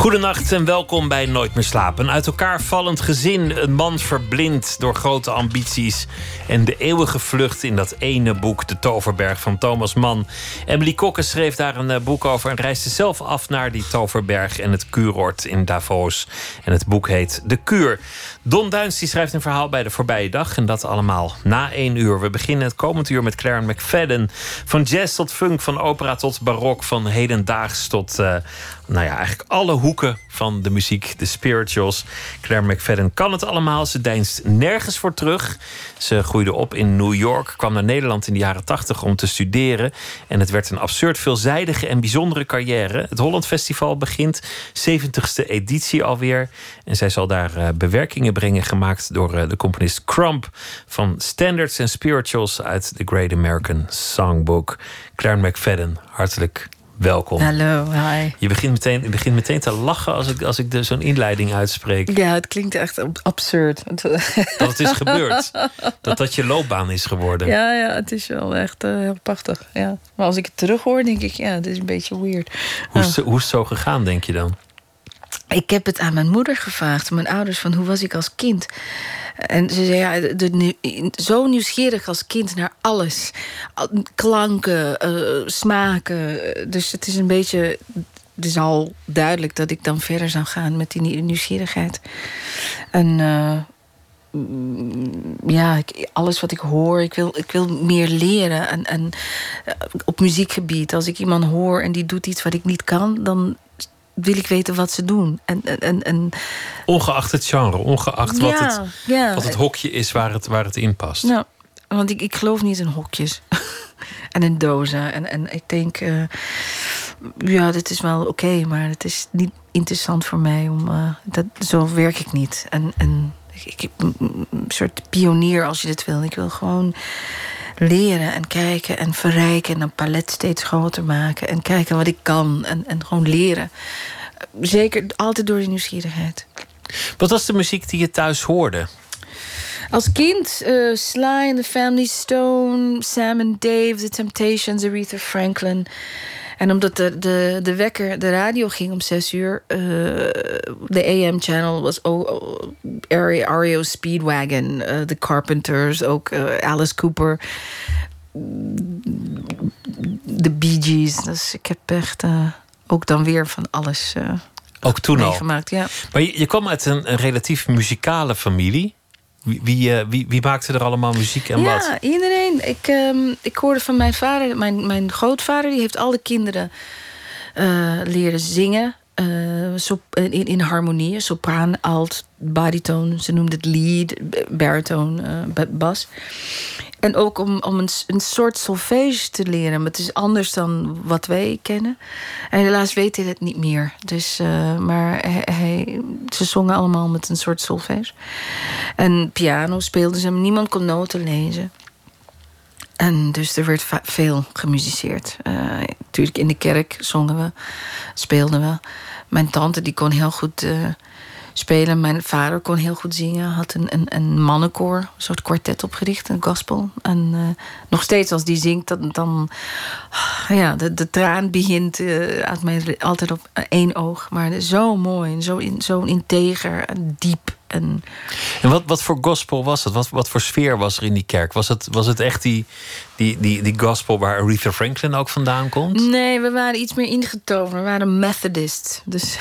Goedenacht en welkom bij Nooit meer slapen. Uit elkaar vallend gezin, een man verblind door grote ambities en de eeuwige vlucht in dat ene boek, De Toverberg van Thomas Mann. Emily Kokke schreef daar een eh, boek over en reisde zelf af naar die Toverberg en het kuuroord in Davos. En het boek heet De Kuur. Don Duins die schrijft een verhaal bij de voorbije dag en dat allemaal na één uur. We beginnen het komend uur met Claire McFadden. Van jazz tot funk, van opera tot barok, van hedendaags tot uh, nou ja, eigenlijk alle hoeken van de muziek, de spirituals. Claire McFadden kan het allemaal. Ze deinst nergens voor terug. Ze groeide op in New York, kwam naar Nederland in de jaren 80 om te studeren. En het werd een absurd veelzijdige en bijzondere carrière. Het Holland Festival begint, 70ste editie alweer. En zij zal daar uh, bewerkingen brengen, gemaakt door uh, de componist Crump van Standards and Spirituals uit The Great American Songbook. Claire McFadden, hartelijk welkom. Hallo, hi. Je begint meteen, je begint meteen te lachen als ik, als ik zo'n inleiding uitspreek. Ja, het klinkt echt absurd. Dat het is gebeurd. Dat dat je loopbaan is geworden. Ja, ja het is wel echt uh, heel prachtig. Ja. Maar als ik het terug hoor, denk ik, ja, het is een beetje weird. Hoe is, hoe is het zo gegaan, denk je dan? Ik heb het aan mijn moeder gevraagd, mijn ouders, van hoe was ik als kind? En ze zei, ja, zo nieuwsgierig als kind naar alles. Klanken, uh, smaken. Dus het is een beetje... Het is al duidelijk dat ik dan verder zou gaan met die nieuwsgierigheid. En... Uh, ja, alles wat ik hoor, ik wil, ik wil meer leren. En, en op muziekgebied, als ik iemand hoor en die doet iets wat ik niet kan, dan wil ik weten wat ze doen. En, en, en, ongeacht het genre, ongeacht ja, wat, het, ja. wat het hokje is waar het, waar het in past. Nou, want ik, ik geloof niet in hokjes. en in dozen. En, en ik denk, uh, ja, dit is wel oké, okay, maar het is niet interessant voor mij. Om, uh, dat, zo werk ik niet. En, en ik, ik, een soort pionier als je dit wil. Ik wil gewoon leren en kijken en verrijken... en een palet steeds groter maken en kijken wat ik kan en, en gewoon leren. Zeker altijd door die nieuwsgierigheid. Wat was de muziek die je thuis hoorde? Als kind uh, Sly and the Family Stone, Sam and Dave, The Temptations, Aretha Franklin... En omdat de, de, de wekker, de radio ging om zes uur... Uh, de AM-channel was ook REO Speedwagon, uh, The Carpenters, ook uh, Alice Cooper... De Bee Gees. Dus ik heb echt ook dan weer van alles ook toen meegemaakt. Al. Ja. Maar je, je kwam uit een, een relatief muzikale familie. Wie, wie, wie, wie, maakte er allemaal muziek en ja, wat? Ja, iedereen. Ik, um, ik hoorde van mijn vader, mijn, mijn grootvader, die heeft alle kinderen uh, leren zingen. Uh, sop, in, in harmonie, sopraan, alt, bariton. Ze noemde het lead, bariton, uh, bas. En ook om, om een, een soort solfège te leren. Maar het is anders dan wat wij kennen. En helaas weet hij het niet meer. Dus, maar hij, hij, ze zongen allemaal met een soort solfège. En piano speelden ze. Niemand kon noten lezen. En dus er werd veel gemusiceerd. Natuurlijk in de kerk zongen we, speelden we. Mijn tante die kon heel goed uh, spelen. Mijn vader kon heel goed zingen. Had een, een, een mannenkoor, een soort kwartet opgericht, een gospel. En uh, nog steeds als die zingt, dan, dan ja, de, de traan begint uit mij altijd op één oog. Maar zo mooi en zo, in, zo integer en diep. En, en wat, wat voor gospel was het? Wat, wat voor sfeer was er in die kerk? Was het, was het echt die, die, die, die gospel waar Aretha Franklin ook vandaan komt? Nee, we waren iets meer ingetogen. We waren Methodist. Dus,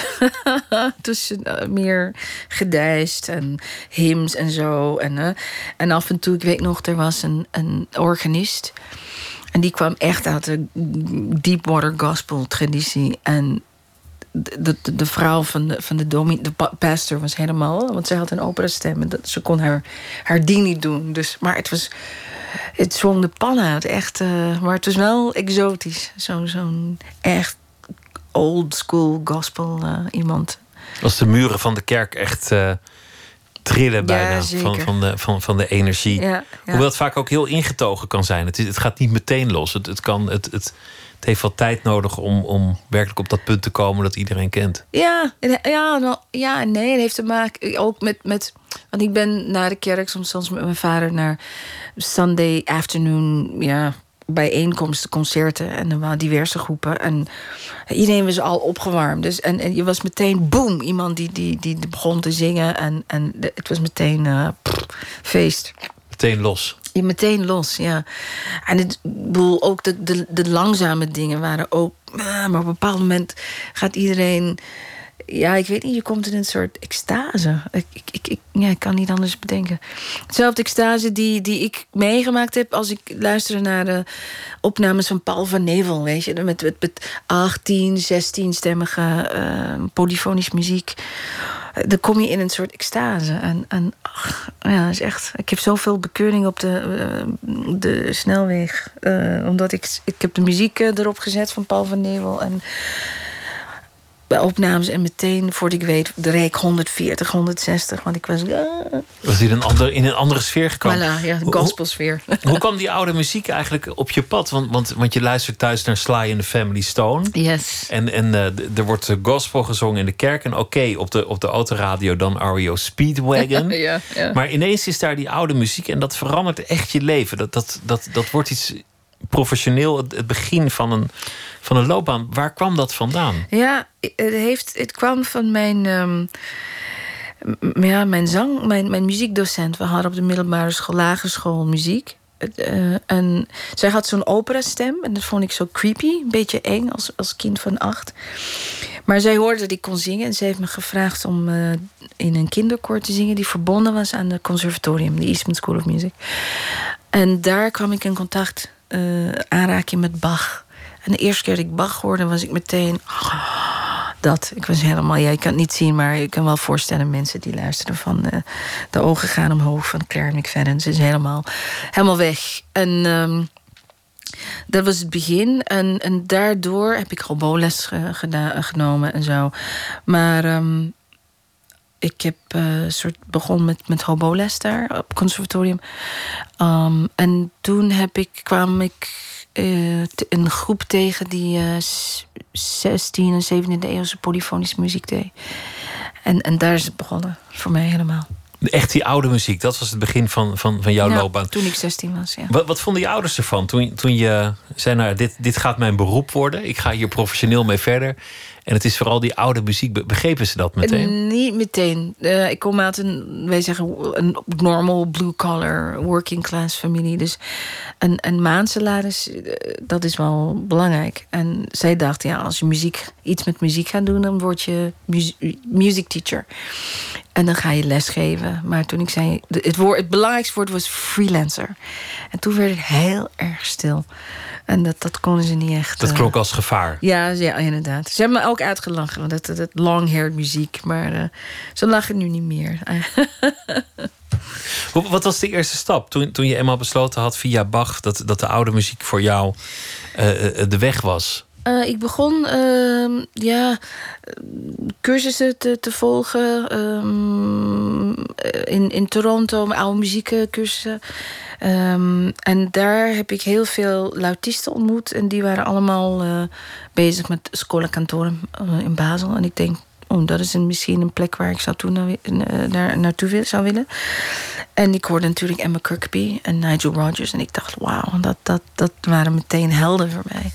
dus uh, meer gedijst en hymns en zo. En, uh, en af en toe, ik weet nog, er was een, een organist. En die kwam echt uit de Deepwater Gospel traditie. En de, de, de, vrouw van de, van de, domi, de pastor was helemaal... want zij had een opera stem en dat, ze kon haar, haar ding niet doen. Dus, maar het was... Het zwong de pan uit, echt. Uh, maar het was wel exotisch. Zo'n zo echt old school gospel uh, iemand. Als de muren van de kerk echt uh, trillen bijna van, van, de, van, van de energie. Ja, ja. Hoewel het vaak ook heel ingetogen kan zijn. Het, is, het gaat niet meteen los. Het, het kan... Het, het, het heeft wel tijd nodig om, om werkelijk op dat punt te komen dat iedereen kent. Ja, ja, ja nee. Het heeft te maken ook met, met. Want ik ben naar de kerk soms, soms met mijn vader naar Sunday afternoon. Ja, bijeenkomsten, concerten en er waren diverse groepen. En iedereen was al opgewarmd. Dus, en, en je was meteen boom, iemand die, die, die begon te zingen. En, en het was meteen uh, feest. Meteen los. Je meteen los, ja. En het bedoel, ook de, de, de langzame dingen waren ook. Ah, maar op een bepaald moment gaat iedereen ja, ik weet niet, je komt in een soort extase. Ik, ik, ik, ja, ik kan niet anders bedenken. Hetzelfde extase die, die ik meegemaakt heb als ik luisterde naar de opnames van Paul van Nevel, weet je, met, met, met 18, 16-stemmige uh, polyfonisch muziek. Dan kom je in een soort extase. En, ach, ja, is echt. Ik heb zoveel bekeuring op de, uh, de snelweg. Uh, omdat ik, ik heb de muziek erop gezet van Paul van Nevel. En bij opnames en meteen, voordat ik weet, de reek 140, 160. Want ik was... Uh... Was in een, ander, in een andere sfeer gekomen? Voilà, ja, de gospelsfeer. Hoe, hoe kwam die oude muziek eigenlijk op je pad? Want, want, want je luistert thuis naar Sly in the Family Stone. Yes. En, en uh, er wordt gospel gezongen in de kerk. En oké, op, de, op de autoradio dan REO Speedwagon. ja, ja. Maar ineens is daar die oude muziek en dat verandert echt je leven. Dat, dat, dat, dat wordt iets professioneel, het begin van een van een loopbaan. Waar kwam dat vandaan? Ja, het, heeft, het kwam van mijn, um, ja, mijn zang, mijn, mijn muziekdocent. We hadden op de middelbare school, lagere school muziek. Uh, en zij had zo'n opera-stem en dat vond ik zo creepy, een beetje eng als, als kind van acht. Maar zij hoorde dat ik kon zingen en ze heeft me gevraagd om uh, in een kinderkoor te zingen die verbonden was aan het conservatorium, de Eastman School of Music. En daar kwam ik in contact, uh, aanraking met Bach. En de eerste keer dat ik Bach hoorde, was ik meteen. dat. Ik was helemaal. Ja, je kan het niet zien, maar je kan wel voorstellen mensen die luisteren van. De, de ogen gaan omhoog van Claire McFadden. Ze is helemaal, helemaal weg. En. Um, dat was het begin. En, en daardoor heb ik hoboles gedaan, genomen en zo. Maar um, ik heb uh, soort begon met, met hoboles daar op conservatorium. Um, en toen heb ik, kwam ik uh, een groep tegen die uh, 16 en 17e eeuwse polyfonische muziek deed. En, en daar is het begonnen voor mij helemaal. Echt die oude muziek, dat was het begin van, van, van jouw ja, loopbaan. Toen ik 16 was, ja. Wat, wat vonden je ouders ervan toen, toen je zei: Nou, dit, dit gaat mijn beroep worden, ik ga hier professioneel mee verder. En het is vooral die oude muziek. Begrepen ze dat meteen? Niet meteen. Uh, ik kom uit een, wij zeggen, een normal blue-collar working class familie. Dus een, een maandsalaris, uh, dat is wel belangrijk. En zij dacht, ja, als je muziek, iets met muziek gaat doen, dan word je music teacher. En dan ga je lesgeven. Maar toen ik zei, het, woord, het belangrijkste woord was freelancer. En toen werd het heel erg stil. En dat, dat konden ze niet echt. Dat klonk als gevaar. Ja, ja inderdaad. Ze hebben me ook uitgelachen, want dat, dat long-haired muziek. Maar uh, ze lachen nu niet meer. Wat was de eerste stap toen, toen je eenmaal besloten had via Bach dat, dat de oude muziek voor jou uh, de weg was? Uh, ik begon uh, ja, cursussen te, te volgen um, in, in Toronto, oude muziekcursussen. Um, en daar heb ik heel veel luitisten ontmoet. En die waren allemaal uh, bezig met scholenkantoren in Basel. En ik denk, oh, dat is een, misschien een plek waar ik zou toe naar, naar, naartoe zou willen. En ik hoorde natuurlijk Emma Kirkby en Nigel Rodgers. En ik dacht, wauw, dat, dat, dat waren meteen helden voor mij.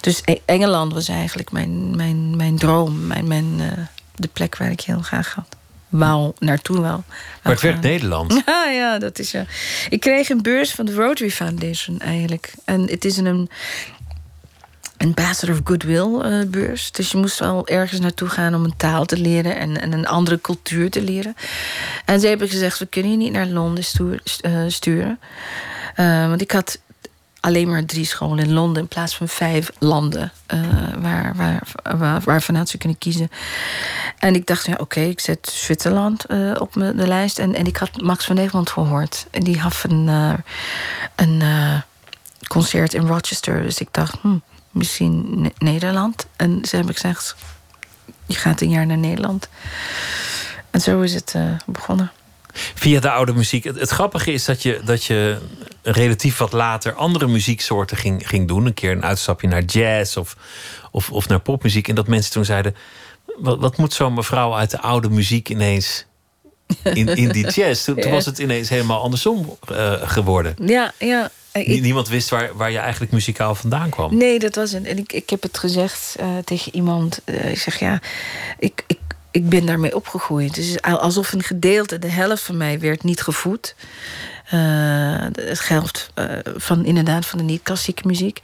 Dus e-, Engeland was eigenlijk mijn, mijn, mijn droom. Mijn, mijn, uh, de plek waar ik heel graag had wou naartoe wel. Maar het werd Nederland. Ja, ja, dat is ja. Ik kreeg een beurs van de Rotary Foundation eigenlijk. En het is een Ambassador of Goodwill uh, beurs. Dus je moest wel ergens naartoe gaan om een taal te leren en, en een andere cultuur te leren. En ze hebben gezegd: we kunnen je niet naar Londen uh, sturen. Uh, want ik had alleen maar drie scholen in Londen in plaats van vijf landen uh, waar, waar, waar, ze kunnen kiezen. En ik dacht, ja, oké, ik zet Zwitserland op de lijst. En, en ik had Max van Nederland gehoord. En die had een, een concert in Rochester. Dus ik dacht, hm, misschien ne Nederland. En ze hebben gezegd, je gaat een jaar naar Nederland. En zo is het begonnen. Via de oude muziek. Het, het, grappige is dat je, dat je relatief wat later andere muzieksoorten ging, ging doen. Een keer een uitstapje naar jazz of, of, of naar popmuziek. En dat mensen toen zeiden: wat, wat moet zo'n mevrouw uit de oude muziek ineens in, in die jazz? Toen, toen was het ineens helemaal andersom uh, geworden. Ja, ja. Ik, Niemand wist waar, waar je eigenlijk muzikaal vandaan kwam. Nee, dat was het. En ik, ik heb het gezegd uh, tegen iemand. Uh, ik zeg ja, ik, ik, ik ben daarmee opgegroeid. Dus alsof een gedeelte, de helft van mij, werd niet gevoed. Uh, het geldt van inderdaad van de niet-klassieke muziek.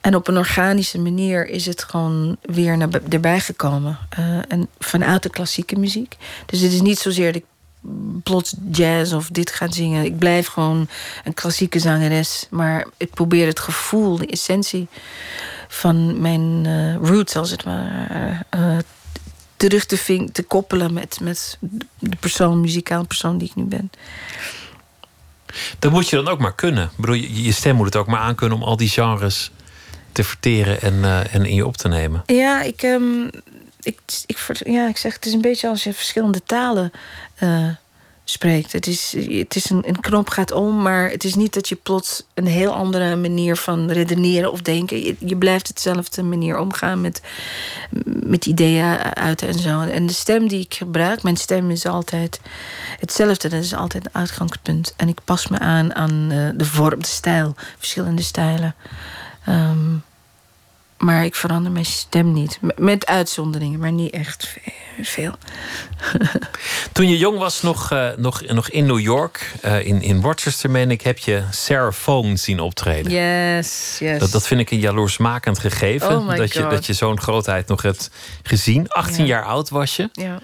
En op een organische manier is het gewoon weer naar, erbij gekomen. en vanuit de klassieke muziek. Dus het is niet zozeer dat ik plots jazz of dit gaan zingen. Ik blijf gewoon een klassieke zangeres. Maar ik probeer het gevoel, de essentie van mijn uh, roots, als het ware, uh, terug te, ving, te koppelen met, met de persoon, muzikale persoon die ik nu ben. Dat moet je dan ook maar kunnen. Ik bedoel, je, je stem moet het ook maar aankunnen om al die genres te verteren en, uh, en in je op te nemen. Ja, ik, um, ik, ik, ja, ik zeg, het is een beetje als je verschillende talen uh, spreekt. Het is, het is een, een knop gaat om, maar het is niet dat je plots een heel andere manier van redeneren of denken. Je, blijft hetzelfde manier omgaan met, met ideeën uit en zo. En de stem die ik gebruik, mijn stem is altijd hetzelfde. Dat is altijd een uitgangspunt. En ik pas me aan aan uh, de vorm, de stijl, verschillende stijlen. Um, maar ik verander mijn stem niet. Met uitzonderingen, maar niet echt veel. Toen je jong was, nog, uh, nog, nog in New York, uh, in, in Rochester, meen ik, heb je Sarah Vaughan zien optreden. Yes, yes. Dat, dat vind ik een jaloersmakend gegeven. Oh dat, je, dat je zo'n grootheid nog hebt gezien. 18 ja. jaar oud was je. Ja.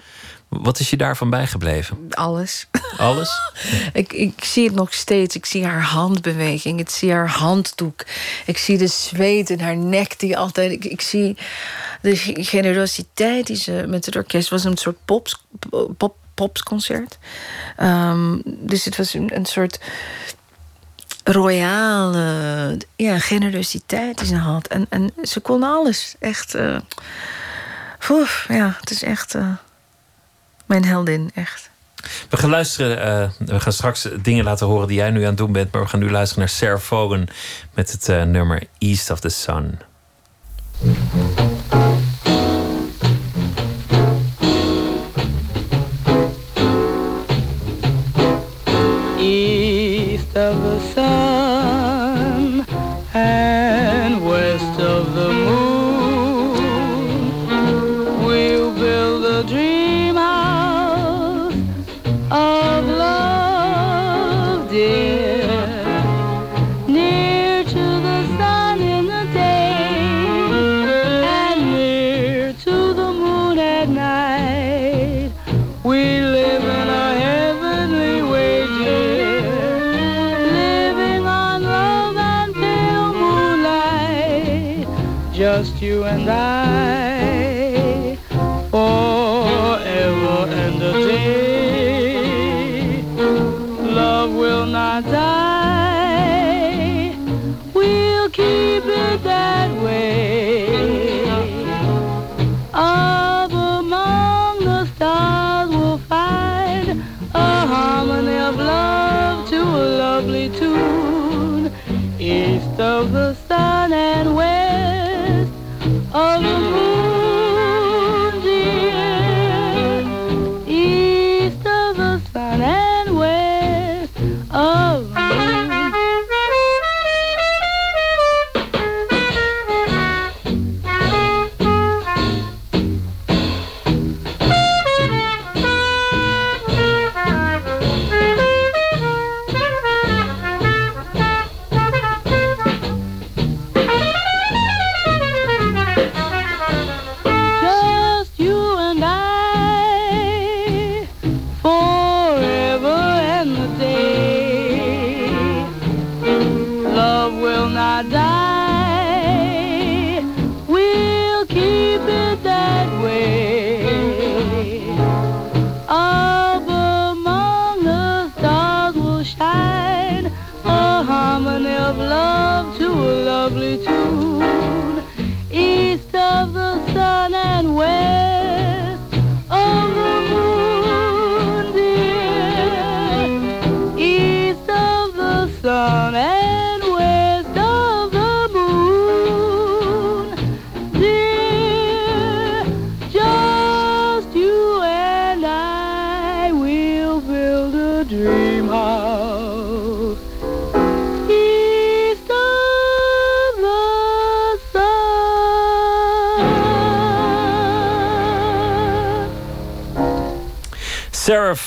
Wat is je daarvan bijgebleven? Alles. Alles? ik, ik zie het nog steeds. Ik zie haar handbeweging. Ik zie haar handdoek. Ik zie de zweet in haar nek die altijd. Ik, ik zie de generositeit die ze met het orkest was. Een soort pops, pop, popsconcert. Um, dus het was een, een soort royale ja, generositeit die ze had. En, en ze kon alles. Echt. Uh, ja, het is echt. Uh, mijn heldin, echt. We gaan luisteren, uh, we gaan straks dingen laten horen die jij nu aan het doen bent, maar we gaan nu luisteren naar Sarah met het uh, nummer East of the Sun. East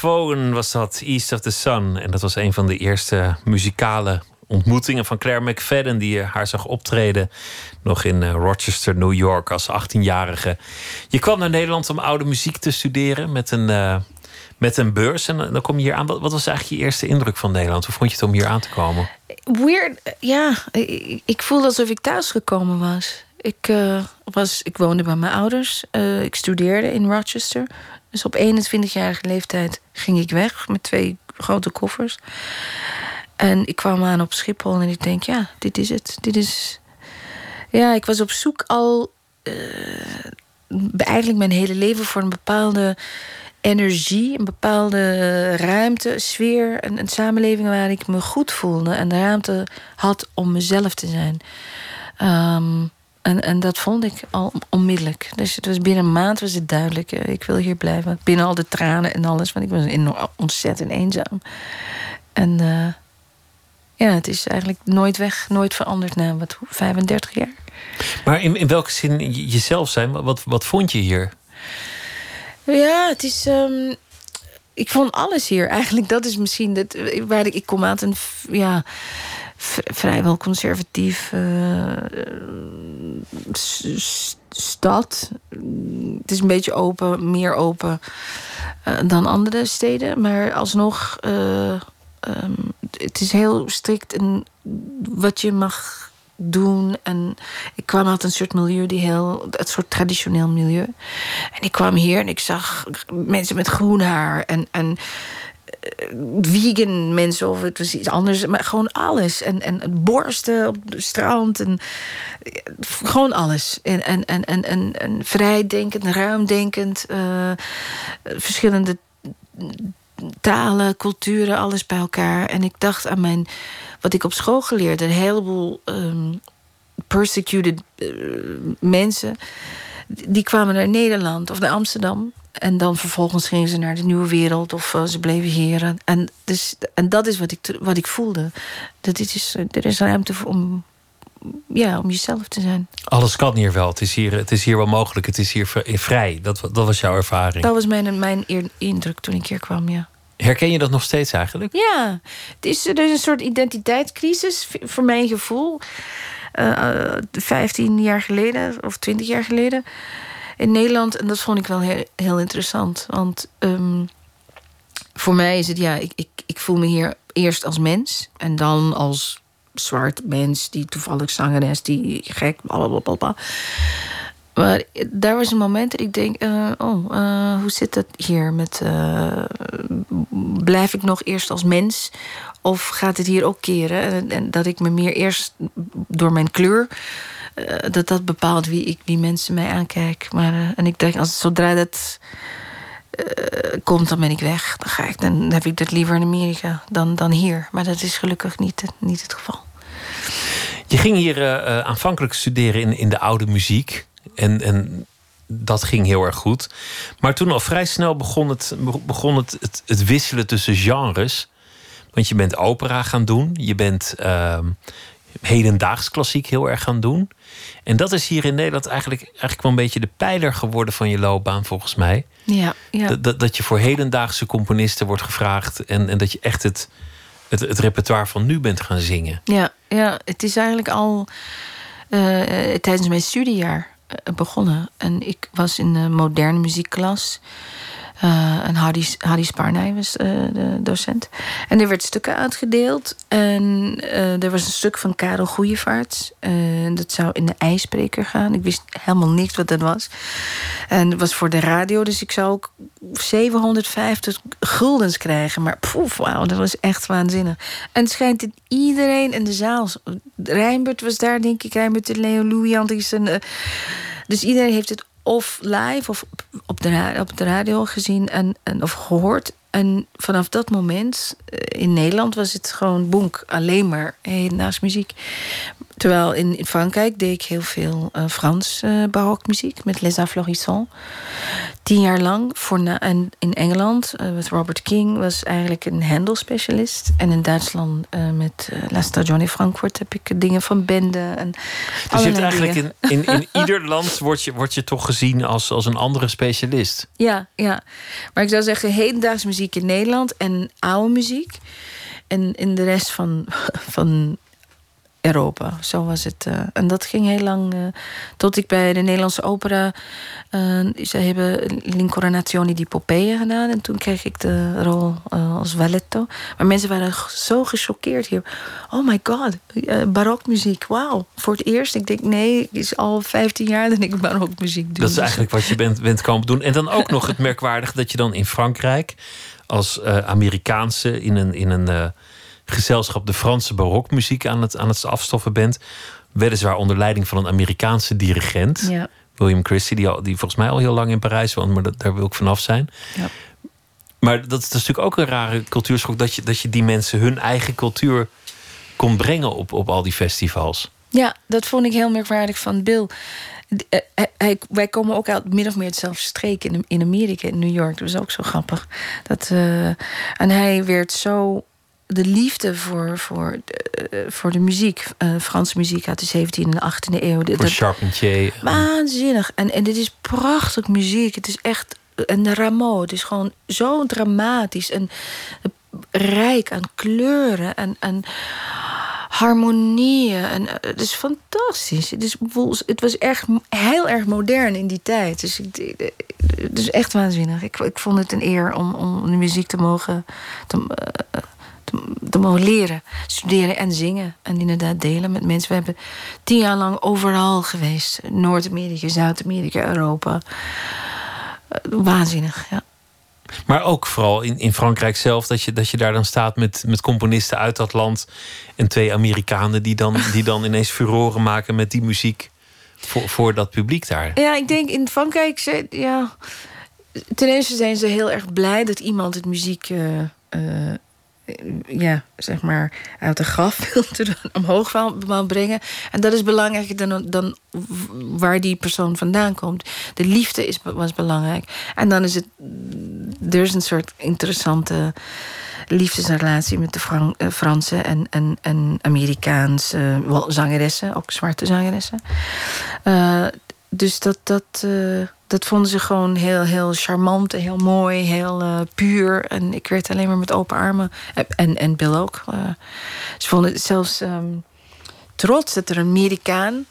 Vaughan was dat, East of the Sun. En dat was een van de eerste muzikale ontmoetingen van Claire McFadden... die haar zag optreden nog in eh, Rochester, New York als 18-jarige. Je kwam naar Nederland om oude muziek te studeren met een, uh, met een beurs. En dan kom je hier aan. Wat, wat was eigenlijk je eerste indruk van Nederland? Hoe vond je het om hier aan te komen? Weird, ja. Ik, ik voelde alsof ik thuis gekomen was. Ik, uh, was, ik woonde bij mijn ouders. Uh, ik studeerde in Rochester. Dus op 21-jarige leeftijd ging ik weg met twee grote koffers. En ik kwam aan op Schiphol en ik denk, ja, dit is het. Dit is. Ja, ik was op zoek al uh, eigenlijk mijn hele leven voor een bepaalde energie, een bepaalde ruimte, sfeer, een, een samenleving waar ik me goed voelde en de ruimte had om mezelf te zijn. Um, en, en dat vond ik al onmiddellijk. Dus het was binnen een maand was het duidelijk. Ik wil hier blijven. Binnen al de tranen en alles. Want ik was ontzettend eenzaam. En uh, ja, het is eigenlijk nooit weg, nooit veranderd na wat, 35 jaar. Maar in, in welke zin jezelf zijn? Wat, wat vond je hier? Ja, het is. Um, ik vond alles hier. Eigenlijk, dat is misschien het, waar ik, ik kom uit een. Ja, vrijwel conservatief uh, stad. Het is een beetje open, meer open uh, dan andere steden. Maar alsnog, uh, het is heel strikt in wat je mag doen. En ik kwam uit een soort milieu die heel. het soort traditioneel milieu. En ik kwam hier en ik zag mensen met groen haar en. en vegan mensen of het was iets anders. Maar gewoon alles. En, en borsten op het strand. En, gewoon alles. En, en, en, en, en, en vrijdenkend, ruimdenkend. Uh, verschillende talen, culturen, alles bij elkaar. En ik dacht aan mijn, wat ik op school geleerd. Een heleboel um, persecuted uh, mensen. Die kwamen naar Nederland of naar Amsterdam. En dan vervolgens gingen ze naar de nieuwe wereld of uh, ze bleven hier. En, dus, en dat is wat ik, wat ik voelde. Dat dit is, er is ruimte om, ja, om jezelf te zijn. Alles kan hier wel. Het is hier, het is hier wel mogelijk. Het is hier vrij. Dat, dat was jouw ervaring. Dat was mijn, mijn indruk toen ik hier kwam, ja. Herken je dat nog steeds eigenlijk? Ja, het is, er is een soort identiteitscrisis voor mijn gevoel. Uh, 15 jaar geleden of 20 jaar geleden in Nederland. En dat vond ik wel heel, interessant. Want um, voor mij is het, ja, ik, ik, ik voel me hier eerst als mens. En dan als zwart mens, die toevallig zangeres, die gek, blablabla. Maar daar was een moment dat ik denk: uh, oh, uh, hoe zit het hier met. Blijf ik nog eerst als mens? Of gaat het hier ook keren? En, en dat ik me meer eerst door mijn kleur uh, dat dat bepaalt wie, ik, wie mensen mij aankijken. Maar, uh, en ik denk, als, zodra dat uh, komt, dan ben ik weg. Dan, ga ik, dan heb ik dat liever in Amerika dan, dan hier. Maar dat is gelukkig niet, niet het geval. Je ging hier aanvankelijk studeren in, in de oude muziek. En, en dat ging heel erg goed. Maar toen al vrij snel begon het, begon het, het wisselen tussen genres. Want je bent opera gaan doen. Je bent uh, hedendaags klassiek heel erg gaan doen. En dat is hier in Nederland eigenlijk, eigenlijk wel een beetje de pijler geworden van je loopbaan, volgens mij. Ja, ja. Dat, dat, je voor hedendaagse componisten wordt gevraagd en, en dat je echt het, het, het repertoire van nu bent gaan zingen. Ja, ja het is eigenlijk al uh, tijdens mijn studiejaar uh, begonnen. En ik was in de moderne muziekklas. Uh, en Hardy, Sparnij was uh, de docent. En er werd stukken uitgedeeld. En uh, er was een stuk van Karel Goeievaart. dat zou in de ijspreker gaan. Ik wist helemaal niks wat dat was. En het was voor de radio, dus ik zou ook 750 guldens krijgen. Maar poef, wauw, dat was echt waanzinnig. En het schijnt dat iedereen in de zaal... Rijnbert was daar, denk ik. Rijnbert en Leo Louis Andriessen. dus iedereen heeft het of live of op de, op de radio gezien en, en, of gehoord. En vanaf dat moment, eh, in Nederland was het gewoon bonk, alleen maar naast muziek. Terwijl in, in, Frankrijk deed ik heel veel uh, Frans uh, barokmuziek met Les Afflorissants. tien jaar lang voor na, en in Engeland uh, met Robert King was eigenlijk een Handel-specialist. En in Duitsland met La Stagione Frankfurt heb ik dingen van Bende. En dus je hebt eigenlijk in, in, in ieder land word je, word je toch gezien als, als een andere specialist. Ja, ja, maar ik zou zeggen hedendaags muziek in Nederland en oude muziek. En in de rest van, van Europa. Zo was het. Uh, en dat ging heel lang. Uh, tot ik bij de Nederlandse opera. Uh, ze hebben L'Incoronazione di Popeye gedaan. En toen kreeg ik de rol als Valetto. Maar mensen waren zo gechoqueerd hier. Oh my god, barokmuziek. Wauw. Voor het eerst. Ik denk, nee, het is al 15 jaar dat ik barokmuziek doe. Dat is eigenlijk wat je bent, bent komen doen. En dan ook nog het merkwaardige dat je dan in Frankrijk. als Amerikaanse in een. In een gezelschap de Franse barokmuziek aan het, aan het afstoffen bent. Weliswaar onder leiding van een Amerikaanse dirigent. Ja. William Christie, die, al, die volgens mij al heel lang in Parijs woont, maar dat, daar wil ik vanaf zijn. Ja. Maar dat is natuurlijk ook een rare cultuurschok dat je, dat je die mensen hun eigen cultuur kon brengen op, op al die festivals. Ja, dat vond ik heel merkwaardig van Bill. Hij, wij komen ook uit min of meer hetzelfde streek in, in Amerika, in New York. Dat was ook zo grappig. Dat, uh, en hij werd zo de liefde voor, voor, de, eh, voor de muziek, uh, Franse muziek uit de 17e en 18e eeuw. Voor Charpentier. Waanzinnig. En, en dit is prachtig muziek. Het is echt. En de Rameau, het is gewoon zo dramatisch en rijk aan kleuren en, en harmonieën. En, eh, het is fantastisch. Het, is, het was echt heel erg modern in die tijd. Dus ik, het is echt waanzinnig. Ik, ik vond het een eer om, om de muziek te mogen. Te, uh, te, mogen leren, studeren en zingen. En inderdaad delen met mensen. We hebben tien jaar lang overal geweest. Noord-Amerika, Zuid-Amerika, Europa. Eh, waanzinnig, ja. Maar ook vooral in, in Frankrijk zelf, dat je, dat je daar dan staat met, met componisten uit dat land. En twee Amerikanen die dan, die dan ineens furoren maken met die muziek voor, voor dat publiek daar. Ja, ik denk in Frankrijk, ja. Ten eerste zijn ze heel erg blij dat iemand het muziek. Uh, uh, ja, zeg maar, uit de graf omhoog wil brengen. En dat is belangrijker dan, dan waar die persoon vandaan komt. De liefde is, was belangrijk. En dan is het, er is een soort interessante liefdesrelatie met de uh, Franse en, en, en Amerikaanse zangeressen, ook zwarte zangeressen. Uh, dus dat, dat, uh, dat vonden ze gewoon heel, heel charmant en heel mooi, heel uh, puur. En ik werd alleen maar met open armen. En, en Bill ook. Ze vonden het zelfs um, trots dat er een Amerikaan.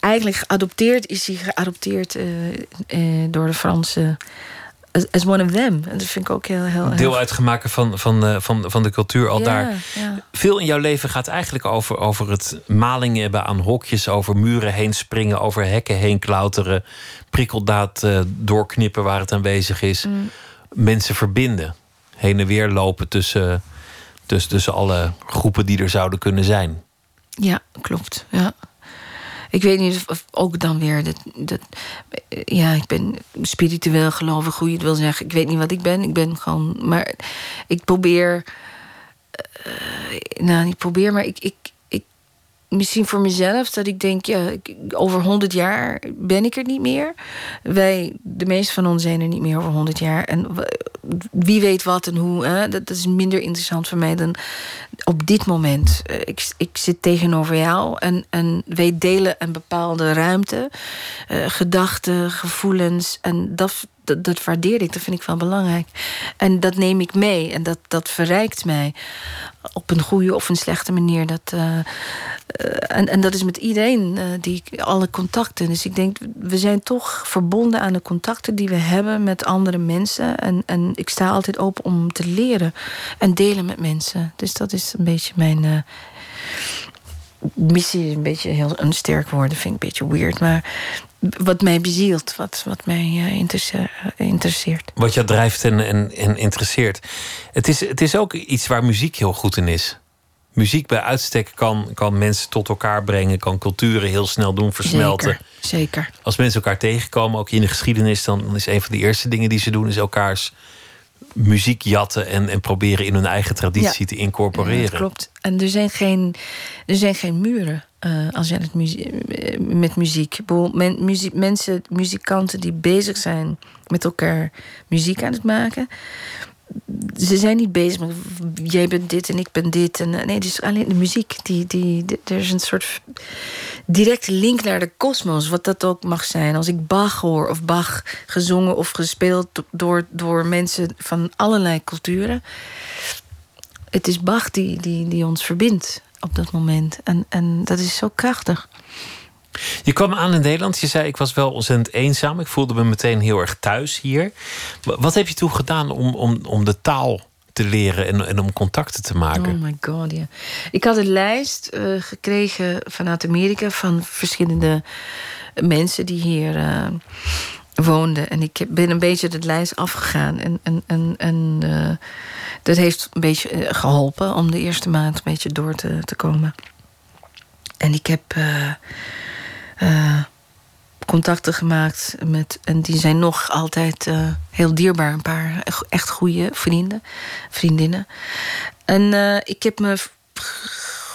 eigenlijk geadopteerd is hij geadopteerd door de Franse as one of them. En dat vind ik ook heel... heel Deel uitgemaakt van, van, uh, van, van de cultuur al ja, daar. Ja. Veel in jouw leven gaat eigenlijk over, over het maling hebben aan hokjes... over muren heen springen, over hekken heen klauteren... prikkeldaad uh, doorknippen waar het aanwezig is. Mm. Mensen verbinden. Heen en weer lopen tussen, tussen, tussen alle groepen die er zouden kunnen zijn. Ja, klopt. Ja ik weet niet of, ook dan weer dat, dat. Ja, ik ben spiritueel gelovig, hoe je het wil zeggen. Ik weet niet wat ik ben. Ik ben gewoon. Maar ik probeer. Uh, nou, niet probeer, maar ik, ik, misschien voor mezelf dat ik denk, ja, over 100 jaar ben ik er niet meer. Wij, de meeste van ons zijn er niet meer over 100 jaar. En wie weet wat en hoe, hè? Dat, dat, is minder interessant voor mij dan op dit moment. Eh, ik, ik zit tegenover jou en, en wij delen een bepaalde ruimte, uh, gedachten, gevoelens. En dat, dat, dat, waardeer ik, dat vind ik wel belangrijk. En dat neem ik mee en dat, dat verrijkt mij op een goede of een slechte manier. Dat, uh, en, en dat is met iedereen, uh, die alle contacten. Dus ik denk, we zijn toch verbonden aan de contacten die we hebben met andere mensen. En, en ik sta altijd open om te leren en delen met mensen. Dus dat is een beetje mijn. Missie is een beetje heel een sterk woord, vind ik een beetje weird. Maar wat mij bezielt, wat, wat mij uh, interesseert. Wat jou drijft en, en, en interesseert. Het is, het is ook iets waar muziek heel goed in is. Muziek bij uitstek kan, kan mensen tot elkaar brengen, kan culturen heel snel doen versmelten. Zeker, zeker. Als mensen elkaar tegenkomen, ook in de geschiedenis, dan is een van de eerste dingen die ze doen, is elkaars muziek jatten en, en proberen in hun eigen traditie Ja. te Ja, incorporeren. dat klopt. En er zijn geen, er zijn geen muren eh, als je het muzie- eh, met muziek. Men, muzie- mensen, muzikanten die bezig zijn met elkaar muziek aan het maken. Ze zijn niet bezig met jij bent dit en ik ben dit. En, eh, nee, het is alleen de muziek. Die, die- er is een soort directe link naar de kosmos, wat dat ook mag zijn. Als ik Bach hoor, of Bach gezongen of gespeeld door, door mensen van allerlei culturen. Het is Bach die, die, die ons verbindt op dat moment. En, en dat is zo krachtig. Je kwam aan in Nederland. Je zei ik was wel ontzettend eenzaam. Ik voelde me meteen heel erg thuis hier. Wa- Wat heb je toen gedaan om, om, om de taal te leren en, en om contacten te maken? Oh my god, ja. Ik had een lijst eh, gekregen vanuit Amerika van verschillende mensen die hier eh, woonden. En ik ben een beetje de lijst afgegaan. En, en, eh, dat heeft een beetje eh, geholpen om de eerste maand een beetje door te, te komen. En ik heb eh, contacten gemaakt met. En die zijn nog altijd eh, heel dierbaar. Een paar echt- goede vrienden, vriendinnen. En eh, ik heb me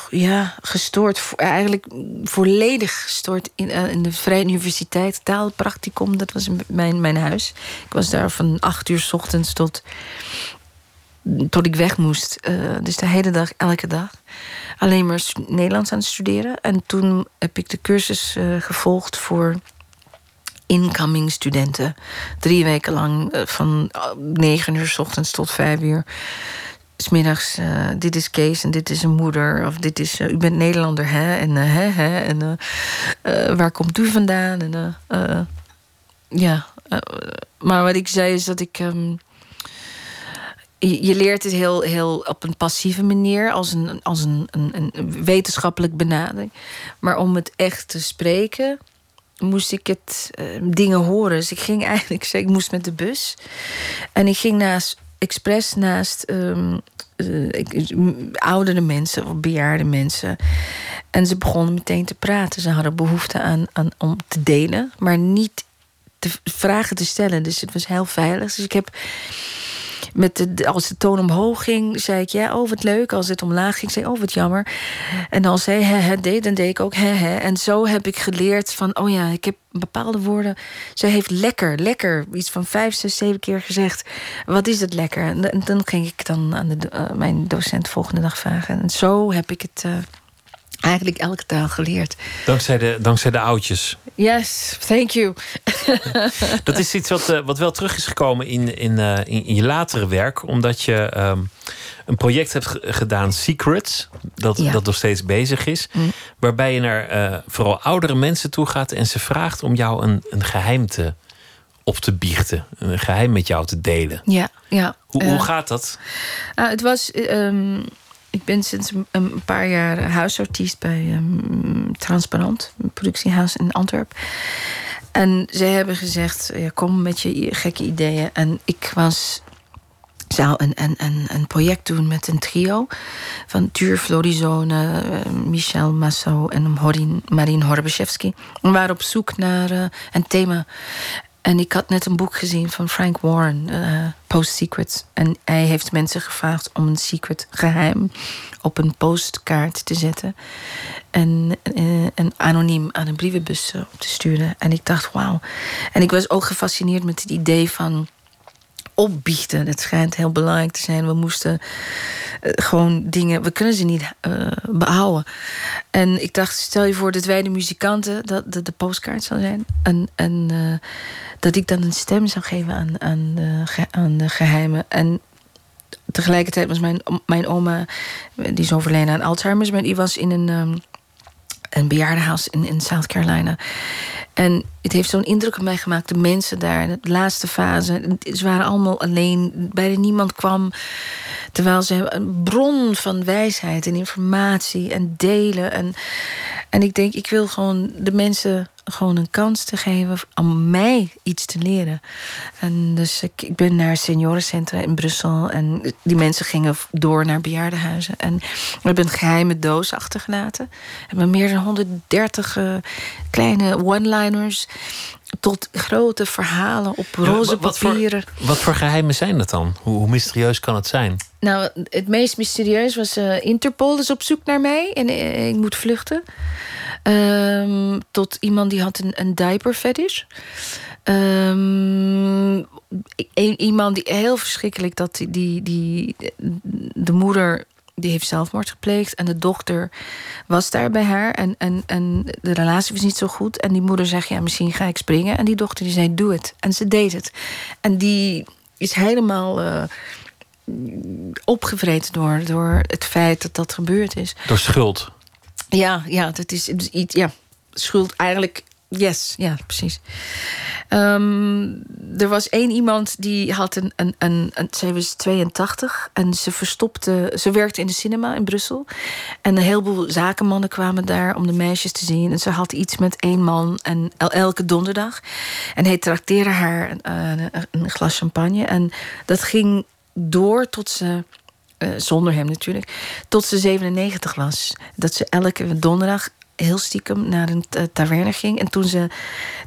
ja, gestoord, eigenlijk volledig gestoord in, in de Vrije Universiteit, taalpracticum. Dat was mijn, mijn huis. Ik was daar van acht uur 's ochtends tot, tot ik weg moest. Eh, dus de hele dag, elke dag. Alleen maar Nederlands aan het studeren. En toen heb ik de cursus eh, gevolgd voor incoming studenten. Drie weken lang, eh, van negen uur 's ochtends tot vijf uur. Smiddags, dit is Kees en dit is een moeder. Of dit is, u bent Nederlander, hè? En, hè, hè? En waar komt u vandaan? En, ja, maar wat ik zei is dat ik... ehm, je, leert het heel, heel op een passieve manier, als een, als een, een, wetenschappelijk benadering. Maar om het echt te spreken, moest ik het eh, dingen horen. Dus ik ging eigenlijk, ik moest met de bus. En ik ging naast, expres naast ehm, eh, ik- m- oudere mensen of bejaarde mensen. En ze begonnen meteen te praten. Ze hadden behoefte aan, aan om te delen, maar niet te vragen te stellen. Dus het was heel veilig. Dus ik heb met de- als de toon omhoog ging, zei ik ja, oh wat leuk. Als het omlaag ging, zei ik, oh wat jammer. En als hij hè, hè, deed, dan deed ik ook hè, hè. En zo heb ik geleerd van, oh ja, ik heb bepaalde woorden. Zij heeft lekker, lekker, iets van vijf, zes, zeven keer gezegd. Wat is het lekker? En, dan- ging ik dan aan de, eh, mijn docent volgende dag vragen. En zo heb ik het eh, eigenlijk elke taal geleerd. Dankzij, de, dankzij de oudjes. Yes, thank you. Dat is iets wat, eh, wat wel terug is gekomen in, in, eh, in, in je latere werk. Omdat je ehm, een project hebt ge- gedaan, Secrets. Dat, Ja. dat nog steeds bezig is. Mm. Waarbij je naar eh, vooral oudere mensen toe gaat. En ze vraagt om jou een, een geheim te, op te biechten. Een geheim met jou te delen. Ja, ja. Hoe, hoe gaat dat? Ah, het was. ehm, ik ben sinds een- paar jaar huisartiest bij ehm, Transparant, een productiehuis in Antwerpen. En zij hebben gezegd: ja, kom met je gekke ideeën. En ik was. zou een, een, een, project doen met een trio van Tuur Florizone, eh, Michel Masso en Horin, Marien Horbeshevsky. We waren op zoek naar eh, een thema. En ik had net een boek gezien van Frank Warren, eh, Post Secrets. En hij heeft mensen gevraagd om een secret geheim op een postkaart te zetten. En, en anoniem aan een brievenbus eh, te sturen. En ik dacht, wauw. En ik was ook gefascineerd met het idee van opbiechten. Het schijnt heel belangrijk te zijn. We moesten eh, gewoon dingen... We kunnen ze niet eh, behouden. En ik dacht, stel je voor dat wij de muzikanten... dat de, postkaart zou zijn. En, eh, dat ik dan een stem zou geven aan, aan, de, aan de geheimen. En tegelijkertijd was mijn, mijn oma... die is overleden aan Alzheimer's... maar die was in een... ehm, een bejaardenhuis in, in South Carolina. En het heeft zo'n indruk op mij gemaakt. De mensen daar, de laatste fase. Ze waren allemaal alleen. Bijna niemand kwam. Terwijl ze een bron van wijsheid en informatie en delen. En, en ik denk, ik wil gewoon de mensen gewoon een kans te geven om mij iets te leren. En dus ik, ik ben naar seniorencentra in Brussel. En die mensen gingen door naar bejaardenhuizen. En we hebben een geheime doos achtergelaten. We hebben meer dan 130 eh, kleine one-liners. Tot grote verhalen op roze wat voor- papieren. Wat voor geheimen zijn dat dan? Hoe, hoe mysterieus kan het zijn? Nou, het meest mysterieus was eh, Interpol is op zoek naar mij en eh, ik moet vluchten. Ehm, tot iemand die had een, een diaper fetish. Ehm, i- iemand die heel verschrikkelijk dat die, die, die de moeder die heeft zelfmoord gepleegd en de dochter was daar bij haar en, en, en de relatie was niet zo goed en die moeder zegt ja misschien ga ik springen en die dochter die zei doe het en ze deed het en die is helemaal eh, opgevreten door, door het feit dat dat gebeurd is. Door schuld. Ja, ja, dat is iets. Ja, schuld eigenlijk. Yes, ja, precies. Ehm, er was één iemand die had een, een, een, een. Was 82 en ze verstopte. Ze werkte in de cinema in Brussel. En een heleboel zakenmannen kwamen daar om de meisjes te zien. En ze had iets met één man en el- elke donderdag. En hij trakteerde haar een, een, een glas champagne. En dat ging door tot ze. eh, zonder hem natuurlijk. Tot ze 97 was. Dat ze elke donderdag heel stiekem naar een ta- taverne ging. En toen ze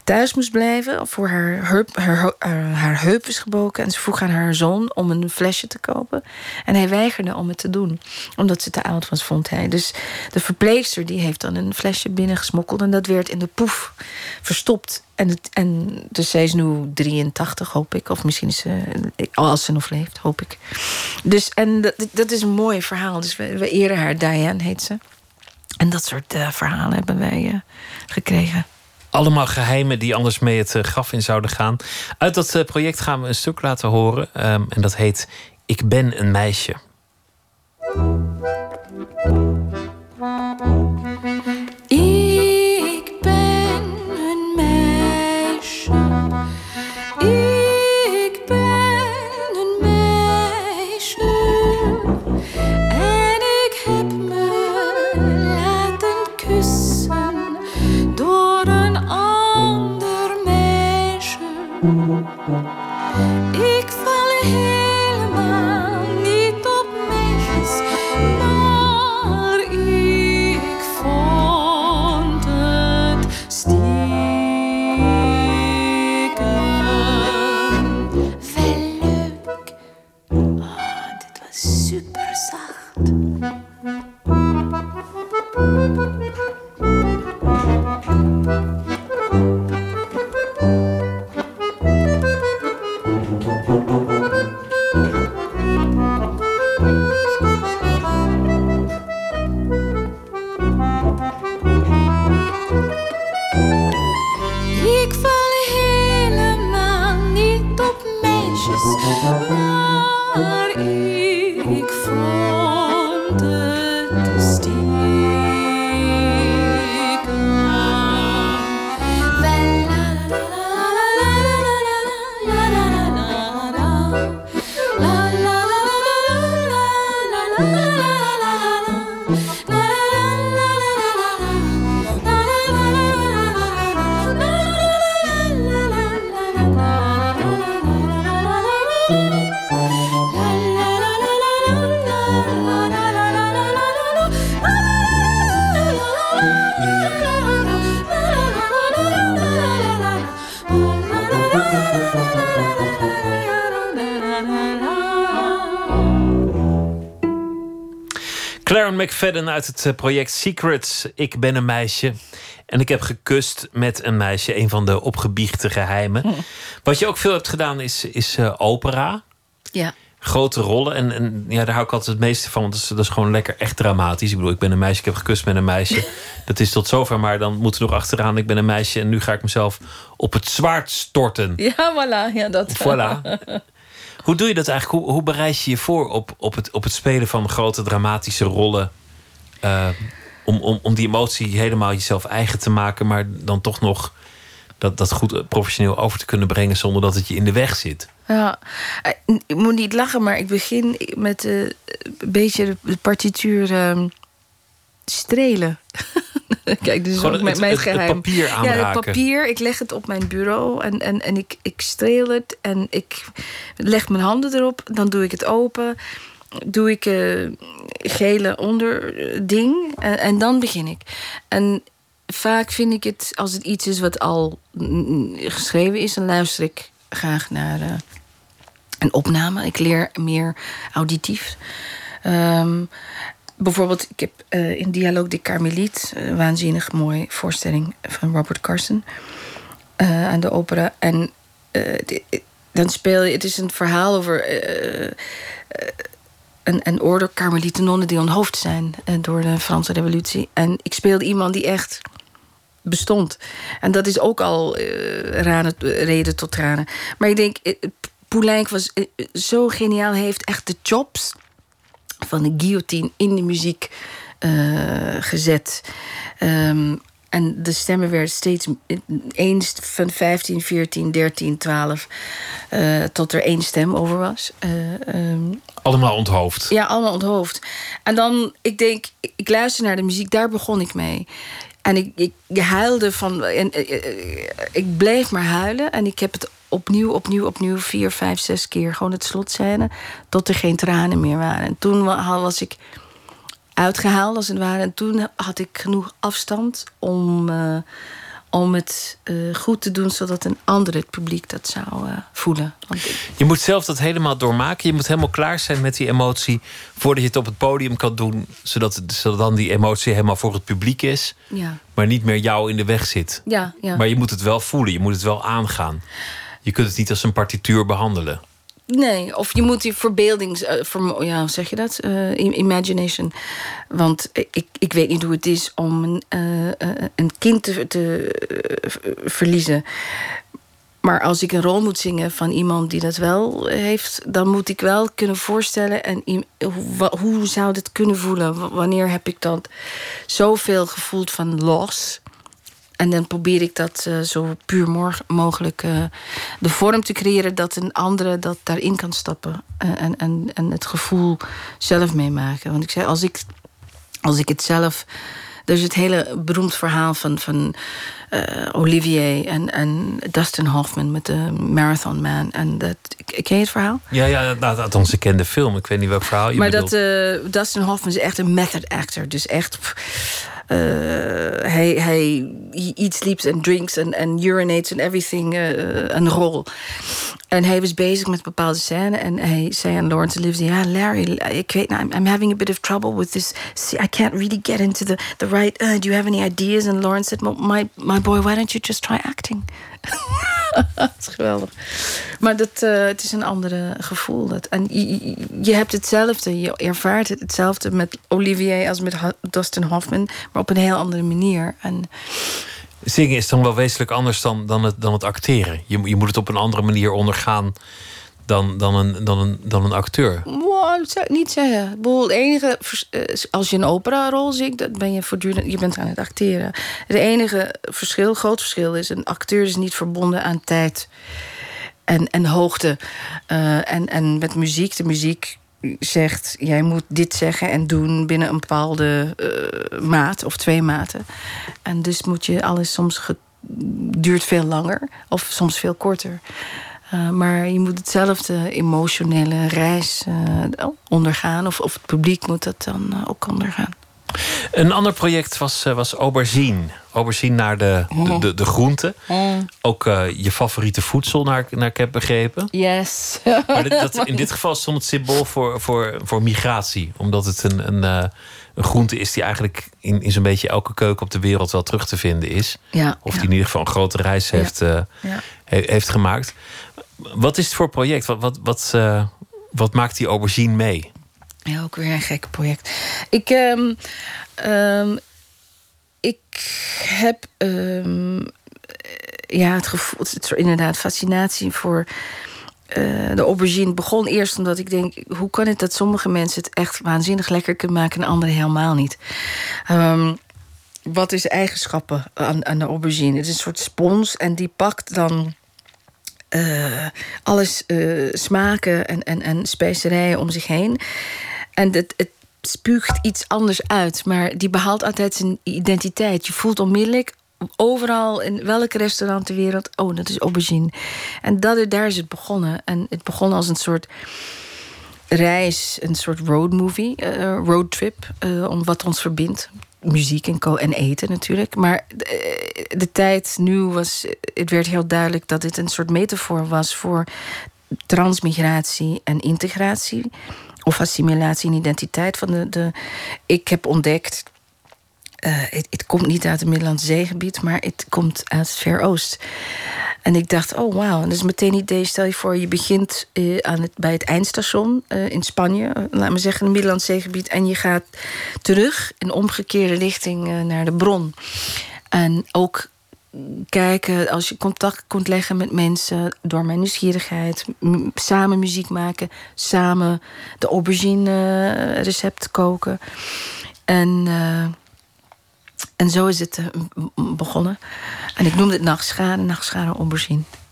thuis moest blijven, voor haar heup, haar, ho- haar, heup was gebroken. En ze vroeg aan haar zoon om een flesje te kopen. En hij weigerde om het te doen, omdat ze te oud was, vond hij. Dus de verpleegster die heeft dan een flesje binnengesmokkeld. En dat werd in de poef verstopt. En, en dus zij is nu 83, hoop ik. Of misschien is ze, als ze nog leeft, hoop ik. Dus, en dat, dat is een mooi verhaal. Dus we, we eren haar, Diane heet ze. En dat soort eh, verhalen hebben wij eh, gekregen. Allemaal geheimen die anders mee het eh, graf in zouden gaan. Uit dat project gaan we een stuk laten horen. ehm, en dat heet Ik ben een meisje. McFadden uit het eh, project Secrets. Ik ben een meisje. En ik heb gekust met een meisje. Een van de opgebiechte geheimen. Wat je ook veel hebt gedaan is, is eh, opera. Ja. Grote rollen. En, en ja, daar hou ik altijd het meeste van. Want dat is, dat is gewoon lekker echt dramatisch. Ik bedoel, ik ben een meisje. Ik heb gekust met een meisje. dat is tot zover. Maar dan moeten we nog achteraan. Ik ben een meisje. En nu ga ik mezelf op het zwaard storten. Ja, voilà. Ja, dat. Voilà. Hoe doe je dat eigenlijk? Hoe, hoe bereid je je voor op, op, het, op het spelen van grote dramatische rollen? Eh, om, om, om die emotie helemaal jezelf eigen te maken, maar dan toch nog dat, dat goed professioneel over te kunnen brengen zonder dat het je in de weg zit. Ja, eh, ik moet niet lachen, maar ik begin met eh, een beetje de- partituur ehm, strelen. Kijk, dus Gewoon ook mijn, mijn het- het geheim. papier Ja, aanraken. het papier. Ik leg het op mijn bureau en, en, en ik, ik streel het en ik leg mijn handen erop. Dan doe ik het open. Doe ik eh gele onderding en, en dan begin ik. En vaak vind ik het, als het iets is wat al geschreven is, dan luister ik graag naar eh, een opname. Ik leer meer auditief. Ehm, bijvoorbeeld, ik heb eh, in Dialoog de Carmeliet, waanzinnig mooie voorstelling van Robert Carson eh, aan de opera. En eh, dan speel je, het is een verhaal over eh, eh, een, een orde nonnen die onthoofd zijn eh, door de Franse Revolutie. En ik speelde iemand die echt bestond. En dat is ook al rane- reden tot tranen. Maar ik denk, eh, Poulenc was zo geniaal. Hij heeft echt de chops van de guillotine in de muziek gezet. Ehm, en de stemmen werden steeds eens van 15, 14, 13, 12... eh, tot er één stem over was. Eh, ehm, Allemaal onthoofd. ja, allemaal onthoofd. En dan, ik denk, ik, ik luister naar de muziek, daar begon ik mee. En ik, ik huilde van. En, eh, eh, ik bleef maar huilen. En ik heb het opnieuw, opnieuw, opnieuw, vier, vijf, zes keer. Gewoon het slotscène. Tot er geen tranen meer waren. En toen wa- was ik uitgehaald, als het ware. En toen had ik genoeg afstand om, eh, om het eh, goed te doen, zodat een ander het publiek dat zou eh, voelen. Want Je moet zelf dat helemaal doormaken. Je moet helemaal klaar zijn met die emotie voordat je het op het podium kan doen, zodat, het- zodat dan die emotie helemaal voor het publiek is, ja, maar niet meer jou in de weg zit. ja, ja. Maar je moet het wel voelen, je moet het wel aangaan. Je kunt het niet als een partituur behandelen. Nee, of je moet die verbeeldings... eh, ja, hoe zeg je dat? Eh, im- imagination. Want ik, ik weet niet hoe het is om een, eh, een kind te, te verliezen. Maar als ik een rol moet zingen van iemand die dat wel heeft... dan moet ik wel kunnen voorstellen... En, hoe, hoe zou dit kunnen voelen? Wanneer heb ik dat zoveel gevoeld van los... En dan probeer ik dat eh, zo puur mogelijk eh, de vorm te creëren dat een andere dat daarin kan stappen. en, en, en het gevoel zelf meemaken. Want ik zei, als ik, als ik het zelf. Er is het hele beroemd verhaal van, van eh, Olivier en, en Dustin Hoffman met de Marathon Man. En dat, ken je het verhaal? Ja, ja nou, althans, ik ken de film. Ik weet niet welk verhaal je maar bedoelt. dat eh, Dustin Hoffman is echt een method actor. Dus echt. pff, eh, hij, hij he eats, sleeps and drinks and, and urinates and everything eh, een rol. En hij was bezig met bepaalde scène. En hij zei aan Lawrence Olivier... Ja, Larry, ik weet nou, I'm, I'm having a bit of trouble with this. I can't really get into the, the right... uh, do you have any ideas? And Lawrence said... "Well, My, my boy, why don't you just try acting? dat is geweldig. Maar dat, eh, het is een andere gevoel. Dat, en je, je- hebt hetzelfde, je ervaart het hetzelfde met Olivier als met Dustin Hoffman, maar op een heel andere manier. En Zingen is dan wel wezenlijk anders dan, dan, het, dan het acteren. Je, je moet het op een andere manier ondergaan dan, dan, een, dan, een, dan een acteur. wow, dat zou ik niet zeggen. Bedoel, het enige, eh, als je een operarol zingt, dan ben je voortdurend, je bent aan het acteren. Het enige verschil, groot verschil is, een acteur is niet verbonden aan tijd en, en hoogte. Eh, en, en met muziek, de muziek zegt, jij moet dit zeggen en doen binnen een bepaalde eh, maat of twee maten. En dus moet je alles soms duurt veel langer of soms veel korter. Uh, maar je moet hetzelfde emotionele reis uh, ondergaan. Of, of het publiek moet dat dan uh, ook ondergaan. Een ander project was, was aubergine. Aubergine naar de, de, de, de groenten. Mm. Ook je favoriete voedsel, naar, naar ik heb begrepen. Yes. Maar dat, dat, in dit geval stond het symbool voor, voor, voor migratie. Omdat het een, een, een groente is die eigenlijk in, in zo'n beetje elke keuken op de wereld wel terug te vinden is. Ja, of ja. die in ieder geval een grote reis heeft, Ja. he, heeft gemaakt. Wat is het voor project? Wat, wat, wat, uh, wat maakt die aubergine mee? Ja, ook weer een gek project. Ik, um, um, ik heb um, ja, het gevoel, inderdaad fascinatie voor uh, de aubergine. Begon eerst omdat ik denk, hoe kan het dat sommige mensen het echt waanzinnig lekker kunnen maken en anderen helemaal niet? Um, wat is de eigenschappen aan, aan de aubergine? Het is een soort spons en die pakt dan uh, alles uh, smaken en, en, en specerijen om zich heen. En het, het spuugt iets anders uit, maar die behaalt altijd zijn identiteit. Je voelt onmiddellijk overal in welk restaurant ter wereld, oh, dat is aubergine. En dat, daar is het begonnen. En het begon als een soort reis, een soort roadmovie, uh, roadtrip, om wat ons verbindt. Muziek en, en eten natuurlijk. Maar de, eh, de, tijd nu was. Het werd heel duidelijk dat dit een soort metafoor was voor transmigratie en integratie. Of assimilatie en identiteit van de. de ik heb ontdekt. Uh, het, het, komt niet uit het Middellandse zeegebied, maar het komt uit het Ver Oost. En ik dacht, oh wauw. En dus meteen een idee, stel je voor, je begint uh, aan het, bij het eindstation uh, in Spanje, uh, laat me zeggen, in het Middellandse zeegebied, en je gaat terug in omgekeerde richting naar de bron. En ook kijken, als je contact kunt leggen met mensen door mijn nieuwsgierigheid, samen muziek maken, samen de aubergine recept koken. En en zo is het begonnen. En ik noemde het Nachtschade, Nachtschade.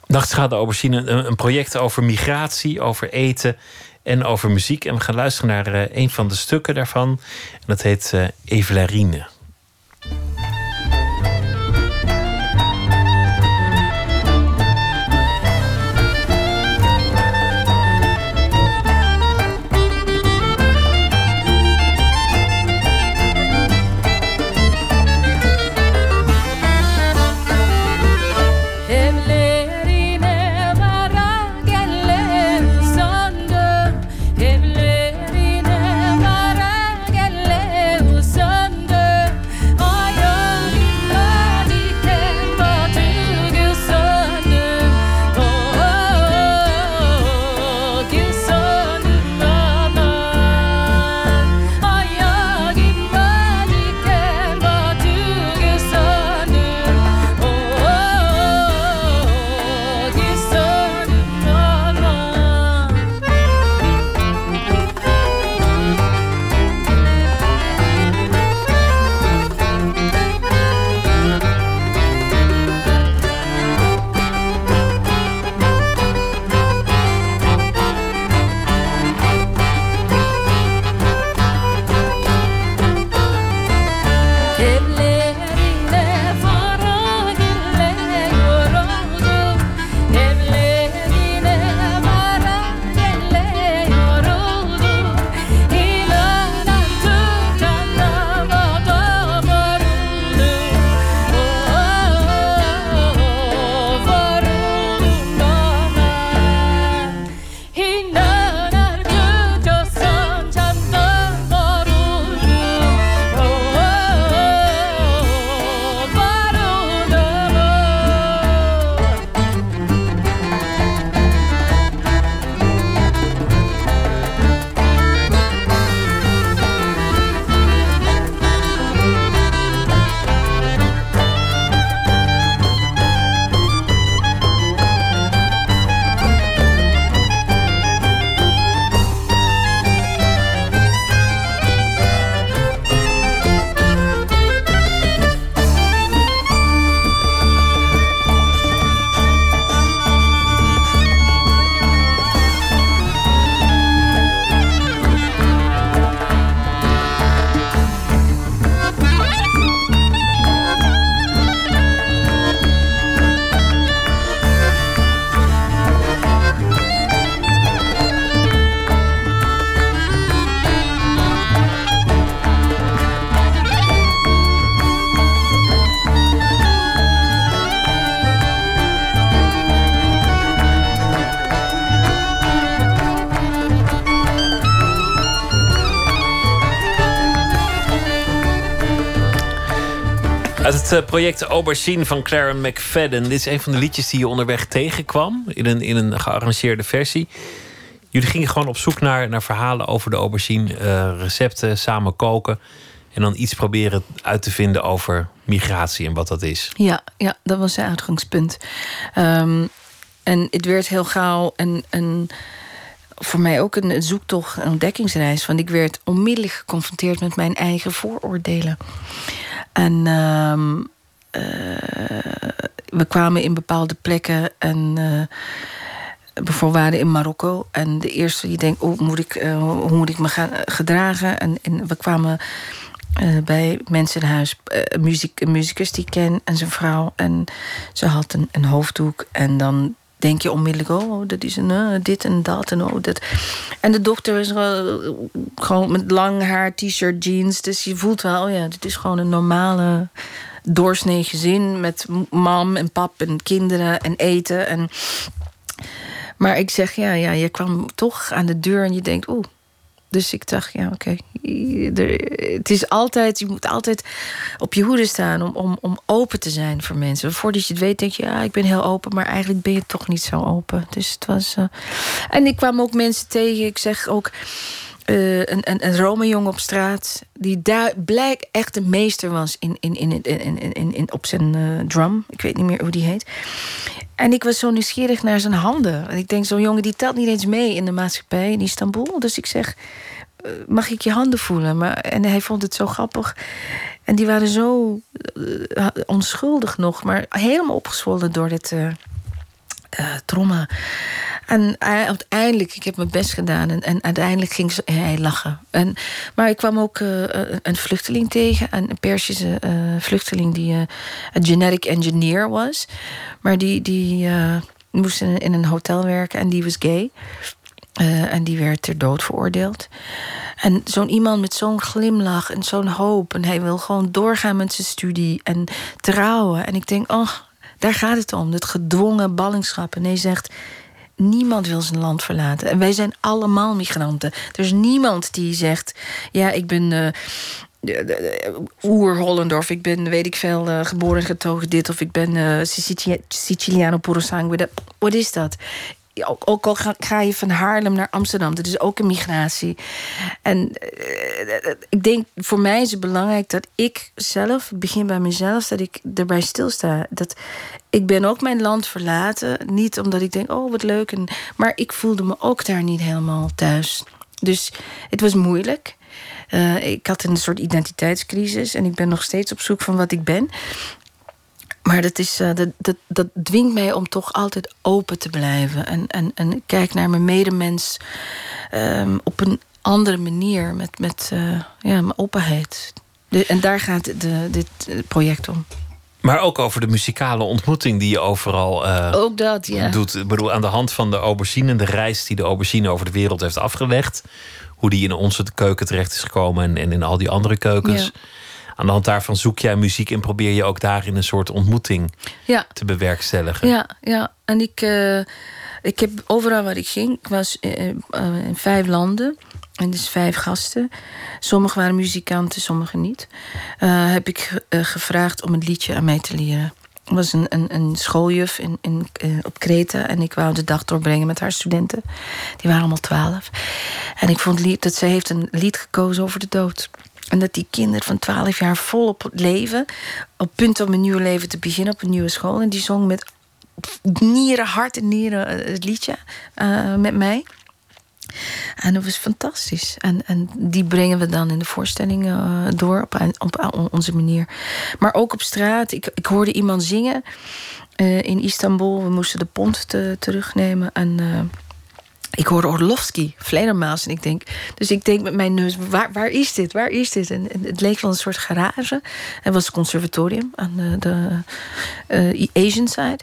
Nachtschade Aubergine, een, project over migratie, over eten en over muziek. En we gaan luisteren naar uh, een van de stukken daarvan. En dat heet uh, Evelarine. Het eh, project Aubergine van Clara McFadden. Dit is een van de liedjes die je onderweg tegenkwam in een, in een gearrangeerde versie. Jullie gingen gewoon op zoek naar, naar verhalen over de aubergine, uh, recepten, samen koken. En dan iets proberen uit te vinden over migratie en wat dat is. Ja, ja dat was het uitgangspunt. Um, en het werd heel gauw een, een, voor mij ook een zoektocht, een ontdekkingsreis. Want ik werd onmiddellijk geconfronteerd met mijn eigen vooroordelen. En uh, we kwamen in bepaalde plekken en uh, bijvoorbeeld waren in Marokko. En de eerste die denkt, oh, moet ik, uh, hoe moet ik me gaan gedragen? En, en we kwamen bij mensen in huis, muziek, een muzikus die ik ken en zijn vrouw. En ze had een, een hoofddoek en dan denk je onmiddellijk, oh, dat is een uh, dit en dat en oh, dat. En de dokter is uh, gewoon met lang haar, t-shirt, jeans. Dus je voelt wel, oh ja, dit is gewoon een normale doorsnee gezin met mam en pap en kinderen en eten. En... Maar ik zeg, ja, ja, je kwam toch aan de deur en je denkt, oeh. Dus ik dacht, ja, oké. Het is altijd, je moet altijd op je hoede staan om, om, om open te zijn voor mensen. Voordat je het weet, denk je, ja, ik ben heel open, maar eigenlijk ben je toch niet zo open. Dus het was. Uh... En ik kwam ook mensen tegen. Ik zeg ook. Uh, een, een, een Rome-jongen op straat. die daar blijk echt de meester was in, in, in, in, in, in, op zijn uh, drum. Ik weet niet meer hoe die heet. En ik was zo nieuwsgierig naar zijn handen. En ik denk, zo'n jongen die telt niet eens mee in de maatschappij in Istanbul. Dus ik zeg, eh, mag ik je handen voelen? Maar, en hij vond het zo grappig. En die waren zo onschuldig nog, maar helemaal opgezwollen door dit uh, trauma. En uiteindelijk, ik heb mijn best gedaan. En, en uiteindelijk ging hij lachen. En, maar ik kwam ook uh, een vluchteling tegen. Een Persische vluchteling die een genetic engineer was. Maar die, die moest in, in, een hotel werken en die was gay. en die werd ter dood veroordeeld. En zo'n iemand met zo'n glimlach en zo'n hoop. En hij wil gewoon doorgaan met zijn studie en trouwen. En ik denk, oh, daar gaat het om. Dat gedwongen ballingschap. En hij zegt Niemand wil zijn land verlaten. En wij zijn allemaal migranten. Er is niemand die zegt: Ja, ik ben. Uh, oer-Hollander, of ik ben, weet ik veel, uh, geboren getogen dit, of ik ben uh, Siciliano puro sangue. Wat is dat? Ook al ga, je van Haarlem naar Amsterdam, dat is ook een migratie. En ik denk, voor mij is het belangrijk dat ik zelf, begin bij mezelf, dat ik erbij stilsta. Dat ik ben ook mijn land verlaten. Niet omdat ik denk, oh wat leuk. En, maar ik voelde me ook daar niet helemaal thuis. Dus het was moeilijk. Uh, ik had een soort identiteitscrisis en ik ben nog steeds op zoek van wat ik ben. Maar dat, is, uh, dat, dat, dat dwingt mij om toch altijd open te blijven. En, en, en kijk naar mijn medemens um, op een andere manier. Met, met uh, ja, mijn openheid. De, en daar gaat de, dit project om. Maar ook over de muzikale ontmoeting die je overal uh, ook dat, ja. doet. Ik bedoel, aan de hand van de aubergine, de reis die de aubergine over de wereld heeft afgelegd. Hoe die in onze keuken terecht is gekomen en, en in al die andere keukens. Ja. Aan de hand daarvan zoek jij muziek en probeer je ook daarin een soort ontmoeting ja. te bewerkstelligen. Ja, ja. en ik, uh, ik heb overal waar ik ging, ik was uh, in vijf landen. En dus vijf gasten. Sommigen waren muzikanten, sommigen niet. Heb ik gevraagd om een liedje aan mij te leren. Er was een, een, een schooljuf in, in, uh, op Kreta. En ik wou de dag doorbrengen met haar studenten. Die waren allemaal twaalf. En ik vond lief dat zij heeft een lied gekozen over de dood. En dat die kinderen van twaalf jaar volop leven. Op punt om een nieuw leven te beginnen op een nieuwe school. En die zong met nieren, hart en nieren het liedje met mij. En dat was fantastisch. En, en die brengen we dan in de voorstelling uh, door op, op, onze manier. Maar ook op straat. Ik, ik hoorde iemand zingen in Istanbul. We moesten de pont te, terugnemen. En ik hoorde Orlovsky, Vledermaals. En ik denk, dus ik denk met mijn neus, waar, waar is dit? Waar is dit? En, het leek wel een soort garage. Het was het conservatorium aan de, de Asian side.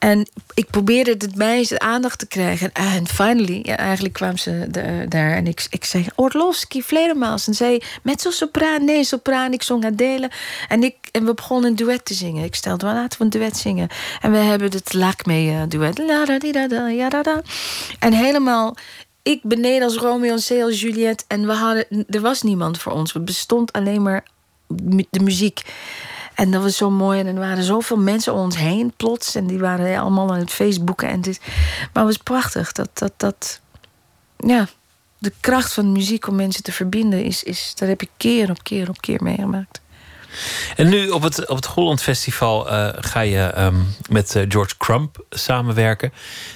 En ik probeerde het meisje aandacht te krijgen. En finally, eigenlijk kwam ze daar. En ik, ik zei, Orlovsky, Vledermaals. En zij, met zo'n sopraan, nee, sopraan. Ik zong Adele. En, ik, en we begonnen een duet te zingen. Ik stelde, wel, laten we een duet zingen. En we hebben het Lakme duet. La da di da da, ja da. En helemaal ik beneden als Romeo en C als Juliette. En we hadden, er was niemand voor ons. Het bestond alleen maar de muziek. En dat was zo mooi. En er waren zoveel mensen om ons heen plots. En die waren allemaal aan het Facebooken. En dit. Maar het was prachtig. Dat, dat, dat, ja, de kracht van muziek om mensen te verbinden... Is, is, dat heb ik keer op keer op keer meegemaakt. En nu op het, op het Holland Festival uh, ga je um, met uh, George Crump samenwerken.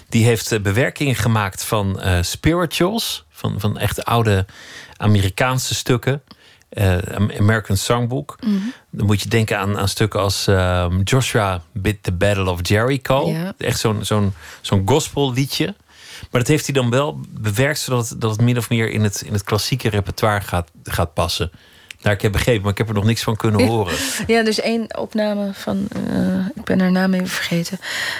Die heeft uh, bewerkingen gemaakt van spirituals. Van, van echt oude Amerikaanse stukken. Uh, American Songbook. Mm -hmm. Dan moet je denken aan, aan stukken als um, Joshua Bit the Battle of Jericho. Ja. Echt zo'n zo'n zo'n gospelliedje. Maar dat heeft hij dan wel bewerkt zodat dat het min of meer in het, in het klassieke repertoire gaat, gaat passen. Nou, ik heb begrepen, maar ik heb er nog niks van kunnen horen. Ja, dus één opname van. eh, ik ben haar naam even vergeten.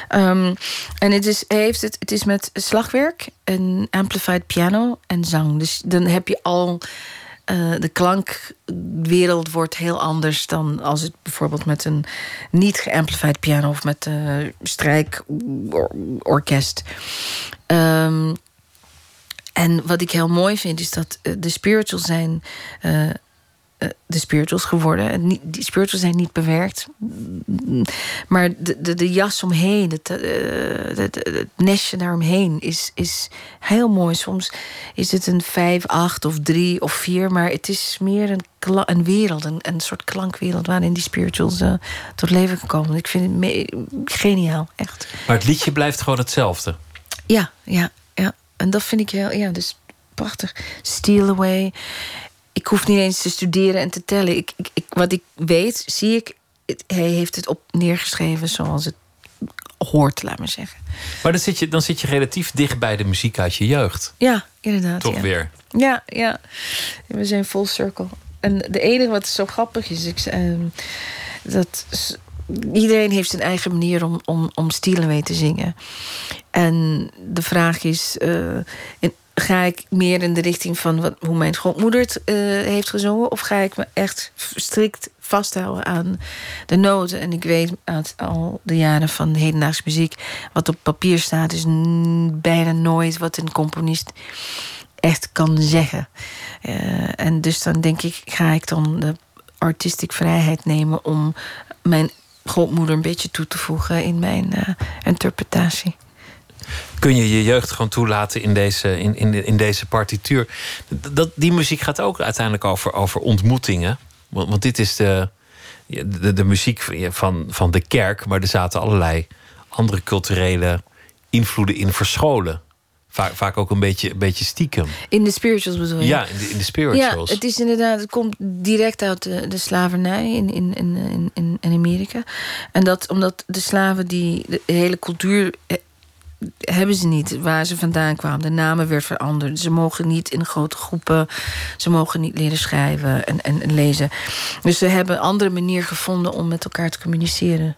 Ehm, en het is, heeft het, het is met slagwerk, en amplified piano en zang. Dus dan heb je al. Eh, de klankwereld wordt heel anders dan als het bijvoorbeeld met een niet geamplified piano of met een strijkorkest. Ehm, en wat ik heel mooi vind is dat eh, de spirituals zijn eh, eh, de spirituals geworden. Die spirituals zijn niet bewerkt. Maar de, de, de jas omheen, het, eh, het, het nestje daaromheen is, is heel mooi. Soms is het een vijf, acht of drie of vier. Maar het is meer een, een wereld, een, een soort klankwereld... waarin die spirituals eh, tot leven komen. Ik vind het me- geniaal, echt. Maar het liedje blijft gewoon hetzelfde. Ja, ja, ja. En dat vind ik heel, ja, dus prachtig. Steal Away. Ik hoef niet eens te studeren en te tellen. Ik, ik, ik- wat ik weet, zie ik. het- hij heeft het op neergeschreven zoals het hoort, laat maar zeggen. Maar dan zit, je, dan zit je relatief dicht bij de muziek uit je jeugd. Ja, inderdaad. Toch ja. weer. Ja, ja. We zijn full circle. En de enige wat zo grappig is, ik, ehm, dat iedereen heeft zijn eigen manier om, om, om Steal Away te zingen. En de vraag is, eh, ga ik meer in de richting van wat, hoe mijn grootmoeder het eh, heeft gezongen? Of ga ik me echt strikt vasthouden aan de noten? En ik weet uit al de jaren van hedendaagse muziek... wat op papier staat, is bijna nooit wat een componist echt kan zeggen. Eh, en dus dan denk ik, ga ik dan de artistic vrijheid nemen om mijn grootmoeder een beetje toe te voegen in mijn eh, interpretatie. Kun je je jeugd gewoon toelaten in deze, in, in, in deze partituur? Dat, die muziek gaat ook uiteindelijk over, over ontmoetingen. Want, want dit is de, de, de muziek van- van, van de kerk, maar er zaten allerlei andere culturele invloeden in verscholen. Vaak, vaak ook een beetje, een beetje stiekem. In de spirituals bedoel je? Ja, in de, in de spirituals. Ja, het is inderdaad, het komt direct uit de, de slavernij in, in, in, in, in, in Amerika. En dat omdat de slaven die de hele cultuur eh, hebben ze niet waar ze vandaan kwamen. De namen werd veranderd. Ze mogen niet in grote groepen. Ze mogen niet leren schrijven en, en, en lezen. Dus ze hebben een andere manier gevonden om met elkaar te communiceren.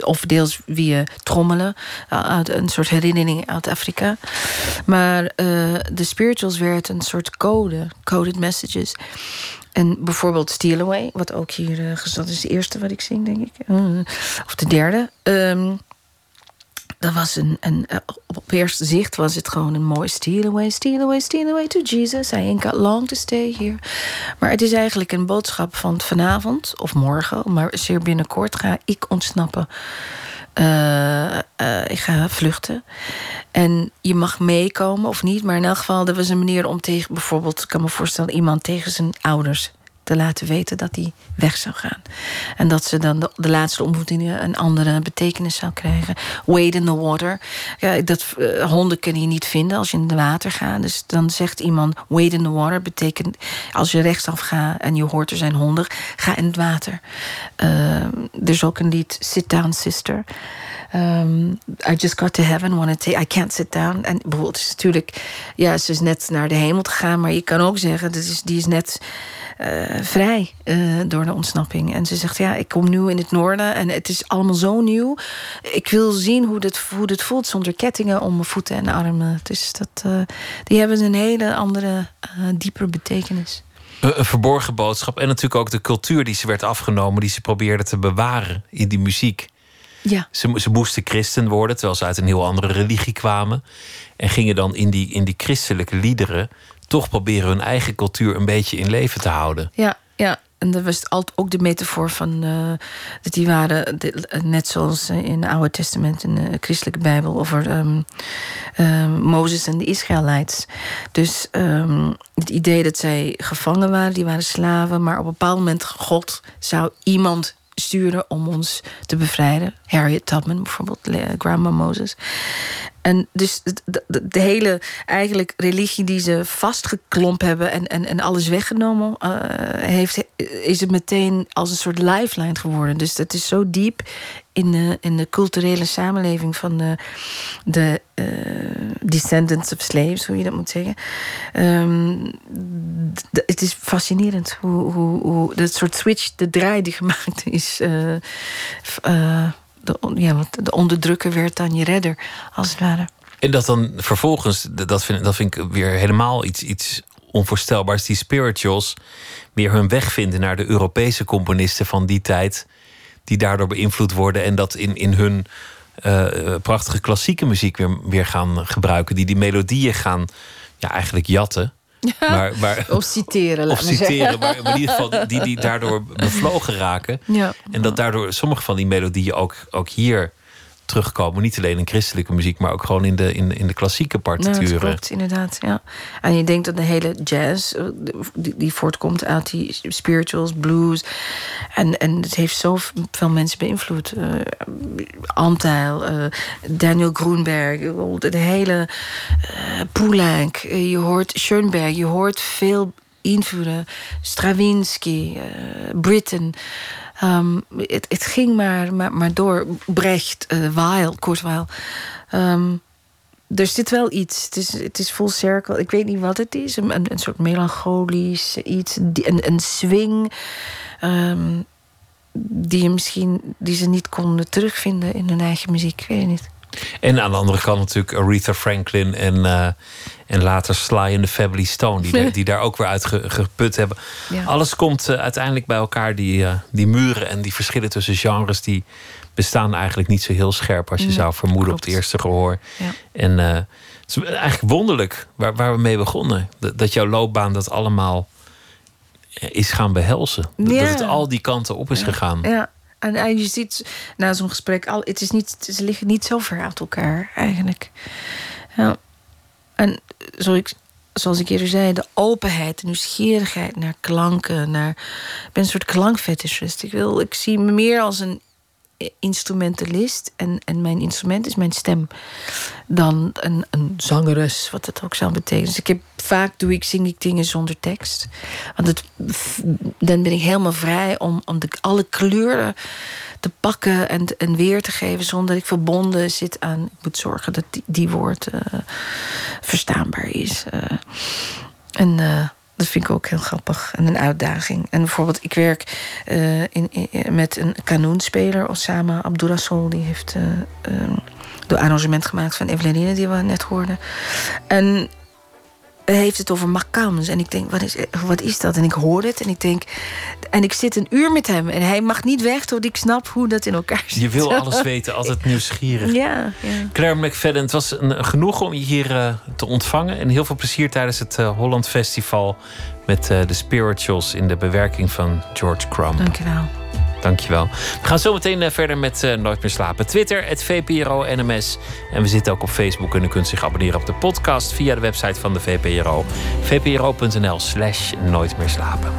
Of deels via trommelen. uh, Uit een soort herinnering uit Afrika. Maar eh, de spirituals werd een soort code. Coded messages. En bijvoorbeeld Steal Away, wat ook hier eh gezet is. De eerste wat ik zing, denk ik. Eh, of de derde. Ehm, dat was een, een eh, op eerste zicht was het gewoon een mooi steal away, steal away, steal away to Jesus. I ain't got long to stay here. Maar het is eigenlijk een boodschap van vanavond of morgen, maar zeer binnenkort ga ik ontsnappen. Eh, eh, ik ga vluchten. En je mag meekomen of niet, maar in elk geval, er was een manier om tegen, bijvoorbeeld, ik kan me voorstellen, iemand tegen zijn ouders te laten weten dat hij weg zou gaan. En dat ze dan de, laatste ontmoetingen een andere betekenis zou krijgen. Wade in the water. Ja, dat, eh, honden kun je niet vinden als je in het water gaat. Dus dan zegt iemand wade in the water. Betekent als je rechtsaf gaat en je hoort er zijn honden, ga in het water. Eh, er is ook een lied Sit Down Sister. Um, I just got to heaven, wanna take, I can't sit down. En bijvoorbeeld, het is natuurlijk, ja, ze is net naar de hemel gegaan, maar je kan ook zeggen, dat is, die is net eh, vrij eh, door de ontsnapping. En ze zegt, ja, ik kom nu in het noorden en het is allemaal zo nieuw. Ik wil zien hoe dit, hoe dit voelt zonder kettingen om mijn voeten en armen. Dus dat, eh, die hebben een hele andere, eh, dieper betekenis. Een verborgen boodschap. En natuurlijk ook de cultuur die ze werd afgenomen, die ze probeerde te bewaren in die muziek. Ja. Ze, ze moesten christen worden, terwijl ze uit een heel andere religie kwamen. En gingen dan in die, in die christelijke liederen toch proberen hun eigen cultuur een beetje in leven te houden. Ja, ja. En dat was altijd ook de metafoor van eh, dat die waren de- net zoals in het Oude Testament in de christelijke Bijbel over ehm, ehm, Mozes en de Israëlites. Dus ehm, het idee dat zij gevangen waren, die waren slaven, maar op een bepaald moment God zou iemand sturen om ons te bevrijden. Harriet Tubman bijvoorbeeld, Grandma Moses. En dus de, hele eigenlijk religie die ze vastgeklomp hebben en, en, en alles weggenomen, uh, heeft, is het meteen als een soort lifeline geworden. Dus dat is zo diep in de, in de culturele samenleving van de, de uh, descendants of slaves, hoe je dat moet zeggen. Um, het is fascinerend hoe, hoe, hoe dat soort switch, de draai die gemaakt is. Uh, de, ja, want de onderdrukker werd dan je redder, als het ware. En dat dan vervolgens, dat vind, dat vind ik weer helemaal iets, iets onvoorstelbaars, die spirituals weer hun weg vinden naar de Europese componisten van die tijd, die daardoor beïnvloed worden en dat in, in hun uh, prachtige klassieke muziek weer, weer gaan gebruiken, die die melodieën gaan ja, eigenlijk jatten. Maar, maar, of citeren, Of citeren, maar, in ieder geval die, die daardoor bevlogen raken. Ja. En dat daardoor sommige van die melodieën ook, ook hier terugkomen. Niet alleen in christelijke muziek, maar ook gewoon in de, in, in de klassieke partituren. Ja, dat klopt, inderdaad. Ja. En je denkt dat de hele jazz, eh, die, die voortkomt uit die spirituals, blues. En, en het heeft zoveel mensen beïnvloed. Uh, Anteil, uh, Daniel Groenberg, de hele uh, Poulenc. je hoort Schoenberg, je hoort veel invloeden. Stravinsky, Britten. Um, het, het, ging maar, maar, maar door. Brecht, uh, Weil. Um, er zit wel iets. Het is, het is full circle. Ik weet niet wat het is. Een, een soort melancholisch iets. Een, een swing. Um, die, misschien, die ze niet konden terugvinden in hun eigen muziek. Ik weet niet. En aan de andere kant natuurlijk Aretha Franklin en, uh, en later Sly en the Family Stone, die, die daar ook weer uit geput hebben. Ja. Alles komt uh, uiteindelijk bij elkaar. Die, uh, die muren en die verschillen tussen genres, die bestaan eigenlijk niet zo heel scherp als je Nee, zou vermoeden klopt. op het eerste gehoor. Ja. En het is eigenlijk wonderlijk waar, waar we mee begonnen. Dat, dat jouw loopbaan dat allemaal is gaan behelzen. Ja. Dat het al die kanten op is gegaan. Ja. En, je ziet na zo'n gesprek, al, het is niet, ze liggen niet zo ver uit elkaar eigenlijk. Ja. En zoals ik, zoals ik eerder zei, de openheid, de nieuwsgierigheid naar klanken. Naar, ik ben een soort klankfetischist. Ik, wil, ik zie me meer als een instrumentalist. En, en mijn instrument is mijn stem. Dan een, een zangeres, wat dat ook zou betekenen. Dus ik heb, vaak doe ik, zing ik dingen zonder tekst. Want dan ben ik helemaal vrij om, om de, alle kleuren te pakken en, en weer te geven... zonder dat ik verbonden zit aan... ik moet zorgen dat die, die woord eh, verstaanbaar is. eh. en eh, dat vind ik ook heel grappig en een uitdaging. En bijvoorbeeld, ik werk eh, in, in- met een kanoenspeler, Osama Abdurrasol. Die heeft eh eh, de arrangement gemaakt van Eveline, die we net hoorden. En heeft het over makams. En ik denk, wat is, wat is dat? En ik hoor het en ik denk... En ik zit een uur met hem en hij mag niet weg... tot ik snap hoe dat in elkaar zit. Je wil alles weten, altijd nieuwsgierig. Ja, ja. Claire McFadden, het was een genoegen om je hier eh, te ontvangen. En heel veel plezier tijdens het eh, Holland Festival met eh, de Spirituals in de bewerking van George Crumb. Dank je wel. Dankjewel. We gaan zo meteen eh, verder met eh, Nooit meer slapen. Twitter, het VPRO NMS. En we zitten ook op Facebook en u kunt zich abonneren op de podcast via de website van de VPRO. vpro.nl slash nooit meer slapen.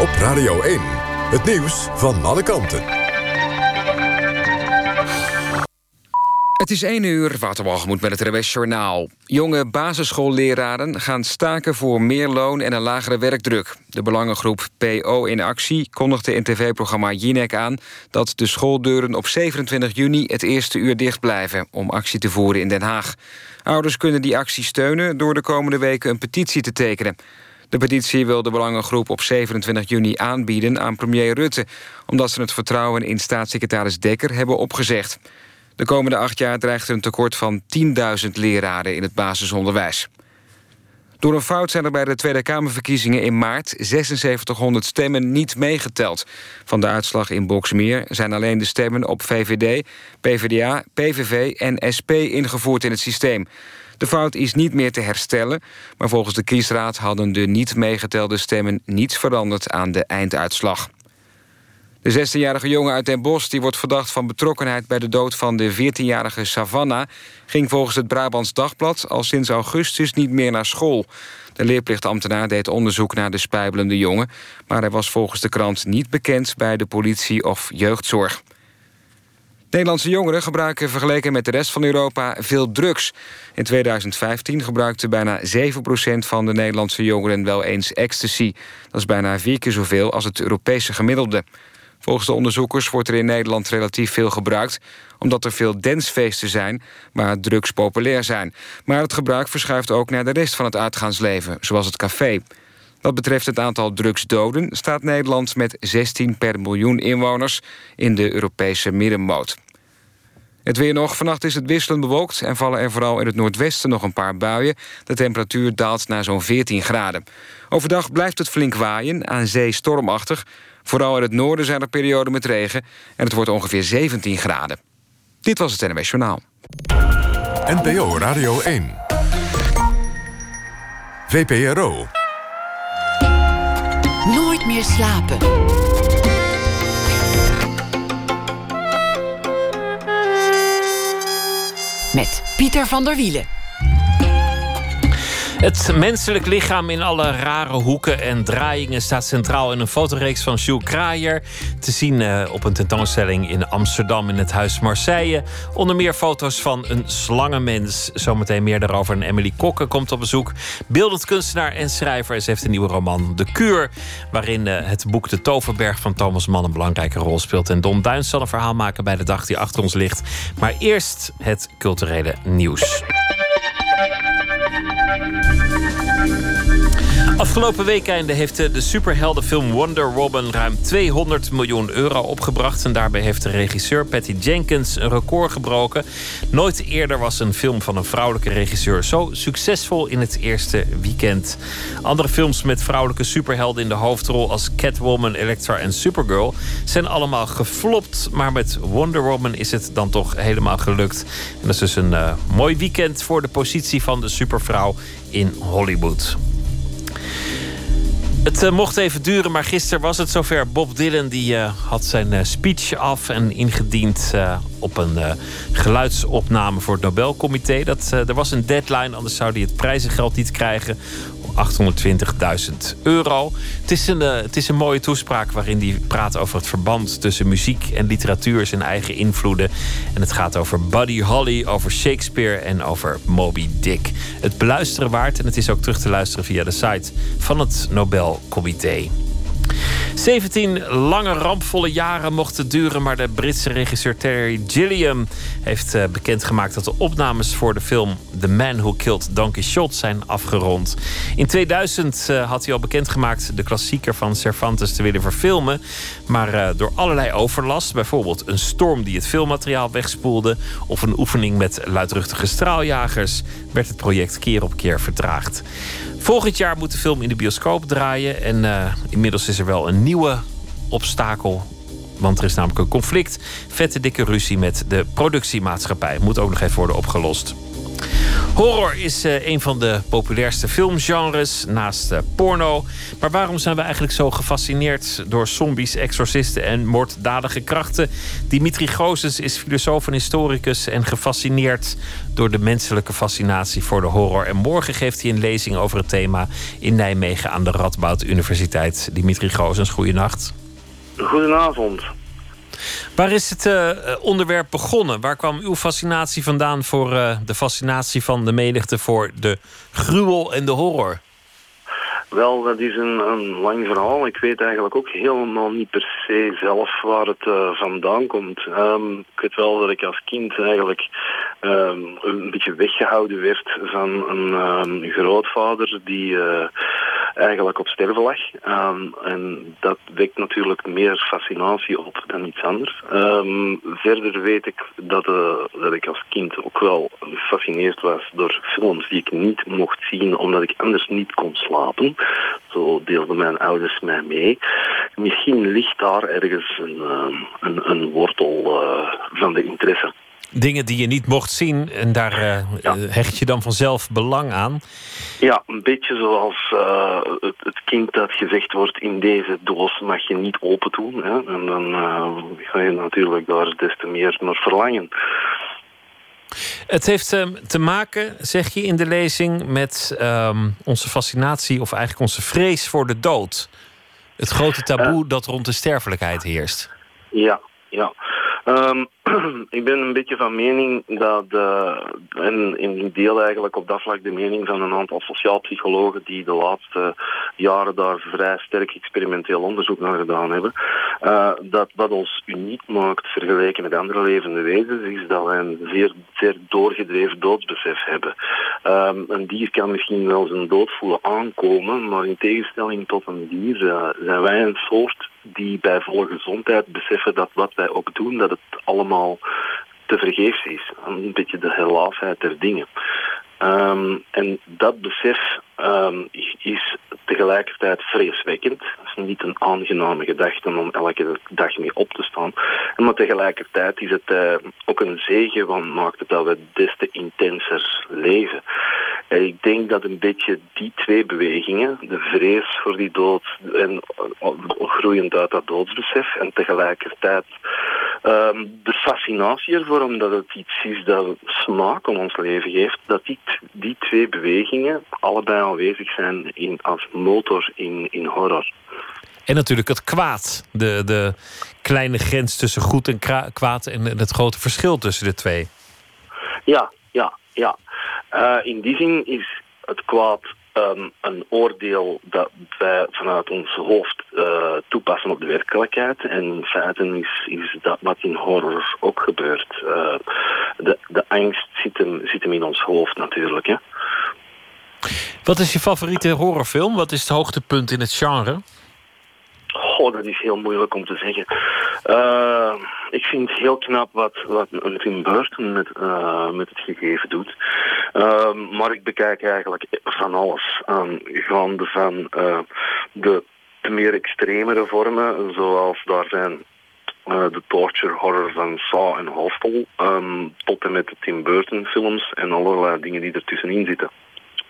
Op Radio 1. Het nieuws van alle kanten. Het is 1 uur, Waterwalgemoed met het RWS Journaal. Jonge basisschoolleraren gaan staken voor meer loon en een lagere werkdruk. De belangengroep PO in actie kondigde in tv-programma Jinek aan... dat de schooldeuren op 27 juni het eerste uur dicht blijven... om actie te voeren in Den Haag. Ouders kunnen die actie steunen door de komende weken een petitie te tekenen. De petitie wil de belangengroep op 27 juni aanbieden aan premier Rutte... omdat ze het vertrouwen in staatssecretaris Dekker hebben opgezegd. De komende acht jaar dreigt er een tekort van 10.000 leraren in het basisonderwijs. Door een fout zijn er bij de Tweede Kamerverkiezingen in maart 7600 stemmen niet meegeteld. Van de uitslag in Boksmeer zijn alleen de stemmen op VVD, PvdA, PVV en SP ingevoerd in het systeem. De fout is niet meer te herstellen, maar volgens de kiesraad hadden de niet meegetelde stemmen niets veranderd aan de einduitslag. De 16-jarige jongen uit Den Bosch, die wordt verdacht van betrokkenheid bij de dood van de 14-jarige Savannah, ging volgens het Brabants Dagblad al sinds augustus niet meer naar school. De leerplichtambtenaar deed onderzoek naar de spijbelende jongen... maar hij was volgens de krant niet bekend bij de politie of jeugdzorg. Nederlandse jongeren gebruiken vergeleken met de rest van Europa veel drugs. In 2015 gebruikte bijna 7% van de Nederlandse jongeren wel eens ecstasy. Dat is bijna vier keer zoveel als het Europese gemiddelde. Volgens de onderzoekers wordt er in Nederland relatief veel gebruikt... omdat er veel dansfeesten zijn waar drugs populair zijn. Maar het gebruik verschuift ook naar de rest van het uitgaansleven, zoals het café. Wat betreft het aantal drugsdoden staat Nederland met 16 per miljoen inwoners... in de Europese middenmoot. Het weer nog. Vannacht is het wisselend bewolkt... en vallen er vooral in het noordwesten nog een paar buien. De temperatuur daalt naar zo'n 14 graden. Overdag blijft het flink waaien, aan zee stormachtig. Vooral in het noorden zijn er perioden met regen... en het wordt ongeveer 17 graden. Dit was het NWS Journaal. NPO Radio 1. VPRO. Nooit meer slapen. Met Pieter van der Wielen. Het menselijk lichaam in alle rare hoeken en draaiingen staat centraal in een fotoreeks van Jules Kraaier. Te zien uh, op een tentoonstelling in Amsterdam in het Huis Marseille. Onder meer foto's van een slangenmens. Zometeen meer daarover. En Emily Kokke komt op bezoek. Beeldend kunstenaar en schrijver. Ze heeft een nieuwe roman, De Kuur. Waarin uh, het boek De Toverberg van Thomas Mann een belangrijke rol speelt. En Don Duins zal een verhaal maken bij de dag die achter ons ligt. Maar eerst het culturele nieuws. Afgelopen weekende heeft de superheldenfilm Wonder Woman ruim 200 miljoen euro opgebracht. En daarbij heeft de regisseur Patty Jenkins een record gebroken. Nooit eerder was een film van een vrouwelijke regisseur zo succesvol in het eerste weekend. Andere films met vrouwelijke superhelden in de hoofdrol als Catwoman, Elektra en Supergirl zijn allemaal geflopt. Maar met Wonder Woman is het dan toch helemaal gelukt. En dat is dus een uh, mooi weekend voor de positie van de supervrouw in Hollywood. Het uh, mocht even duren, maar gisteren was het zover. Bob Dylan die, uh, had zijn uh, speech af en ingediend op een geluidsopname voor het Nobelcomité. Dat, er was een deadline, anders zou hij het prijzengeld niet krijgen. 820.000 euro. Het is, een, het is een mooie toespraak waarin hij praat over het verband tussen muziek en literatuur, zijn eigen invloeden. En het gaat over Buddy Holly, over Shakespeare en over Moby Dick. Het beluisteren waard en het is ook terug te luisteren via de site van het Nobelcomité. 17 lange rampvolle jaren mochten duren, maar de Britse regisseur Terry Gilliam heeft uh, bekendgemaakt dat de opnames voor de film The Man Who Killed Don Quixote zijn afgerond. In 2000 uh, had hij al bekendgemaakt de klassieker van Cervantes te willen verfilmen, maar uh, door allerlei overlast, bijvoorbeeld een storm die het filmmateriaal wegspoelde of een oefening met luidruchtige straaljagers, werd het project keer op keer vertraagd. Volgend jaar moet de film in de bioscoop draaien. En inmiddels is er wel een nieuwe obstakel. Want er is namelijk een conflict. Vette dikke ruzie met de productiemaatschappij. Moet ook nog even worden opgelost. Horror is uh, een van de populairste filmgenres naast uh, porno. Maar waarom zijn we eigenlijk zo gefascineerd door zombies, exorcisten en moorddadige krachten? Dimitri Goossens is filosoof en historicus en gefascineerd door de menselijke fascinatie voor de horror. En morgen geeft hij een lezing over het thema in Nijmegen aan de Radboud Universiteit. Dimitri Goossens, goedenacht. Goedenavond. Waar is het uh, onderwerp begonnen? Waar kwam uw fascinatie vandaan voor uh, de fascinatie van de menigte voor de gruwel en de horror? Wel, dat is een, lang verhaal. Ik weet eigenlijk ook helemaal niet per se zelf waar het uh, vandaan komt. Um, ik weet wel dat ik als kind eigenlijk um, een beetje weggehouden werd van een um, grootvader die uh, eigenlijk op sterven lag. en dat wekt natuurlijk meer fascinatie op dan iets anders. verder weet ik dat, uh, dat ik als kind ook wel gefascineerd was door films die ik niet mocht zien omdat ik anders niet kon slapen. Zo deelden mijn ouders mij mee. Misschien ligt daar ergens een, een, een wortel uh, van de interesse. Dingen die je niet mocht zien en daar uh, ja. hecht je dan vanzelf belang aan? Ja, een beetje zoals uh, het, het, kind dat gezegd wordt in deze doos mag je niet open doen. Hè? En dan ga je natuurlijk daar des te meer naar verlangen. Het heeft ehm, te maken, zeg je in de lezing, met ehm, onze fascinatie of eigenlijk onze vrees voor de dood. Het grote taboe dat rond de sterfelijkheid heerst. Ja, ja. Ehm, ik ben een beetje van mening dat, uh, en in deel eigenlijk op dat vlak de mening van een aantal sociaal psychologen die de laatste jaren daar vrij sterk experimenteel onderzoek naar gedaan hebben, uh, dat wat ons uniek maakt vergeleken met andere levende wezens, is dat wij een zeer, zeer doorgedreven doodsbesef hebben. Um, een dier kan misschien wel zijn dood voelen aankomen, maar in tegenstelling tot een dier uh, zijn wij een soort die bij volle gezondheid beseffen dat wat wij ook doen, dat het allemaal te vergeefs is. Een beetje de helaasheid der dingen. Um, en dat besef um, is tegelijkertijd vreeswekkend. Het is niet een aangename gedachte om elke dag mee op te staan. Maar tegelijkertijd is het uh, ook een zegen, want maakt het dat we des te intenser leven. En ik denk dat een beetje die twee bewegingen, de vrees voor die dood en uh, groeiend uit dat doodsbesef en tegelijkertijd um, de fascinatie ervoor, omdat het iets is dat smaak om ons leven geeft, dat die, die twee bewegingen allebei aanwezig zijn in, als motor in, in horror. En natuurlijk het kwaad. De, de kleine grens tussen goed en kwaad en het grote verschil tussen de twee. Ja, ja, ja. Uh, in die zin is het kwaad um, een oordeel dat wij vanuit ons hoofd uh, toepassen op de werkelijkheid. En in feite is, is dat wat in horror ook gebeurt. Uh, de, de angst zit hem, zit hem in ons hoofd natuurlijk. Hè. Wat is je favoriete horrorfilm? Wat is het hoogtepunt in het genre? Oh, dat is heel moeilijk om te zeggen. Uh, ik vind het heel knap wat, wat Tim Burton met, uh, met het gegeven doet. Uh, maar ik bekijk eigenlijk van alles aan. Gaande van uh, de meer extremere vormen, zoals daar zijn uh, de torture horror van Saw en Hostel, um, tot en met de Tim Burton films en allerlei dingen die ertussenin zitten.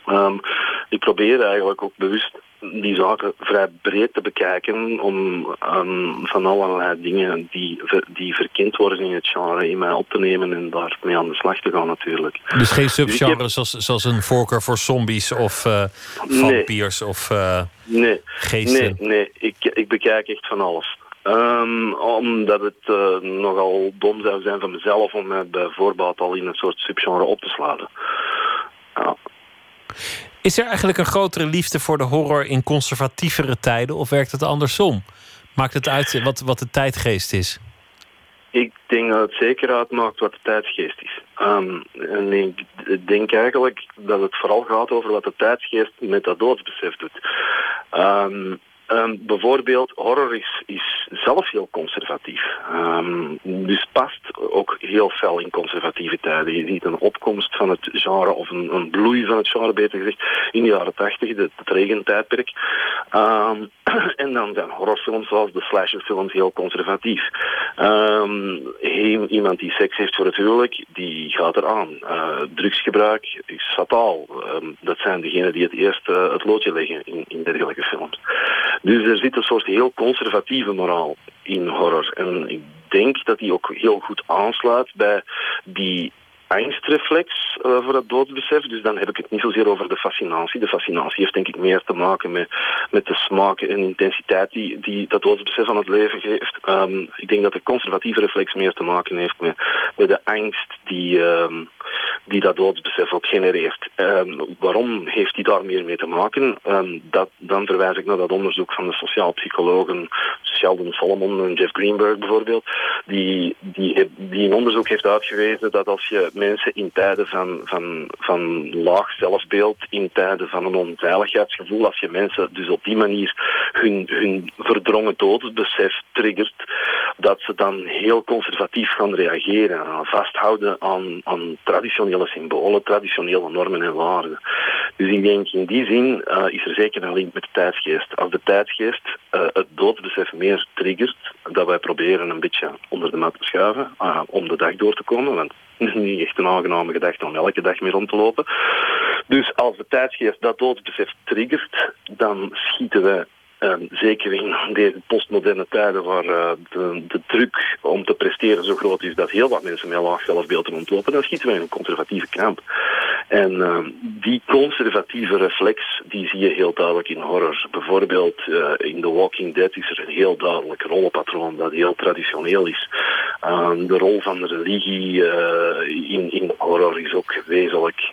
Um, ik probeer eigenlijk ook bewust die zaken vrij breed te bekijken om um, van allerlei dingen die, die verkend worden in het genre in mij op te nemen en daarmee aan de slag te gaan natuurlijk. Dus geen subgenres dus zoals, zoals een voorkeur voor zombies of uh, vampiers nee. of uh, nee. geesten? Nee, nee. Ik, ik bekijk echt van alles. Um, omdat het uh, nogal dom zou zijn van mezelf om mij bijvoorbeeld al in een soort subgenre op te slaan. Ja. Is er eigenlijk een grotere liefde voor de horror in conservatievere tijden of werkt het andersom? Maakt het uit wat, wat de tijdgeest is? Ik denk dat het zeker uitmaakt wat de tijdsgeest is. Um, en ik denk eigenlijk dat het vooral gaat over wat de tijdsgeest met dat doodsbesef doet. Um, Um, bijvoorbeeld, horror is, zelf heel conservatief. Um, dus past ook heel fel in conservatieve tijden. Je ziet een opkomst van het genre, of een, een bloei van het genre, beter gezegd, in de jaren tachtig, het regentijdperk. Um, en dan zijn horrorfilms zoals de slasherfilms heel conservatief. iemand die seks heeft voor het huwelijk, die gaat eraan. Uh, drugsgebruik is fataal. dat zijn degenen die het eerst uh, het loodje leggen in, in dergelijke films. Dus er zit een soort heel conservatieve moraal in horror. En ik denk dat die ook heel goed aansluit bij die angstreflex uh, voor dat doodsbesef. Dus dan heb ik het niet zozeer over de fascinatie. De fascinatie heeft denk ik meer te maken met, met de smaak en intensiteit die, die dat doodsbesef aan het leven geeft. Um, ik denk dat de conservatieve reflex meer te maken heeft met, met de angst die, um, die dat doodsbesef ook genereert. Um, waarom heeft die daar meer mee te maken? dat, dan verwijs ik naar dat onderzoek van de sociaal psychologen Sheldon Solomon en Jeff Greenberg bijvoorbeeld, die, die, die een onderzoek heeft uitgewezen dat als je in tijden van, van, van laag zelfbeeld, in tijden van een onveiligheidsgevoel, als je mensen dus op die manier hun, hun verdrongen doodsbesef triggert, dat ze dan heel conservatief gaan reageren, vasthouden aan, aan traditionele symbolen, traditionele normen en waarden. Dus ik denk in die zin uh, is er zeker een link met de tijdsgeest. Als de tijdsgeest uh, het doodsbesef meer triggert, dat wij proberen een beetje onder de mat te schuiven uh, om de dag door te komen, want niet echt een aangename gedachte om elke dag mee rond te lopen. Dus als de tijdsgeest dat doodsbesef triggert, dan schieten we Ehm, zeker in deze postmoderne tijden waar uh, de, de, druk om te presteren zo groot is dat heel wat mensen met laag zelfbeeld ontlopen, dan schieten wij in een conservatieve kamp. En uh, die conservatieve reflex die zie je heel duidelijk in horror. Bijvoorbeeld uh, in The Walking Dead is er een heel duidelijk rollenpatroon dat heel traditioneel is. Ehm, de rol van de religie eh, in, in horror is ook wezenlijk.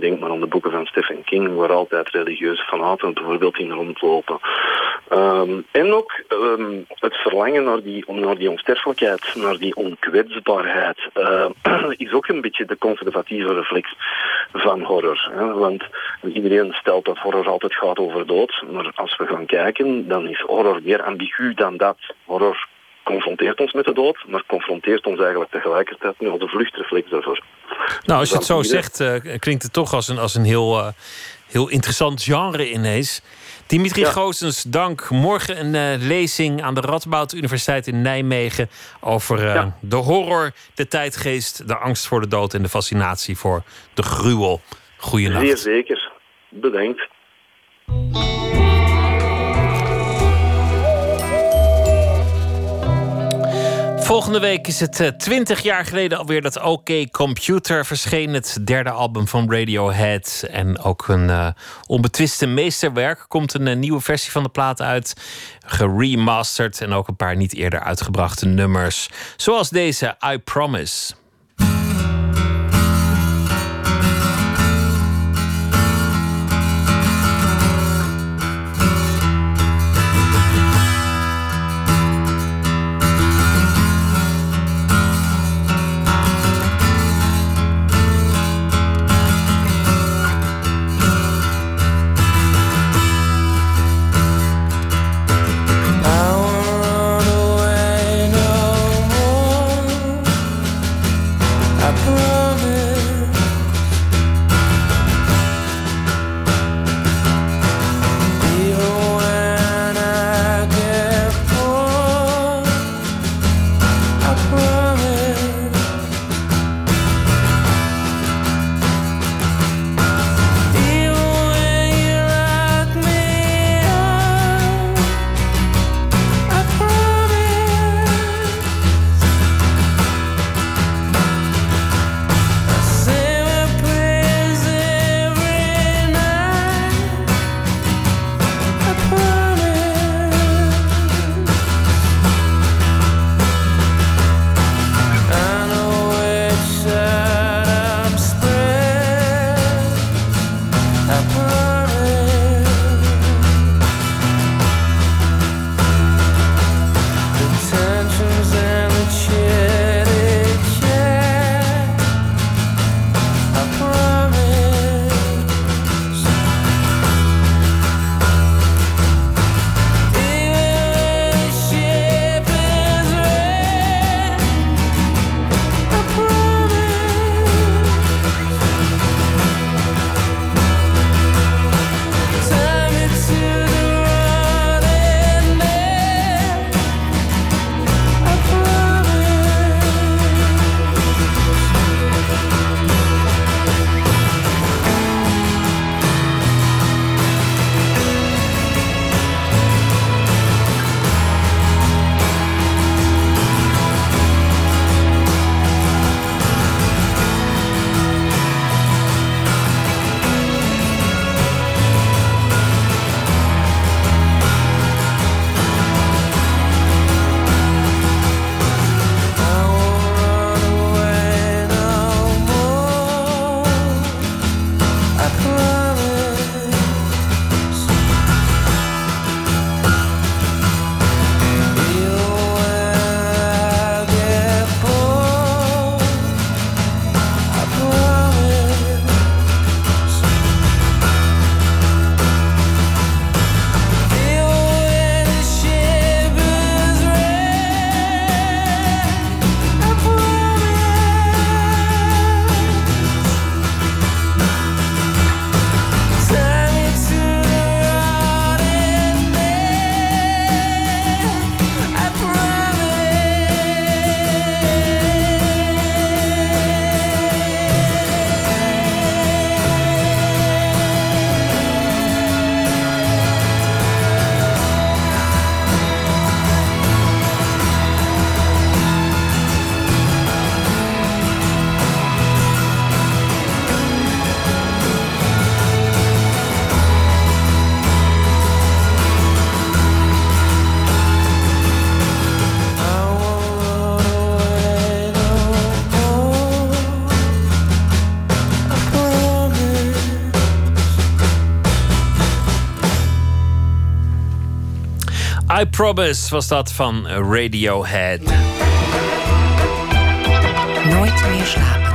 denk maar aan de boeken van Stephen King, waar altijd religieuze fanaten bijvoorbeeld in rondlopen. Um, en ook um, het verlangen naar die, naar die onsterfelijkheid, naar die onkwetsbaarheid, uh, is ook een beetje de conservatieve reflex van horror. Hè? Want iedereen stelt dat horror altijd gaat over dood, maar als we gaan kijken, dan is horror meer ambigu dan dat. Horror confronteert ons met de dood, maar confronteert ons eigenlijk tegelijkertijd met de vluchtreflex daarvoor. Nou, als je het zo zegt, uh, klinkt het toch als een, als een heel, uh, heel interessant genre ineens. Dimitri ja. Goossens, dank. Morgen een uh, lezing aan de Radboud Universiteit in Nijmegen over uh, ja. de horror, de tijdgeest, de angst voor de dood en de fascinatie voor de gruwel. Goeienacht. Zeer zeker. Bedankt. Volgende week is het twintig jaar geleden alweer dat OK Computer verscheen. Het derde album van Radiohead. En ook een uh, onbetwiste meesterwerk. Komt een uh, nieuwe versie van de plaat uit. Geremasterd. En ook een paar niet eerder uitgebrachte nummers. Zoals deze I Promise. I Promise was dat van Radiohead. Nooit meer slapen.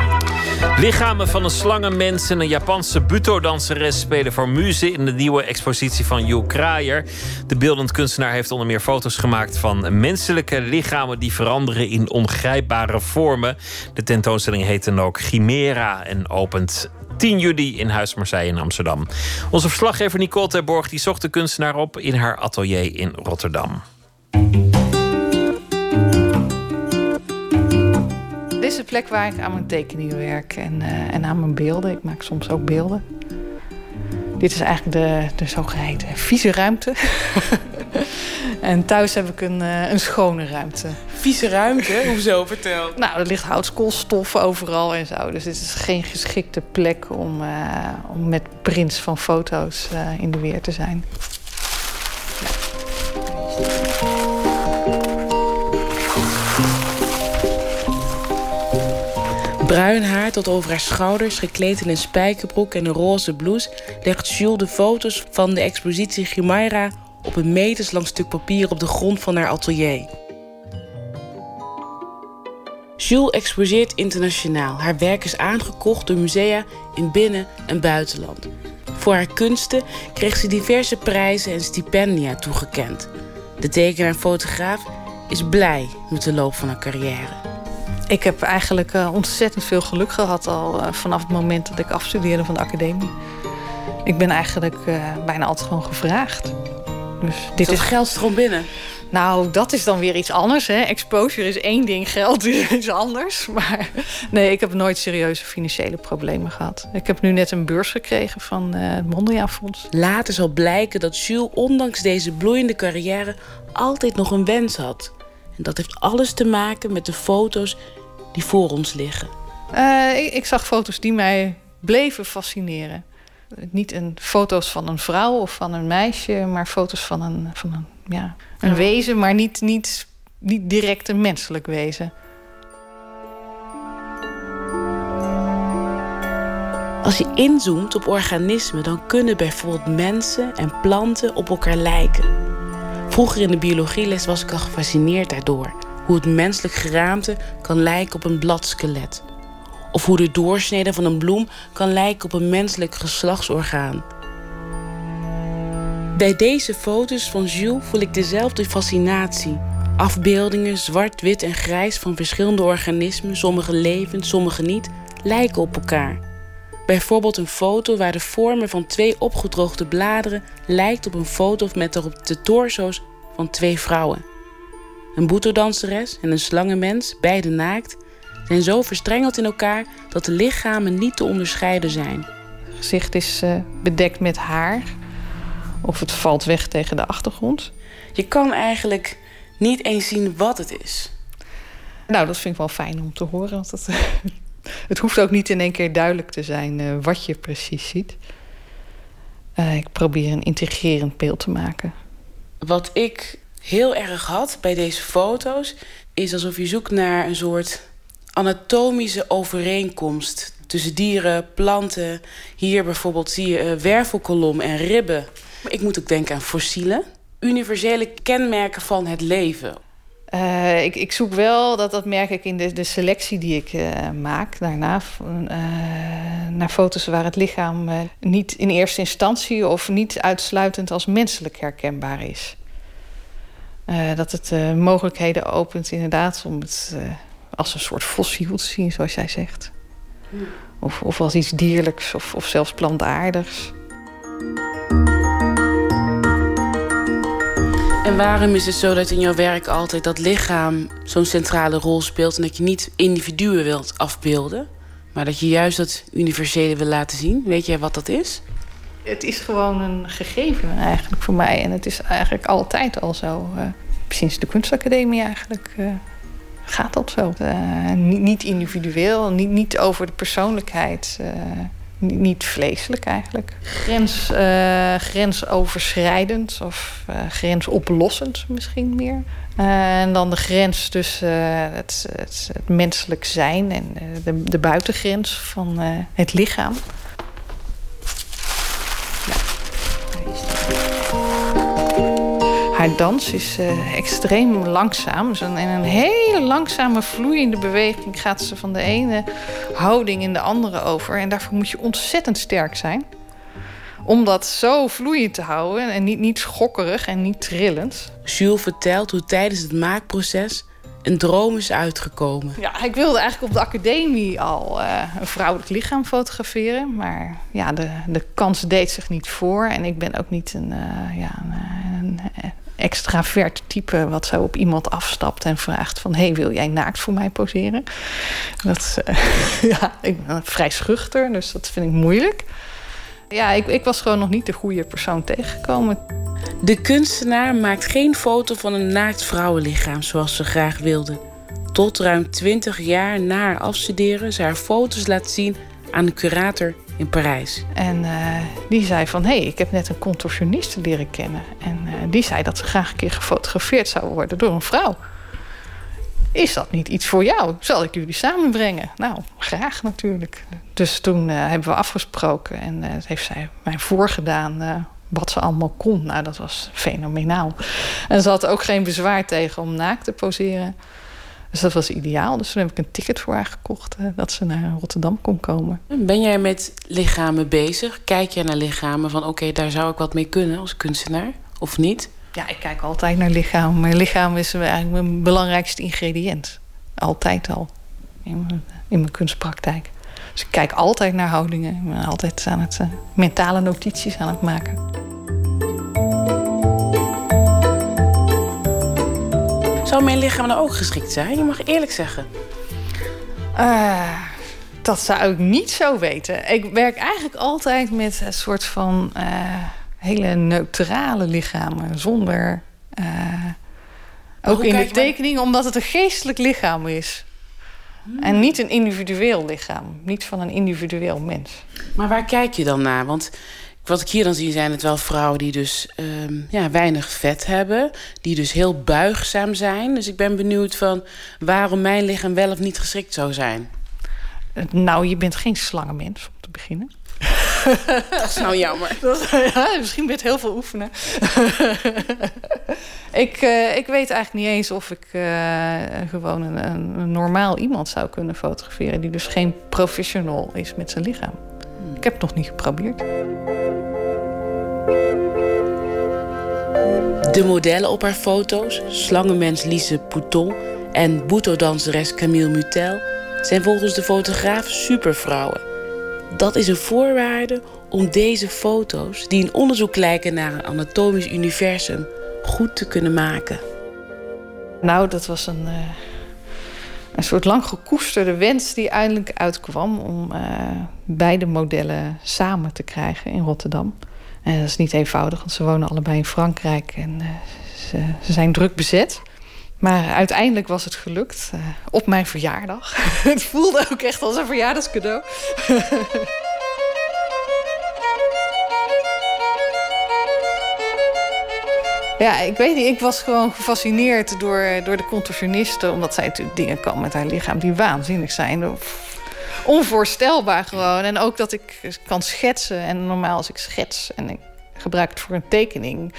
Lichamen van een slangenmens en een Japanse buto-danseres spelen voor muze in de nieuwe expositie van Jules Kraaier. De beeldend kunstenaar heeft onder meer foto's gemaakt van menselijke lichamen die veranderen in ongrijpbare vormen. De tentoonstelling heet dan ook Chimera en opent 10 juli in Huis Marseille in Amsterdam. Onze verslaggever Nicole Terborg die zocht de kunstenaar op in haar atelier in Rotterdam. Dit is de plek waar ik aan mijn tekeningen werk en, uh, en aan mijn beelden. Ik maak soms ook beelden. Dit is eigenlijk de, de zogeheten vieze ruimte. en thuis heb ik een, uh, een schone ruimte. Vieze ruimte? Hoezo? Vertel. Nou, er ligt houtskoolstof overal en zo. Dus dit is geen geschikte plek om, uh, om met prints van foto's in de weer te zijn. Bruin haar tot over haar schouders, gekleed in een spijkerbroek en een roze blouse, legt Jules de foto's van de expositie Chimaira op een meterslang stuk papier op de grond van haar atelier. Jules exposeert internationaal. Haar werk is aangekocht door musea in binnen- en buitenland. Voor haar kunsten kreeg ze diverse prijzen en stipendia toegekend. De tekenaar en fotograaf is blij met de loop van haar carrière. Ik heb eigenlijk uh, ontzettend veel geluk gehad al uh, vanaf het moment dat ik afstudeerde van de academie. Ik ben eigenlijk uh, bijna altijd gewoon gevraagd. Dus dit is geld stroom binnen. Nou, dat is dan weer iets anders. Hè? Exposure is één ding, geld is iets anders. Maar nee, ik heb nooit serieuze financiële problemen gehad. Ik heb nu net een beurs gekregen van het Mondriaan Fonds. Later zal blijken dat Jules, ondanks deze bloeiende carrière, altijd nog een wens had. En dat heeft alles te maken met de foto's die voor ons liggen. Uh, ik, ik, zag foto's die mij bleven fascineren. Niet een, foto's van een vrouw of van een meisje, maar foto's van een, van een, ja, een ja. wezen, maar niet, niet, niet direct een menselijk wezen. Als je inzoomt op organismen, dan kunnen bijvoorbeeld mensen en planten op elkaar lijken. Vroeger in de biologieles was ik al gefascineerd daardoor. Hoe het menselijk geraamte kan lijken op een bladskelet. Of hoe de doorsnede van een bloem kan lijken op een menselijk geslachtsorgaan. Bij deze foto's van Jules voel ik dezelfde fascinatie. Afbeeldingen, zwart, wit en grijs van verschillende organismen, sommige levend, sommige niet, lijken op elkaar. Bijvoorbeeld een foto waar de vormen van twee opgedroogde bladeren lijkt op een foto met de torso's van twee vrouwen. Een boetedanseres en een slangenmens, beide naakt, zijn zo verstrengeld in elkaar dat de lichamen niet te onderscheiden zijn. Het gezicht is uh, bedekt met haar of het valt weg tegen de achtergrond. Je kan eigenlijk niet eens zien wat het is. Nou, dat vind ik wel fijn om te horen. Want het, het hoeft ook niet in één keer duidelijk te zijn uh, wat je precies ziet. Uh, ik probeer een integrerend beeld te maken. Wat ik heel erg had bij deze foto's, is alsof je zoekt naar een soort anatomische overeenkomst tussen dieren, planten. Hier bijvoorbeeld zie je uh, wervelkolom en ribben. Ik moet ook denken aan fossielen. Universele kenmerken van het leven. Uh, ik, ik, zoek wel, dat, dat merk ik in de, de selectie die ik uh, maak daarna, naar foto's waar het lichaam niet in eerste instantie of niet uitsluitend als menselijk herkenbaar is. dat het mogelijkheden opent inderdaad om het als een soort fossiel te zien, zoals jij zegt. Of, of als iets dierlijks of, of zelfs plantaardigs. En waarom is het zo dat in jouw werk altijd dat lichaam zo'n centrale rol speelt en dat je niet individuen wilt afbeelden, maar dat je juist dat universele wil laten zien? Weet jij wat dat is? Het is gewoon een gegeven eigenlijk voor mij en het is eigenlijk altijd al zo. Uh, sinds de kunstacademie eigenlijk uh, gaat dat zo. Uh, niet, niet, individueel, niet, niet, over de persoonlijkheid niet vleeselijk eigenlijk. Grens, uh, grensoverschrijdend of grensoplossend misschien meer. En dan de grens tussen het, het, het, menselijk zijn en de, de buitengrens van het lichaam. Haar dans is uh, extreem langzaam. Dus in een hele langzame, vloeiende beweging gaat ze van de ene houding in de andere over. En daarvoor moet je ontzettend sterk zijn. Om dat zo vloeiend te houden en niet, niet schokkerig en niet trillend. Jules vertelt hoe tijdens het maakproces een droom is uitgekomen. Ja, ik wilde eigenlijk op de academie al uh, een vrouwelijk lichaam fotograferen. Maar ja, de, de kans deed zich niet voor. En ik ben ook niet een, uh, ja, een, een extravert type wat zo op iemand afstapt en vraagt van... hey, wil jij naakt voor mij poseren? Dat, uh, ja, ik ben vrij schuchter, dus dat vind ik moeilijk. Ja, ik, ik was gewoon nog niet de goede persoon tegengekomen. De kunstenaar maakt geen foto van een naakt vrouwenlichaam zoals ze graag wilde. Tot ruim 20 jaar na haar afstuderen ze haar foto's laat zien aan een curator in Parijs. En uh, die zei van, hé, hey, ik heb net een contorsioniste leren kennen. En uh, die zei dat ze graag een keer gefotografeerd zou worden door een vrouw. Is dat niet iets voor jou? Zal ik jullie samenbrengen? Nou, graag natuurlijk. Dus toen uh, hebben we afgesproken en heeft zij mij voorgedaan wat ze allemaal kon. Nou, dat was fenomenaal. En ze had ook geen bezwaar tegen om naakt te poseren. Dus dat was ideaal. Dus toen heb ik een ticket voor haar gekocht uh, dat ze naar Rotterdam kon komen. Ben jij met lichamen bezig? Kijk jij naar lichamen van oké, okay, daar zou ik wat mee kunnen als kunstenaar of niet? Ja, ik kijk altijd naar lichaam. Mijn lichaam is eigenlijk mijn belangrijkste ingrediënt. Altijd al. In mijn, in mijn kunstpraktijk. Dus ik kijk altijd naar houdingen. Ik ben altijd aan het uh, mentale notities aan het maken. Zou mijn lichaam nou ook geschikt zijn? Je mag eerlijk zeggen. Uh, dat zou ik niet zo weten. Ik werk eigenlijk altijd met een soort van uh, hele neutrale lichamen. Zonder. Uh, ook in de tekening, omdat het een geestelijk lichaam is. Hmm. En niet een individueel lichaam. Niet van een individueel mens. Maar waar kijk je dan naar? Want wat ik hier dan zie zijn het wel vrouwen die dus um, ja, weinig vet hebben. Die dus heel buigzaam zijn. Dus ik ben benieuwd van waarom mijn lichaam wel of niet geschikt zou zijn. Nou, je bent geen slangenmens om te beginnen. Dat is nou jammer. Dat, ja, misschien met heel veel oefenen. ik, uh, ik weet eigenlijk niet eens of ik uh, gewoon een, een, normaal iemand zou kunnen fotograferen... die dus geen professional is met zijn lichaam. Ik heb het nog niet geprobeerd. De modellen op haar foto's, slangenmens Lise Pouton en boeto-danseres Camille Mutel, zijn volgens de fotograaf supervrouwen. Dat is een voorwaarde om deze foto's, die een onderzoek lijken naar een anatomisch universum, goed te kunnen maken. Nou, dat was een, uh, een soort lang gekoesterde wens die eindelijk uitkwam om uh, beide modellen samen te krijgen in Rotterdam. En dat is niet eenvoudig, want ze wonen allebei in Frankrijk en uh, ze, zijn druk bezet. Maar uiteindelijk was het gelukt uh, op mijn verjaardag. het voelde ook echt als een verjaardagscadeau. Ja, ik weet niet. Ik was gewoon gefascineerd door, door de contorsionisten. Omdat zij natuurlijk dingen kan met haar lichaam die waanzinnig zijn. Onvoorstelbaar gewoon. En ook dat ik kan schetsen. En normaal als ik schets en ik gebruik het voor een tekening...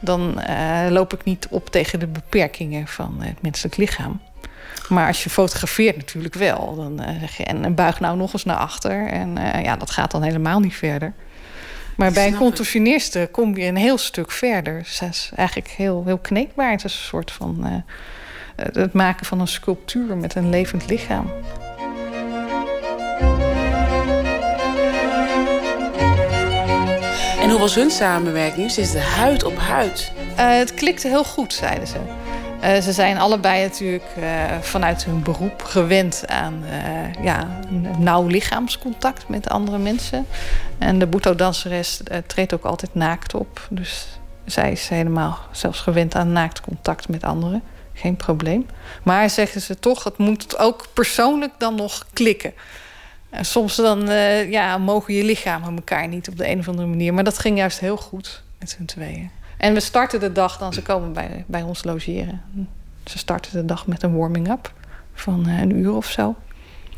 dan uh, loop ik niet op tegen de beperkingen van het menselijk lichaam. Maar als je fotografeert natuurlijk wel. Dan uh, zeg je, en buig nou nog eens naar achter. En uh, ja, dat gaat dan helemaal niet verder. Maar bij een contorsioniste kom je een heel stuk verder. Dus dat is eigenlijk heel, heel kneedbaar. Het is een soort van uh, het maken van een sculptuur met een levend lichaam. En hoe was hun samenwerking? Ze is de huid op huid. Uh, het klikte heel goed, zeiden ze. Uh, ze zijn allebei natuurlijk uh, vanuit hun beroep gewend aan uh, ja, nauw lichaamscontact met andere mensen. En de Buto-danseres treedt ook altijd naakt op. Dus zij is helemaal zelfs gewend aan naaktcontact met anderen. Geen probleem. Maar zeggen ze toch, het moet ook persoonlijk dan nog klikken. En soms dan ja, mogen je lichamen elkaar niet op de een of andere manier. Maar dat ging juist heel goed met hun tweeën. En we starten de dag dan, ze komen bij, bij ons logeren. Ze starten de dag met een warming-up van uh, een uur of zo.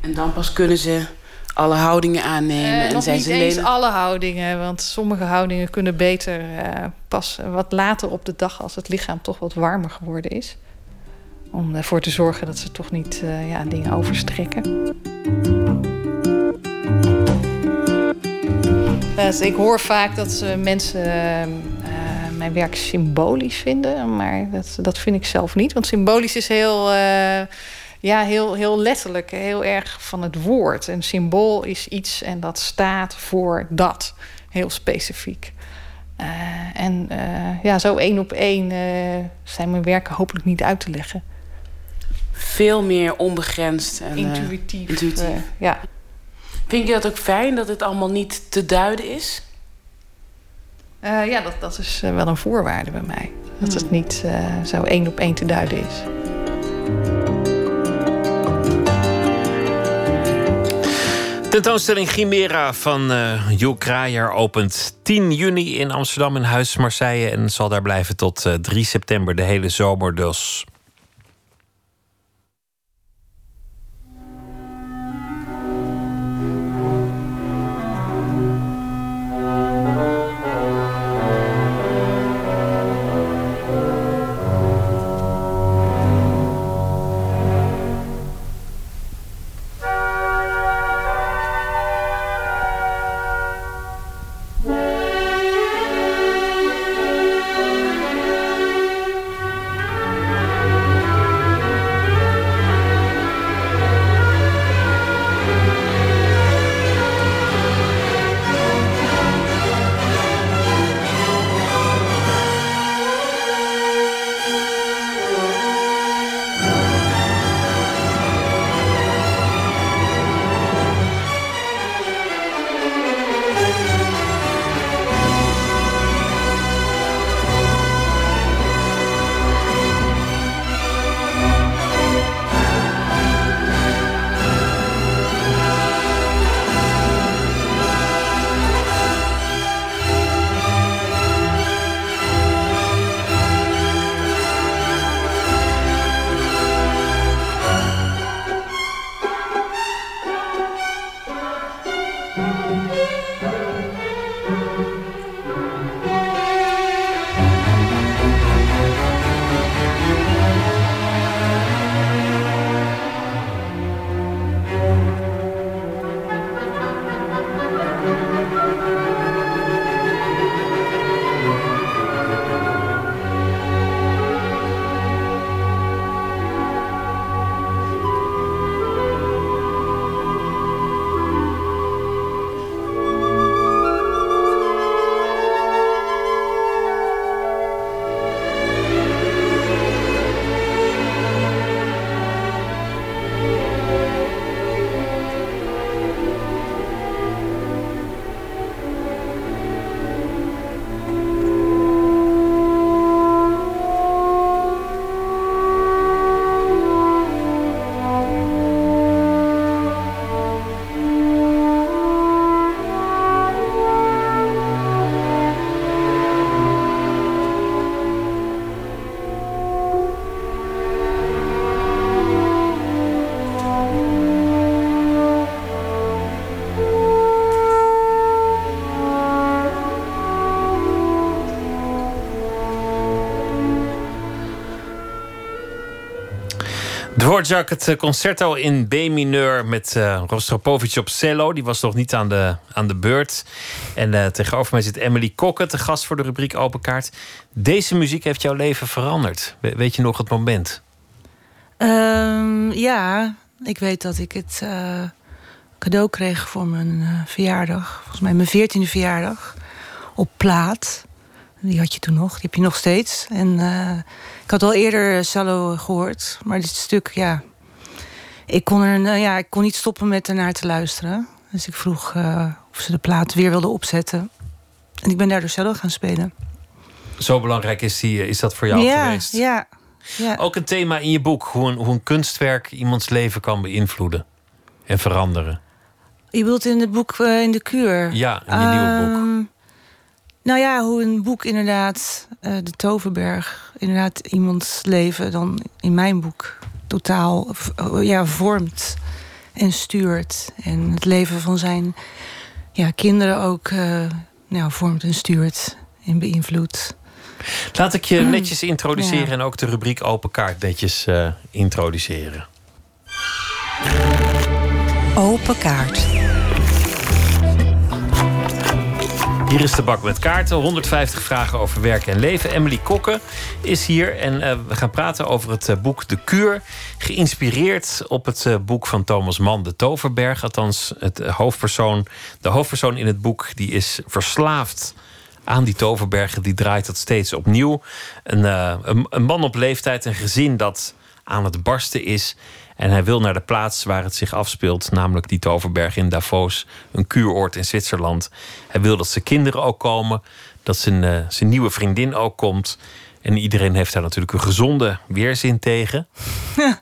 En dan pas kunnen ze alle houdingen aannemen. Uh, en zijn niet ze eens alle houdingen, want sommige houdingen kunnen beter uh, pas wat later op de dag als het lichaam toch wat warmer geworden is. Om ervoor te zorgen dat ze toch niet uh, ja, dingen overstrekken. Dus ik hoor vaak dat ze mensen mijn werk symbolisch vinden, maar dat, dat vind ik zelf niet. Want symbolisch is heel ja, heel, heel letterlijk, heel erg van het woord. Een symbool is iets en dat staat voor dat, heel specifiek. Uh, en uh, ja, zo één op één zijn mijn werken hopelijk niet uit te leggen. Veel meer onbegrensd en intuïtief. intuïtief. ja. Vind je dat ook fijn dat het allemaal niet te duiden is? Ja, dat, dat is wel een voorwaarde bij mij. Dat het niet zo één op één te duiden is. Tentoonstelling Chimera van uh, Jo Kraaier opent 10 juni in Amsterdam in Huis Marseille en zal daar blijven tot uh, 3 september, de hele zomer dus. Dvorak, het concerto in B-mineur met uh, Rostropovich op cello. Die was nog niet aan de, aan de beurt. En uh, tegenover mij zit Emily Kokke, te gast voor de rubriek Open Kaart. Deze muziek heeft jouw leven veranderd. We, weet je nog het moment? Um, ja, ik weet dat ik het cadeau kreeg voor mijn verjaardag. Volgens mij mijn veertiende verjaardag. Op plaat. Die had je toen nog, die heb je nog steeds. En uh, ik had al eerder cello gehoord, maar dit stuk, ja. Ik kon, er, uh, ja, ik kon niet stoppen met ernaar te luisteren. Dus ik vroeg uh, of ze de plaat weer wilden opzetten. En ik ben daardoor cello gaan spelen. Zo belangrijk is, die, is dat voor jou ja, geweest? Ja, ja. Ook een thema in je boek, hoe een, hoe een kunstwerk iemands leven kan beïnvloeden en veranderen. Je bedoelt in het boek In de Kuur? Ja, in je uh, nieuwe boek. Nou ja, hoe een boek inderdaad, uh, de Toverberg, inderdaad iemands leven dan in mijn boek totaal ja, vormt. en stuurt. En het leven van zijn ja, kinderen ook eh, nou, vormt en stuurt en beïnvloedt. Laat ik je Mm. netjes introduceren Ja. en ook de rubriek Open Kaart netjes eh, introduceren. Open kaart. Hier is de bak met kaarten. 150 vragen over werk en leven. Emily Kokke is hier en eh, we gaan praten over het eh, boek De Kuur. Geïnspireerd op het eh, boek van Thomas Mann, De Toverberg. Althans, het hoofdpersoon, de hoofdpersoon in het boek die is verslaafd aan die toverbergen. Die draait dat steeds opnieuw. Een, een, een man op leeftijd, een gezin dat aan het barsten is. En hij wil naar de plaats waar het zich afspeelt, namelijk die toverberg in Davos, een kuuroord in Zwitserland. Hij wil dat zijn kinderen ook komen, dat zijn, eh, zijn nieuwe vriendin ook komt. En iedereen heeft daar natuurlijk een gezonde weerzin tegen.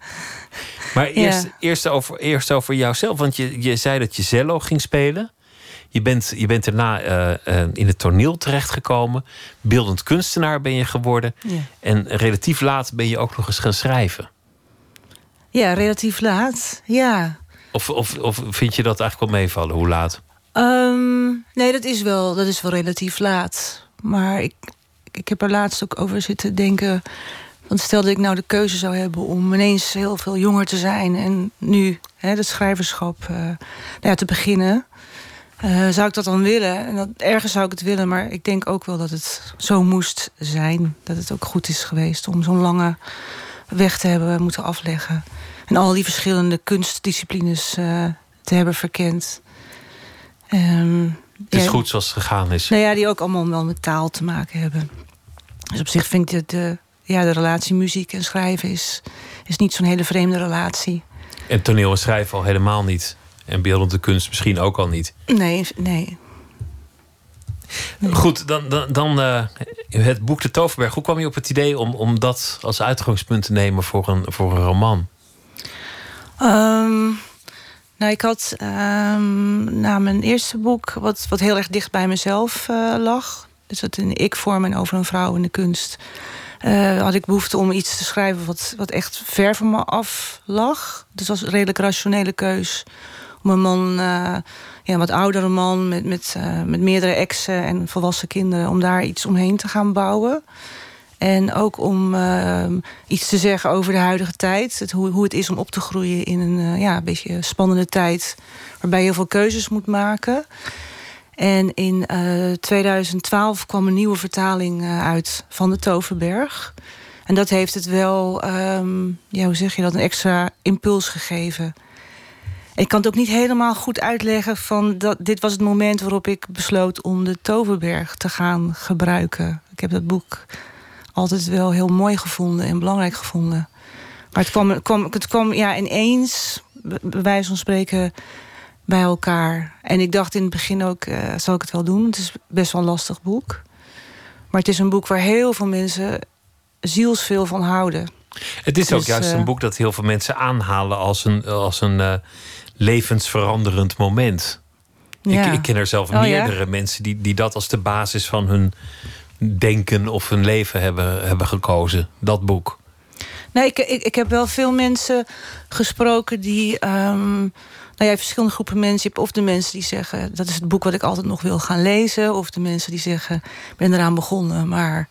Maar eerst, Ja. eerst, over, eerst over jouzelf, want je, je zei dat je cello ging spelen. Je bent, je bent daarna eh, eh, in het toneel terechtgekomen. Beeldend kunstenaar ben je geworden. Ja. En relatief laat ben je ook nog eens gaan schrijven. Ja, relatief laat. Ja. Of, of, of vind je dat eigenlijk wel meevallen? Hoe laat? Ehm, nee, dat is, wel, dat is wel relatief laat. Maar ik, ik heb er laatst ook over zitten denken. Want stel dat ik nou de keuze zou hebben om ineens heel veel jonger te zijn en nu hè, het schrijverschap eh, nou ja, te beginnen. eh, zou ik dat dan willen? En dat, ergens zou ik het willen, maar ik denk ook wel dat het zo moest zijn. Dat het ook goed is geweest om zo'n lange weg te hebben moeten afleggen. En al die verschillende kunstdisciplines eh, te hebben verkend. Ehm, Het is ja, goed zoals het gegaan is. Nou ja, die ook allemaal wel met taal te maken hebben. Dus op zich vind ik de, de, ja, de relatie muziek en schrijven is, is niet zo'n hele vreemde relatie. En toneel en schrijven al helemaal niet. En beeldende kunst misschien ook al niet. Nee, nee. Goed, dan, dan, dan eh, het boek De Toverberg. Hoe kwam je op het idee om, om dat als uitgangspunt te nemen voor een, voor een roman? Ehm, nou, ik had ehm, na mijn eerste boek, wat, wat heel erg dicht bij mezelf eh, lag, dus dat in ik-vorm en over een vrouw in de kunst, eh, had ik behoefte om iets te schrijven wat, wat echt ver van me af lag. Dus dat was een redelijk rationele keus. Om een man, eh, ja, een wat oudere man met, met, met meerdere exen en volwassen kinderen, om daar iets omheen te gaan bouwen. En ook om ehm, iets te zeggen over de huidige tijd. Het, hoe, hoe het is om op te groeien in een eh, ja, beetje spannende tijd. Waarbij je heel veel keuzes moet maken. En in eh, 2012 kwam een nieuwe vertaling eh, uit van de Toverberg. En dat heeft het wel, ehm, ja, hoe zeg je dat, een extra impuls gegeven. Ik kan het ook niet helemaal goed uitleggen van dat dit was het moment waarop ik besloot om de Toverberg te gaan gebruiken. Ik heb dat boek altijd wel heel mooi gevonden en belangrijk gevonden. Maar het kwam, kwam, het kwam ja, ineens, bij wijze van spreken, bij elkaar. En ik dacht in het begin ook, eh, zal ik het wel doen? Het is best wel een lastig boek. Maar het is een boek waar heel veel mensen zielsveel van houden. Het is ook Dus, juist eh, een boek dat heel veel mensen aanhalen als een, als een eh, levensveranderend moment. Ja. Ik, ik ken er zelf Oh, ja? meerdere mensen die, die dat als de basis van hun denken of hun leven hebben, hebben gekozen. Dat boek. Nee, ik, ik, ik heb wel veel mensen gesproken die. ehm nou ja, verschillende groepen mensen. Je hebt of de mensen die zeggen: dat is het boek wat ik altijd nog wil gaan lezen. Of de mensen die zeggen: ik ben eraan begonnen, maar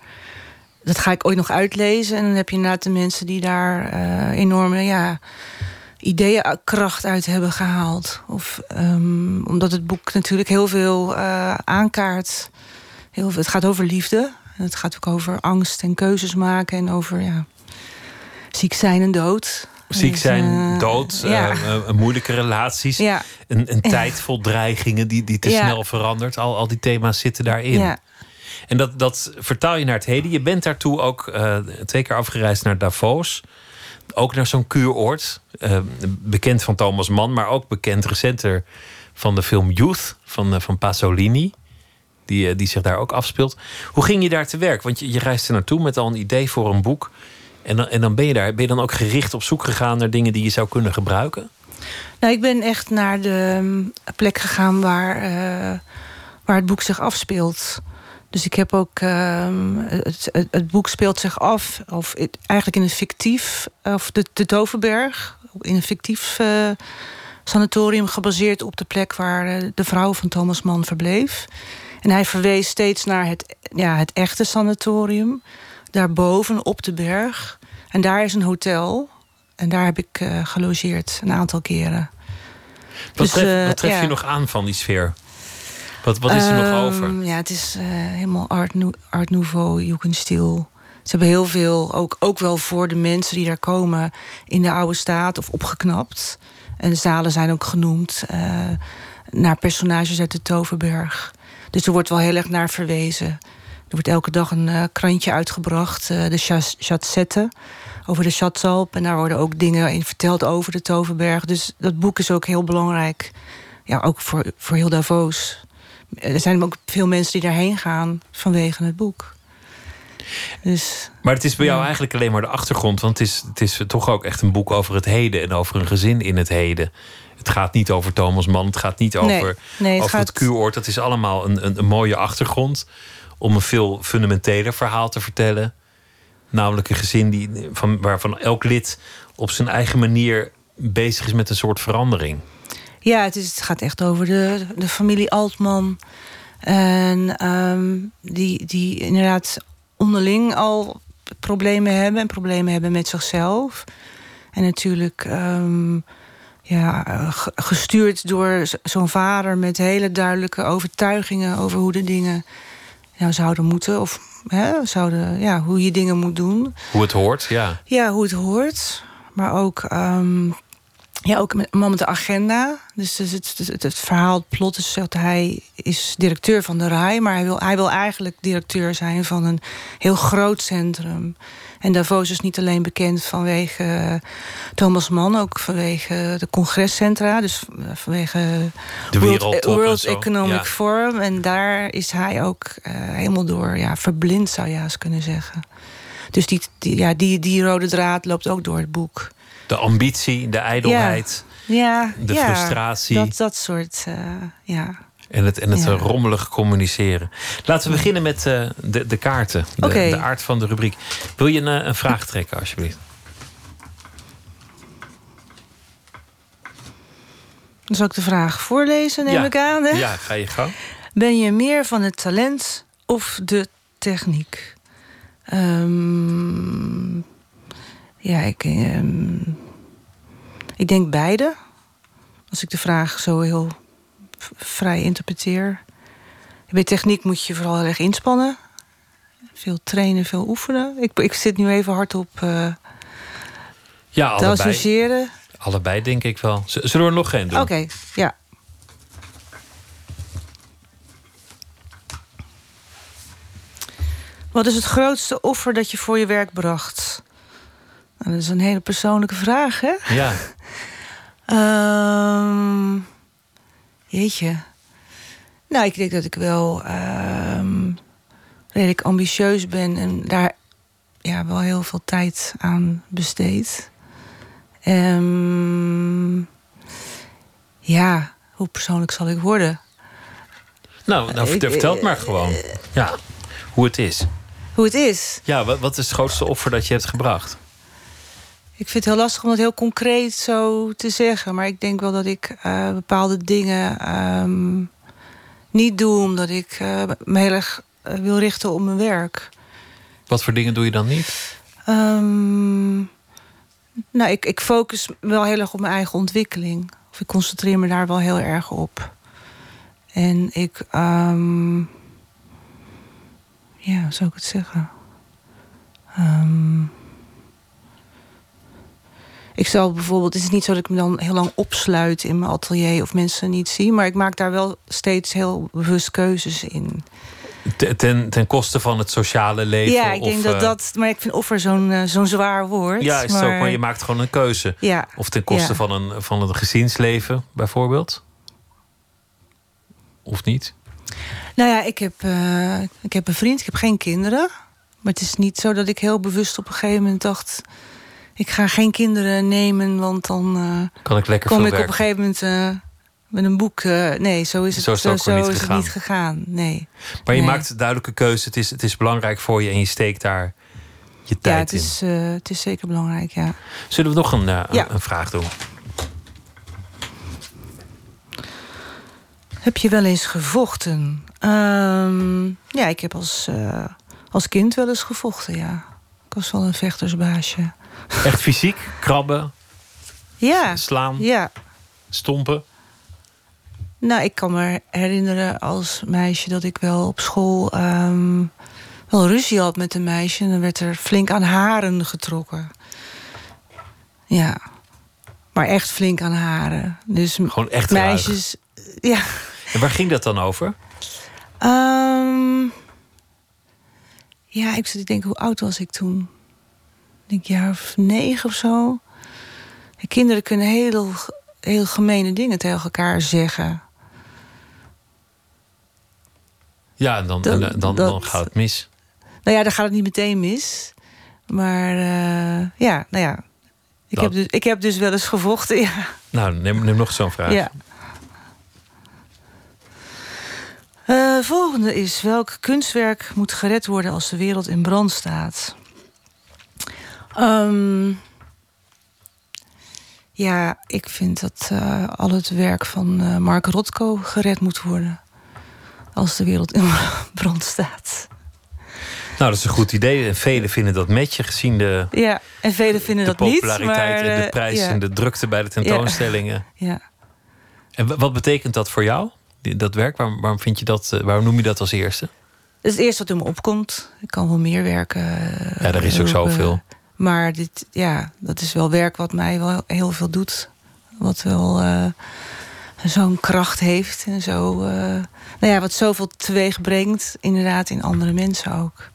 dat ga ik ooit nog uitlezen. En dan heb je inderdaad de mensen die daar eh, enorme ja, ideeënkracht uit hebben gehaald. Of ehm, omdat het boek natuurlijk heel veel eh, aankaart. Heel veel, het gaat over liefde. En het gaat ook over angst en keuzes maken. En over ja, ziek zijn en dood. Ziek Dus, zijn, eh, dood, ja. eh, eh, moeilijke relaties. Ja. Een, een tijd vol dreigingen die, die te snel verandert. Al, al die thema's zitten daarin. Ja. En dat, dat vertaal je naar het heden. Je bent daartoe ook twee keer afgereisd naar Davos. Ook naar zo'n kuuroord. Bekend van Thomas Mann, maar ook bekend recenter van de film Youth van, van Pasolini. Die, eh, die zich daar ook afspeelt. Hoe ging je daar te werk? Want je, je reist er naartoe met al een idee voor een boek. En dan, en dan ben je daar. Ben je dan ook gericht op zoek gegaan naar dingen die je zou kunnen gebruiken? Nou, ik ben echt naar de mm, plek gegaan waar, eh, waar het boek zich afspeelt. Dus ik heb ook. ehm, het, het, boek speelt zich af, of eigenlijk in een fictief. Of de, de Toverberg. In een fictief eh, sanatorium gebaseerd op de plek waar de vrouw van Thomas Mann verbleef. En hij verwees steeds naar het, ja, het echte sanatorium. Daarboven op de berg. En daar is een hotel. En daar heb ik eh, gelogeerd een aantal keren. Wat Dus, tref, eh, wat tref ja. je nog aan van die sfeer? Wat, wat is er nog Ehm, over? Ja, het is eh, helemaal Art, nou, art Nouveau, Jugendstil. Ze hebben heel veel, ook, ook wel voor de mensen die daar komen... in de oude staat of opgeknapt. En de zalen zijn ook genoemd naar personages uit de Toverberg. Dus er wordt wel heel erg naar verwezen. Er wordt elke dag een eh, krantje uitgebracht, eh, de Chatzette... over de Schatzalp. En daar worden ook dingen in verteld over de Toverberg. Dus dat boek is ook heel belangrijk. Ja, ook voor, voor heel Davos. Er zijn ook veel mensen die daarheen gaan vanwege het boek. Dus Maar het is bij jou eigenlijk alleen maar de achtergrond. Want het is, het is toch ook echt een boek over het heden en over een gezin in het heden. Het gaat niet over Thomas Mann, het gaat niet over, nee, het over het, kuuroord. Dat is allemaal een, een, een mooie achtergrond om een veel fundamenteler verhaal te vertellen. Namelijk een gezin die, van, waarvan elk lid op zijn eigen manier bezig is met een soort verandering. ja, het, is, het gaat echt over de, de familie Altman. En ehm, die, die inderdaad onderling al problemen hebben. En problemen hebben met zichzelf. En natuurlijk ehm, ja, ge- gestuurd door zo'n vader... met hele duidelijke overtuigingen over hoe de dingen nou, zouden moeten. Of hè, zouden, ja, hoe je dingen moet doen. Hoe het hoort, ja. Ja, hoe het hoort. Maar ook, ehm, ja, ook met, een man met de agenda. Dus, het, het, het, het verhaal, het plot is dat hij is directeur van de RAI... maar hij wil, hij wil eigenlijk directeur zijn van een heel groot centrum. En Davos is niet alleen bekend vanwege eh, Thomas Mann... ook vanwege de congrescentra, dus eh, vanwege De World, zo, Economic ja. Forum. En daar is hij ook eh, helemaal door ja, verblind, zou je haast kunnen zeggen. Dus die, die, ja, die, die rode draad loopt ook door het boek. De ambitie, de ijdelheid Ja, De ja, frustratie. Dat, dat soort, eh, ja. en het, en het Ja. rommelig communiceren. Laten we beginnen met eh, de, de kaarten, de, de aard van de rubriek. Wil je een, eh, een vraag trekken, alsjeblieft? Dan zal ik de vraag voorlezen, neem Ja. ik aan. Hè? Ja, ga je gang. Ben je meer van het talent of de techniek? Ehm, ja, ik, ehm, ik denk beide. Als ik de vraag zo heel vrij interpreteer. Bij techniek moet je vooral heel erg inspannen. Veel trainen, veel oefenen. Ik, ik zit nu even hard op eh Ja, te allebei. associëren. Allebei denk ik wel. Zullen we er nog geen doen? Oké, ja. Wat is het grootste offer dat je voor je werk bracht? Nou, dat is een hele persoonlijke vraag, hè? Ja. Ehm, jeetje. Nou, ik denk dat ik wel ehm, redelijk ambitieus ben en daar ja, wel heel veel tijd aan besteed. Ehm, ja, hoe persoonlijk zal ik worden? Nou, nou Ik- vertel, vertel het maar gewoon. Ja, hoe het is. Hoe het is? Ja, wat, wat is het grootste offer dat je hebt gebracht? Ik vind het heel lastig om dat heel concreet zo te zeggen. Maar ik denk wel dat ik eh, bepaalde dingen ehm, niet doe... omdat ik eh, me heel erg eh, wil richten op mijn werk. Wat voor dingen doe je dan niet? Ehm, nou, ik, ik focus wel heel erg op mijn eigen ontwikkeling. Of ik concentreer me daar wel heel erg op. En ik... ehm, ja, hoe zou ik het zeggen? Ehm, ik zal bijvoorbeeld... Het is niet zo dat ik me dan heel lang opsluit in mijn atelier... of mensen niet zie. Maar ik maak daar wel steeds heel bewust keuzes in. Ten, ten, koste van het sociale leven? Ja, ik of, denk dat eh, dat... Maar ik vind offer zo'n eh, zo'n zwaar woord. Ja, is het ook, maar je maakt gewoon een keuze. Ja. Of ten koste Ja. van, een, van een gezinsleven, bijvoorbeeld? Of niet? Nou ja, ik heb, eh, ik heb een vriend, ik heb geen kinderen. Maar het is niet zo dat ik heel bewust op een gegeven moment dacht... ik ga geen kinderen nemen, want dan eh, Kan ik lekker kom ik op een gegeven moment eh, met een boek. eh, nee, zo is het, Zo is het niet is het gegaan. niet gegaan. Nee. Maar je Nee. maakt een duidelijke keuze. Het is, het is belangrijk voor je en je steekt daar je Ja, tijd het in. is, het is zeker belangrijk, ja. Zullen we nog een, Ja. een, een vraag doen? Heb je wel eens gevochten? Ehm, ja, ik heb als, als kind wel eens gevochten, ja. Ik was wel een vechtersbaasje. Echt fysiek? Krabben? Ja. Slaan? Ja. Stompen? Nou, ik kan me herinneren als meisje dat ik wel op school ehm, wel ruzie had met een meisje. En dan werd er flink aan haren getrokken. Ja. Maar echt flink aan haren. Dus Gewoon echt meisjes. Ja. En waar ging dat dan over? Ehm, ja, ik zit te denken, hoe oud was ik toen? Ik denk jaar of negen of zo. En kinderen kunnen heel, heel gemene dingen tegen elkaar zeggen. Ja, dan, dan, dan dat- gaat het mis. Nou ja, dan gaat het niet meteen mis. Maar eh, ja, nou ja. Ik Dat- heb, dus, ik heb dus wel eens gevochten, ja. Nou, neem, neem nog zo'n vraag. ja. Eh, volgende is: welk kunstwerk moet gered worden als de wereld in brand staat? Ehm, ja, ik vind dat eh, al het werk van eh, Mark Rothko gered moet worden. Als de wereld in brand staat. Nou, dat is een goed idee. En velen vinden dat met je, gezien de, Ja, en velen vinden de dat niet. populariteit maar, en de eh, prijs ja. en de drukte bij de tentoonstellingen. Ja. En wa- wat betekent dat voor jou, dat werk? Waarom, waarom, vind je dat, waarom noem je dat als eerste? Dat is het eerste wat in me opkomt. Ik kan wel meer werken. Ja, er is ook zoveel. Maar dit, ja, dat is wel werk wat mij wel heel veel doet. Wat wel eh, zo'n kracht heeft. En zo, eh, nou ja, wat zoveel teweeg brengt, inderdaad, in andere mensen ook.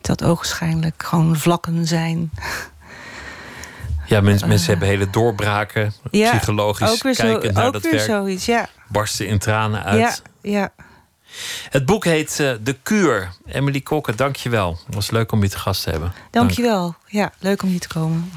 Dat ogenschijnlijk gewoon vlakken zijn. Ja, mens- mensen hebben hele doorbraken, Eh. Ja, psychologisch zo, kijkend naar ook dat weer werk. zoiets, ja. Barsten in tranen uit. Ja, ja. Het boek heet eh, De Kuur. Emily Kokke, dank je wel. Het was leuk om je te gast te hebben. Dankjewel. Ja, leuk om hier te komen.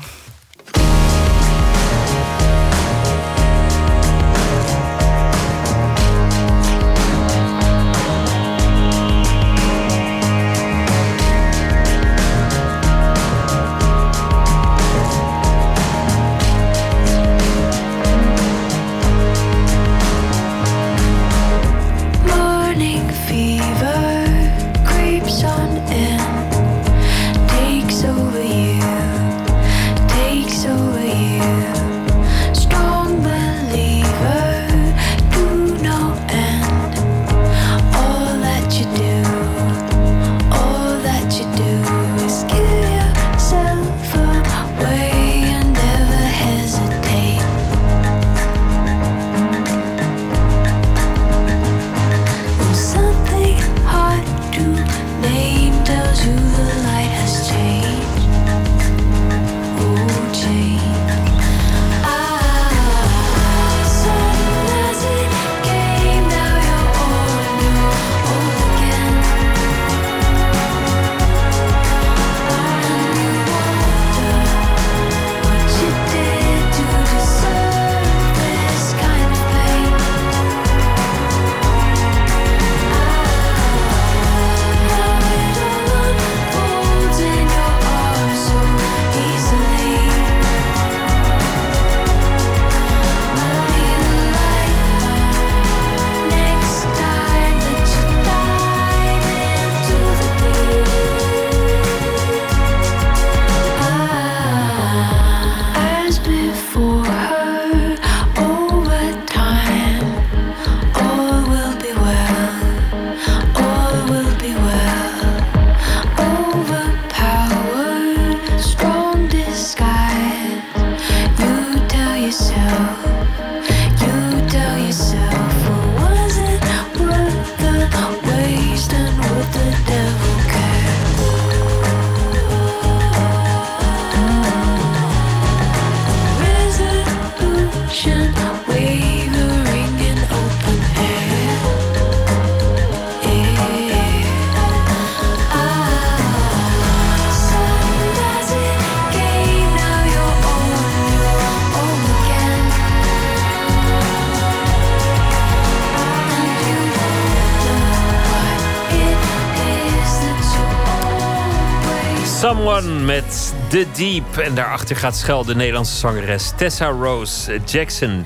The Deep. En daarachter gaat schuil de Nederlandse zangeres Tessa Rose Jackson.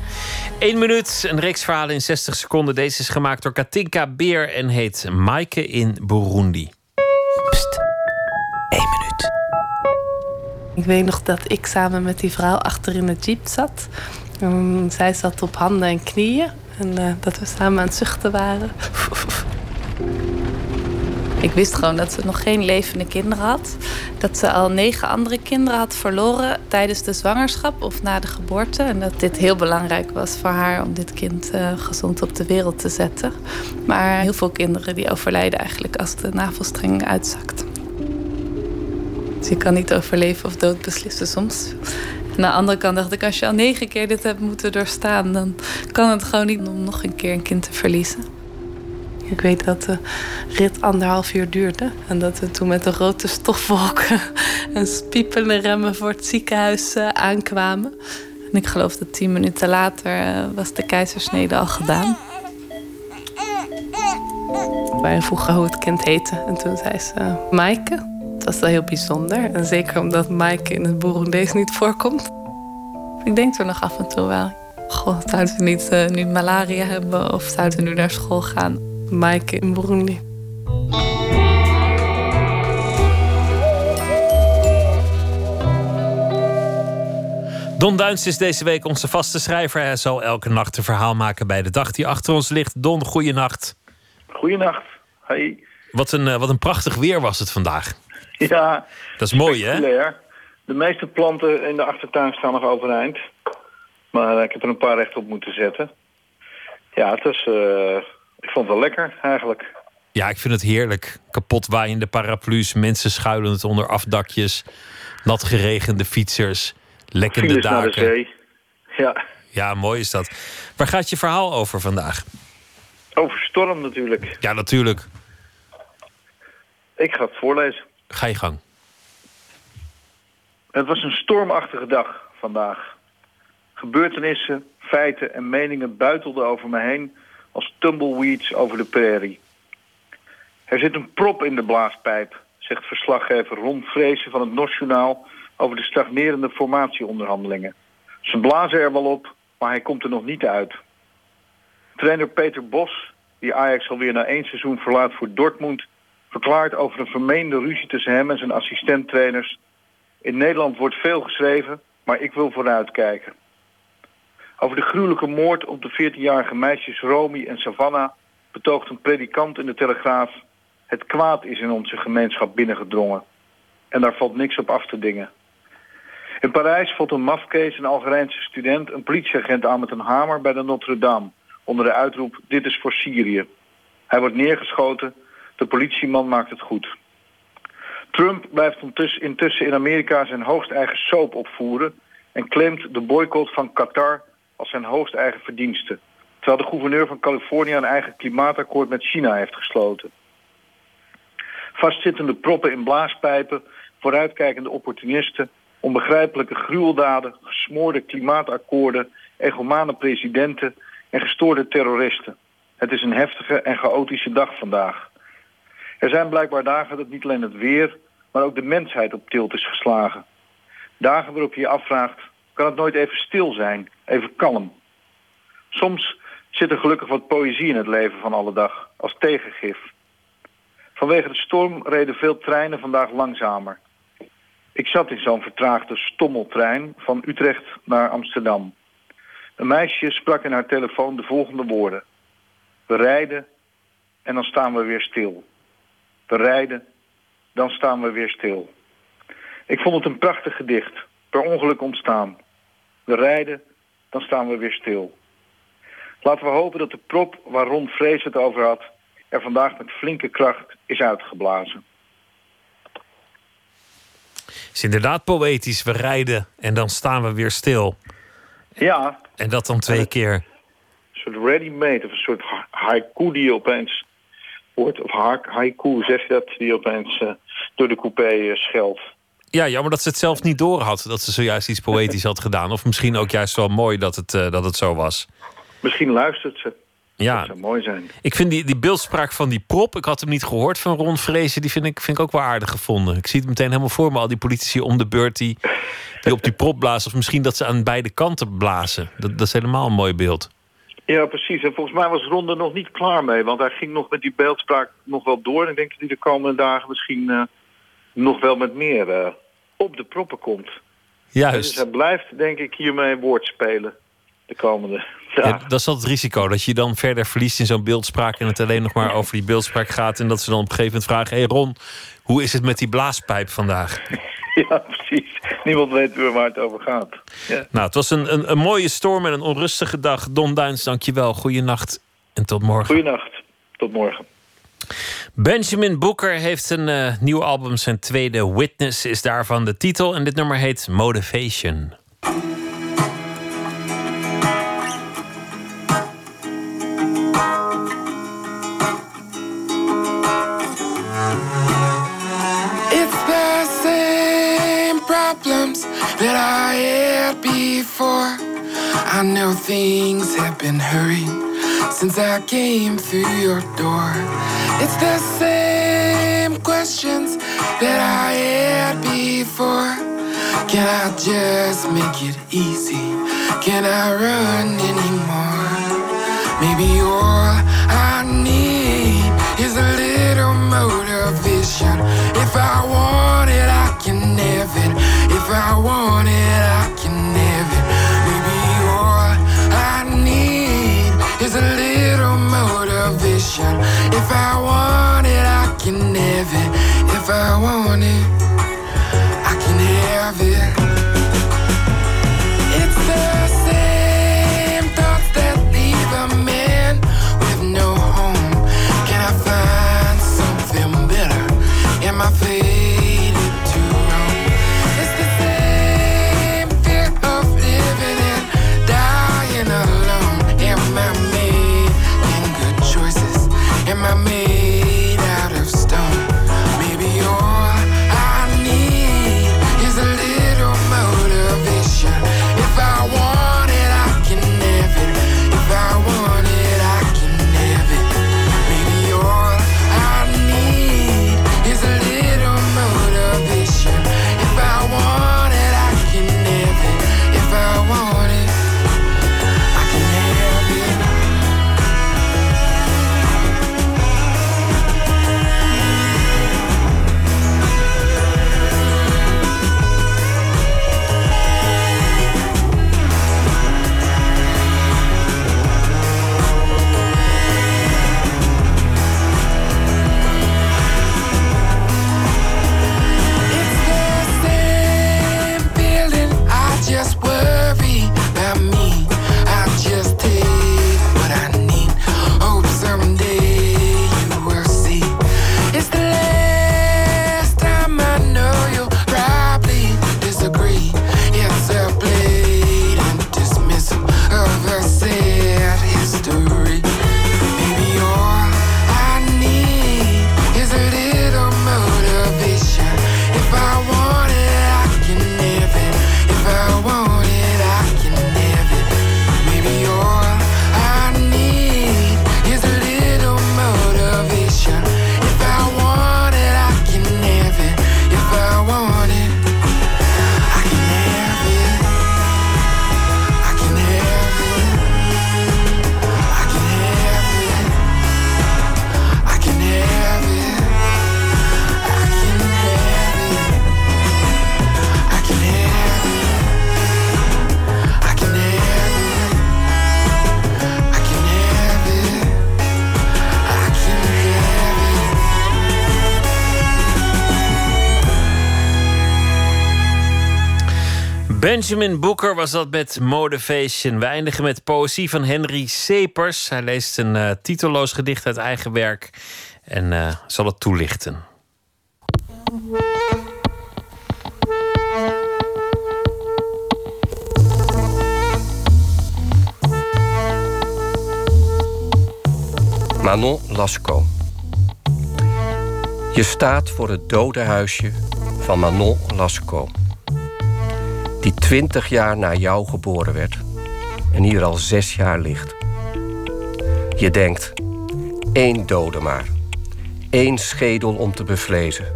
Eén minuut, een reeks verhalen in 60 seconden. Deze is gemaakt door Katinka Beer en heet Maaike in Burundi. Pst, één minuut. Ik weet nog dat ik samen met die vrouw achter in de jeep zat. Zij zat op handen en knieën. En uh, dat we samen aan het zuchten waren. Ik wist gewoon dat ze nog geen levende kinderen had. Dat ze al negen andere kinderen had verloren tijdens de zwangerschap of na de geboorte. En dat dit heel belangrijk was voor haar om dit kind uh, gezond op de wereld te zetten. Maar heel veel kinderen die overlijden eigenlijk als de navelstreng uitzakt. Dus je kan niet overleven of dood beslissen soms. En aan de andere kant dacht ik, als je al negen keer dit hebt moeten doorstaan, dan kan het gewoon niet om nog een keer een kind te verliezen. Ik weet dat de rit anderhalf uur duurde. En dat we toen met een grote stofwolk en piepende remmen voor het ziekenhuis uh, aankwamen. En ik geloof dat tien minuten later uh, was de keizersnede al gedaan. Wij vroegen hoe het kind heette. En toen zei ze uh, Maaike. Dat was wel heel bijzonder. En zeker omdat Maaike in het Boerondees niet voorkomt. Ik denk er nog af en toe wel. Goh, zouden we niet nu malaria hebben of zouden we nu naar school gaan? Maaike in Burundi. Don Duins is deze week onze vaste schrijver. Hij zal elke nacht een verhaal maken bij de dag die achter ons ligt. Don, goeienacht. Goeienacht. Hey. Wat een, uh, wat een prachtig weer was het vandaag. Ja. Dat is mooi, hè? De meeste planten in de achtertuin staan nog overeind. Maar ik heb er een paar rechtop moeten zetten. Ja, het is... Uh, ik vond het wel lekker, eigenlijk. Ja, ik vind het heerlijk. Kapot waaiende paraplu's, mensen schuilend onder afdakjes, nat geregende fietsers, lekkende Files daken. naar de zee. Ja. Ja, mooi is dat. Waar gaat je verhaal over vandaag? Over storm natuurlijk. Ja, natuurlijk. Ik ga het voorlezen. Ga je gang. Het was een stormachtige dag vandaag. Gebeurtenissen, feiten en meningen buitelden over me heen als tumbleweeds over de prairie. Er zit een prop in de blaaspijp, zegt verslaggever Ron Vrezen van het Nationaal over de stagnerende formatieonderhandelingen. Ze blazen er wel op, maar hij komt er nog niet uit. Trainer Peter Bos, die Ajax alweer na één seizoen verlaat voor Dortmund, verklaart over een vermeende ruzie tussen hem en zijn assistenttrainers. In Nederland wordt veel geschreven, maar ik wil vooruitkijken. Over de gruwelijke moord op de 14-jarige meisjes Romy en Savannah betoogt een predikant in de Telegraaf. Het kwaad is in onze gemeenschap binnengedrongen. En daar valt niks op af te dingen. In Parijs valt een mafkees, een Algerijnse student, een politieagent aan met een hamer bij de Notre-Dame. Onder de uitroep, dit is voor Syrië. Hij wordt neergeschoten, de politieman maakt het goed. Trump blijft intussen in Amerika zijn hoogst eigen soap opvoeren... en claimt de boycott van Qatar als zijn hoogst eigen verdienste. Terwijl de gouverneur van Californië een eigen klimaatakkoord met China heeft gesloten. Vastzittende proppen in blaaspijpen, vooruitkijkende opportunisten, onbegrijpelijke gruweldaden, gesmoorde klimaatakkoorden, egomane presidenten en gestoorde terroristen. Het is een heftige en chaotische dag vandaag. Er zijn blijkbaar dagen dat niet alleen het weer, maar ook de mensheid op tilt is geslagen. Dagen waarop je je afvraagt, kan het nooit even stil zijn, even kalm? Soms zit er gelukkig wat poëzie in het leven van alle dag, als tegengif. Vanwege de storm reden veel treinen vandaag langzamer. Ik zat in zo'n vertraagde stommeltrein van Utrecht naar Amsterdam. Een meisje sprak in haar telefoon de volgende woorden. We rijden en dan staan we weer stil. We rijden, dan staan we weer stil. Ik vond het een prachtig gedicht, per ongeluk ontstaan. We rijden, dan staan we weer stil. Laten we hopen dat de prop waar Ron Vrees het over had... er vandaag met flinke kracht is uitgeblazen. Het is inderdaad poëtisch. We rijden en dan staan we weer stil. Ja. En dat dan twee keer. Een soort ready-made of een soort haiku die opeens wordt... of haiku, zeg je dat, die opeens uh, door de coupé uh, scheldt. Ja, jammer dat ze het zelf niet door had. Dat ze zojuist iets poëtisch had gedaan. Of misschien ook juist wel mooi dat het, uh, dat het zo was. Misschien luistert ze. Ja. Dat zou mooi zijn. Ik vind die, die beeldspraak van die prop, ik had hem niet gehoord van Ron Vrezen, die vind ik, vind ik ook wel aardig gevonden. Ik zie het meteen helemaal voor me, al die politici om de beurt die, die op die prop blazen. Of misschien dat ze aan beide kanten blazen. Dat, dat is helemaal een mooi beeld. Ja, precies. En volgens mij was Ron er nog niet klaar mee. Want hij ging nog met die beeldspraak nog wel door. En ik denk dat hij de komende dagen misschien eh, nog wel met meer eh, op de proppen komt. Juist. Dus hij blijft, denk ik, hiermee woord spelen de komende Ja, dagen. dat is altijd het risico, dat je dan verder verliest in zo'n beeldspraak en het alleen nog maar over die beeldspraak gaat. En dat ze dan op een gegeven moment vragen: Hé hey Ron, hoe is het met die blaaspijp vandaag? Ja, precies. Niemand weet meer waar het over gaat. Ja. Nou, het was een, een, een mooie storm en een onrustige dag. Don Duins, dankjewel. Goeienacht en tot morgen. Goeienacht. Tot morgen. Benjamin Booker heeft een eh, nieuw album. Zijn tweede Witness is daarvan de titel. En dit nummer heet Motivation. That I had before. I know things have been hurried since I came through your door. It's the same questions that I had before. Can I just make it easy? Can I run anymore? Maybe all I need is a little motivation. If I want Benjamin Booker was dat met Motivation. We eindigen met poëzie van Henry Sepers. Hij leest een eh, titelloos gedicht uit eigen werk en eh, zal het toelichten. Manon Lasco. Je staat voor het dodenhuisje van Manon Lasco. Die twintig jaar na jou geboren werd en hier al zes jaar ligt. Je denkt, één dode maar. Eén schedel om te bevlezen.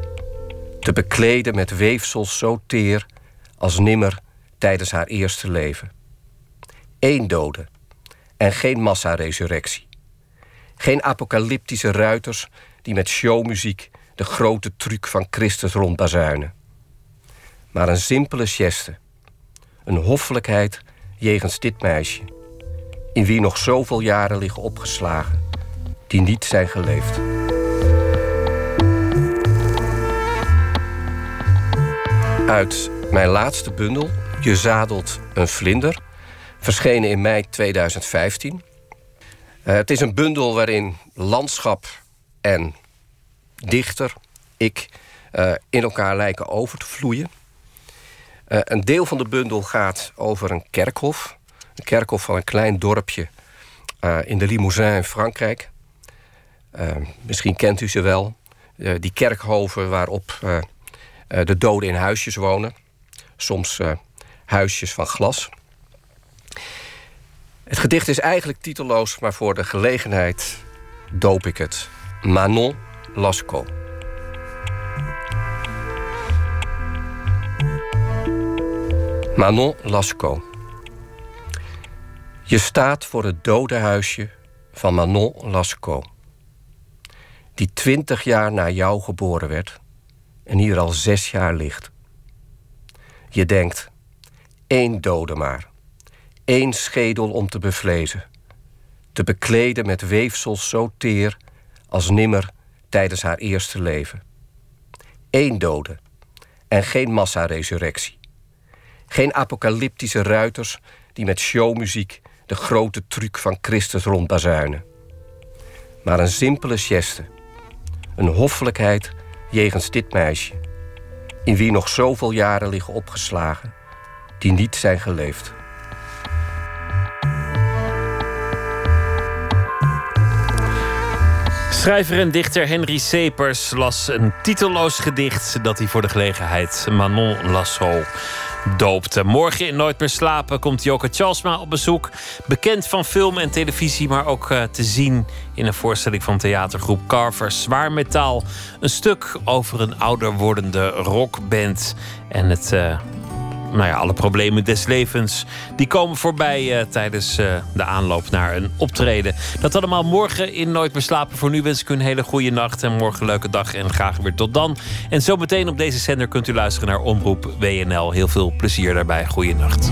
Te bekleden met weefsels zo teer als nimmer tijdens haar eerste leven. Eén dode en geen massaresurrectie. Geen apocalyptische ruiters die met showmuziek de grote truc van Christus rondbazuinen. Maar een simpele geste. Een hoffelijkheid jegens dit meisje. In wie nog zoveel jaren liggen opgeslagen. Die niet zijn geleefd. Uit mijn laatste bundel, Je zadelt een vlinder, verschenen in mei 2015. Uh, het is een bundel waarin landschap en dichter, ik, uh, in elkaar lijken over te vloeien. Uh, een deel van de bundel gaat over een kerkhof. Een kerkhof van een klein dorpje in de Limousin in Frankrijk. misschien kent u ze wel. die kerkhoven waarop de doden in huisjes wonen. Soms huisjes van glas. Het gedicht is eigenlijk titelloos, maar voor de gelegenheid doop ik het. Manon Lascaux. Manon Lascaux. Je staat voor het dodenhuisje van Manon Lascaux. Die twintig jaar na jou geboren werd en hier al zes jaar ligt. Je denkt, één dode maar. Eén schedel om te bevlezen. Te bekleden met weefsels zo teer als nimmer tijdens haar eerste leven. Eén dode en geen massaresurrectie. Geen apocalyptische ruiters die met showmuziek de grote truc van Christus rondbazuinen. Maar een simpele geste. Een hoffelijkheid jegens dit meisje. In wie nog zoveel jaren liggen opgeslagen die niet zijn geleefd. Schrijver en dichter Henry Sepers las een titelloos gedicht dat hij voor de gelegenheid Manon Lasso doopte. Morgen in Nooit meer slapen komt Joke Chalsma op bezoek. Bekend van film en televisie, maar ook uh, te zien in een voorstelling van theatergroep Carver. Zwaar metaal. Een stuk over een ouder wordende rockband. En het uh, nou ja, alle problemen des levens. Die komen voorbij uh, tijdens uh, de aanloop naar een optreden. Dat allemaal morgen in Nooit meer slapen. Voor nu wens ik u een hele goede nacht en morgen een leuke dag. En graag weer tot dan. En zometeen op deze zender kunt u luisteren naar Omroep WNL. Heel veel plezier daarbij. Goeie nacht.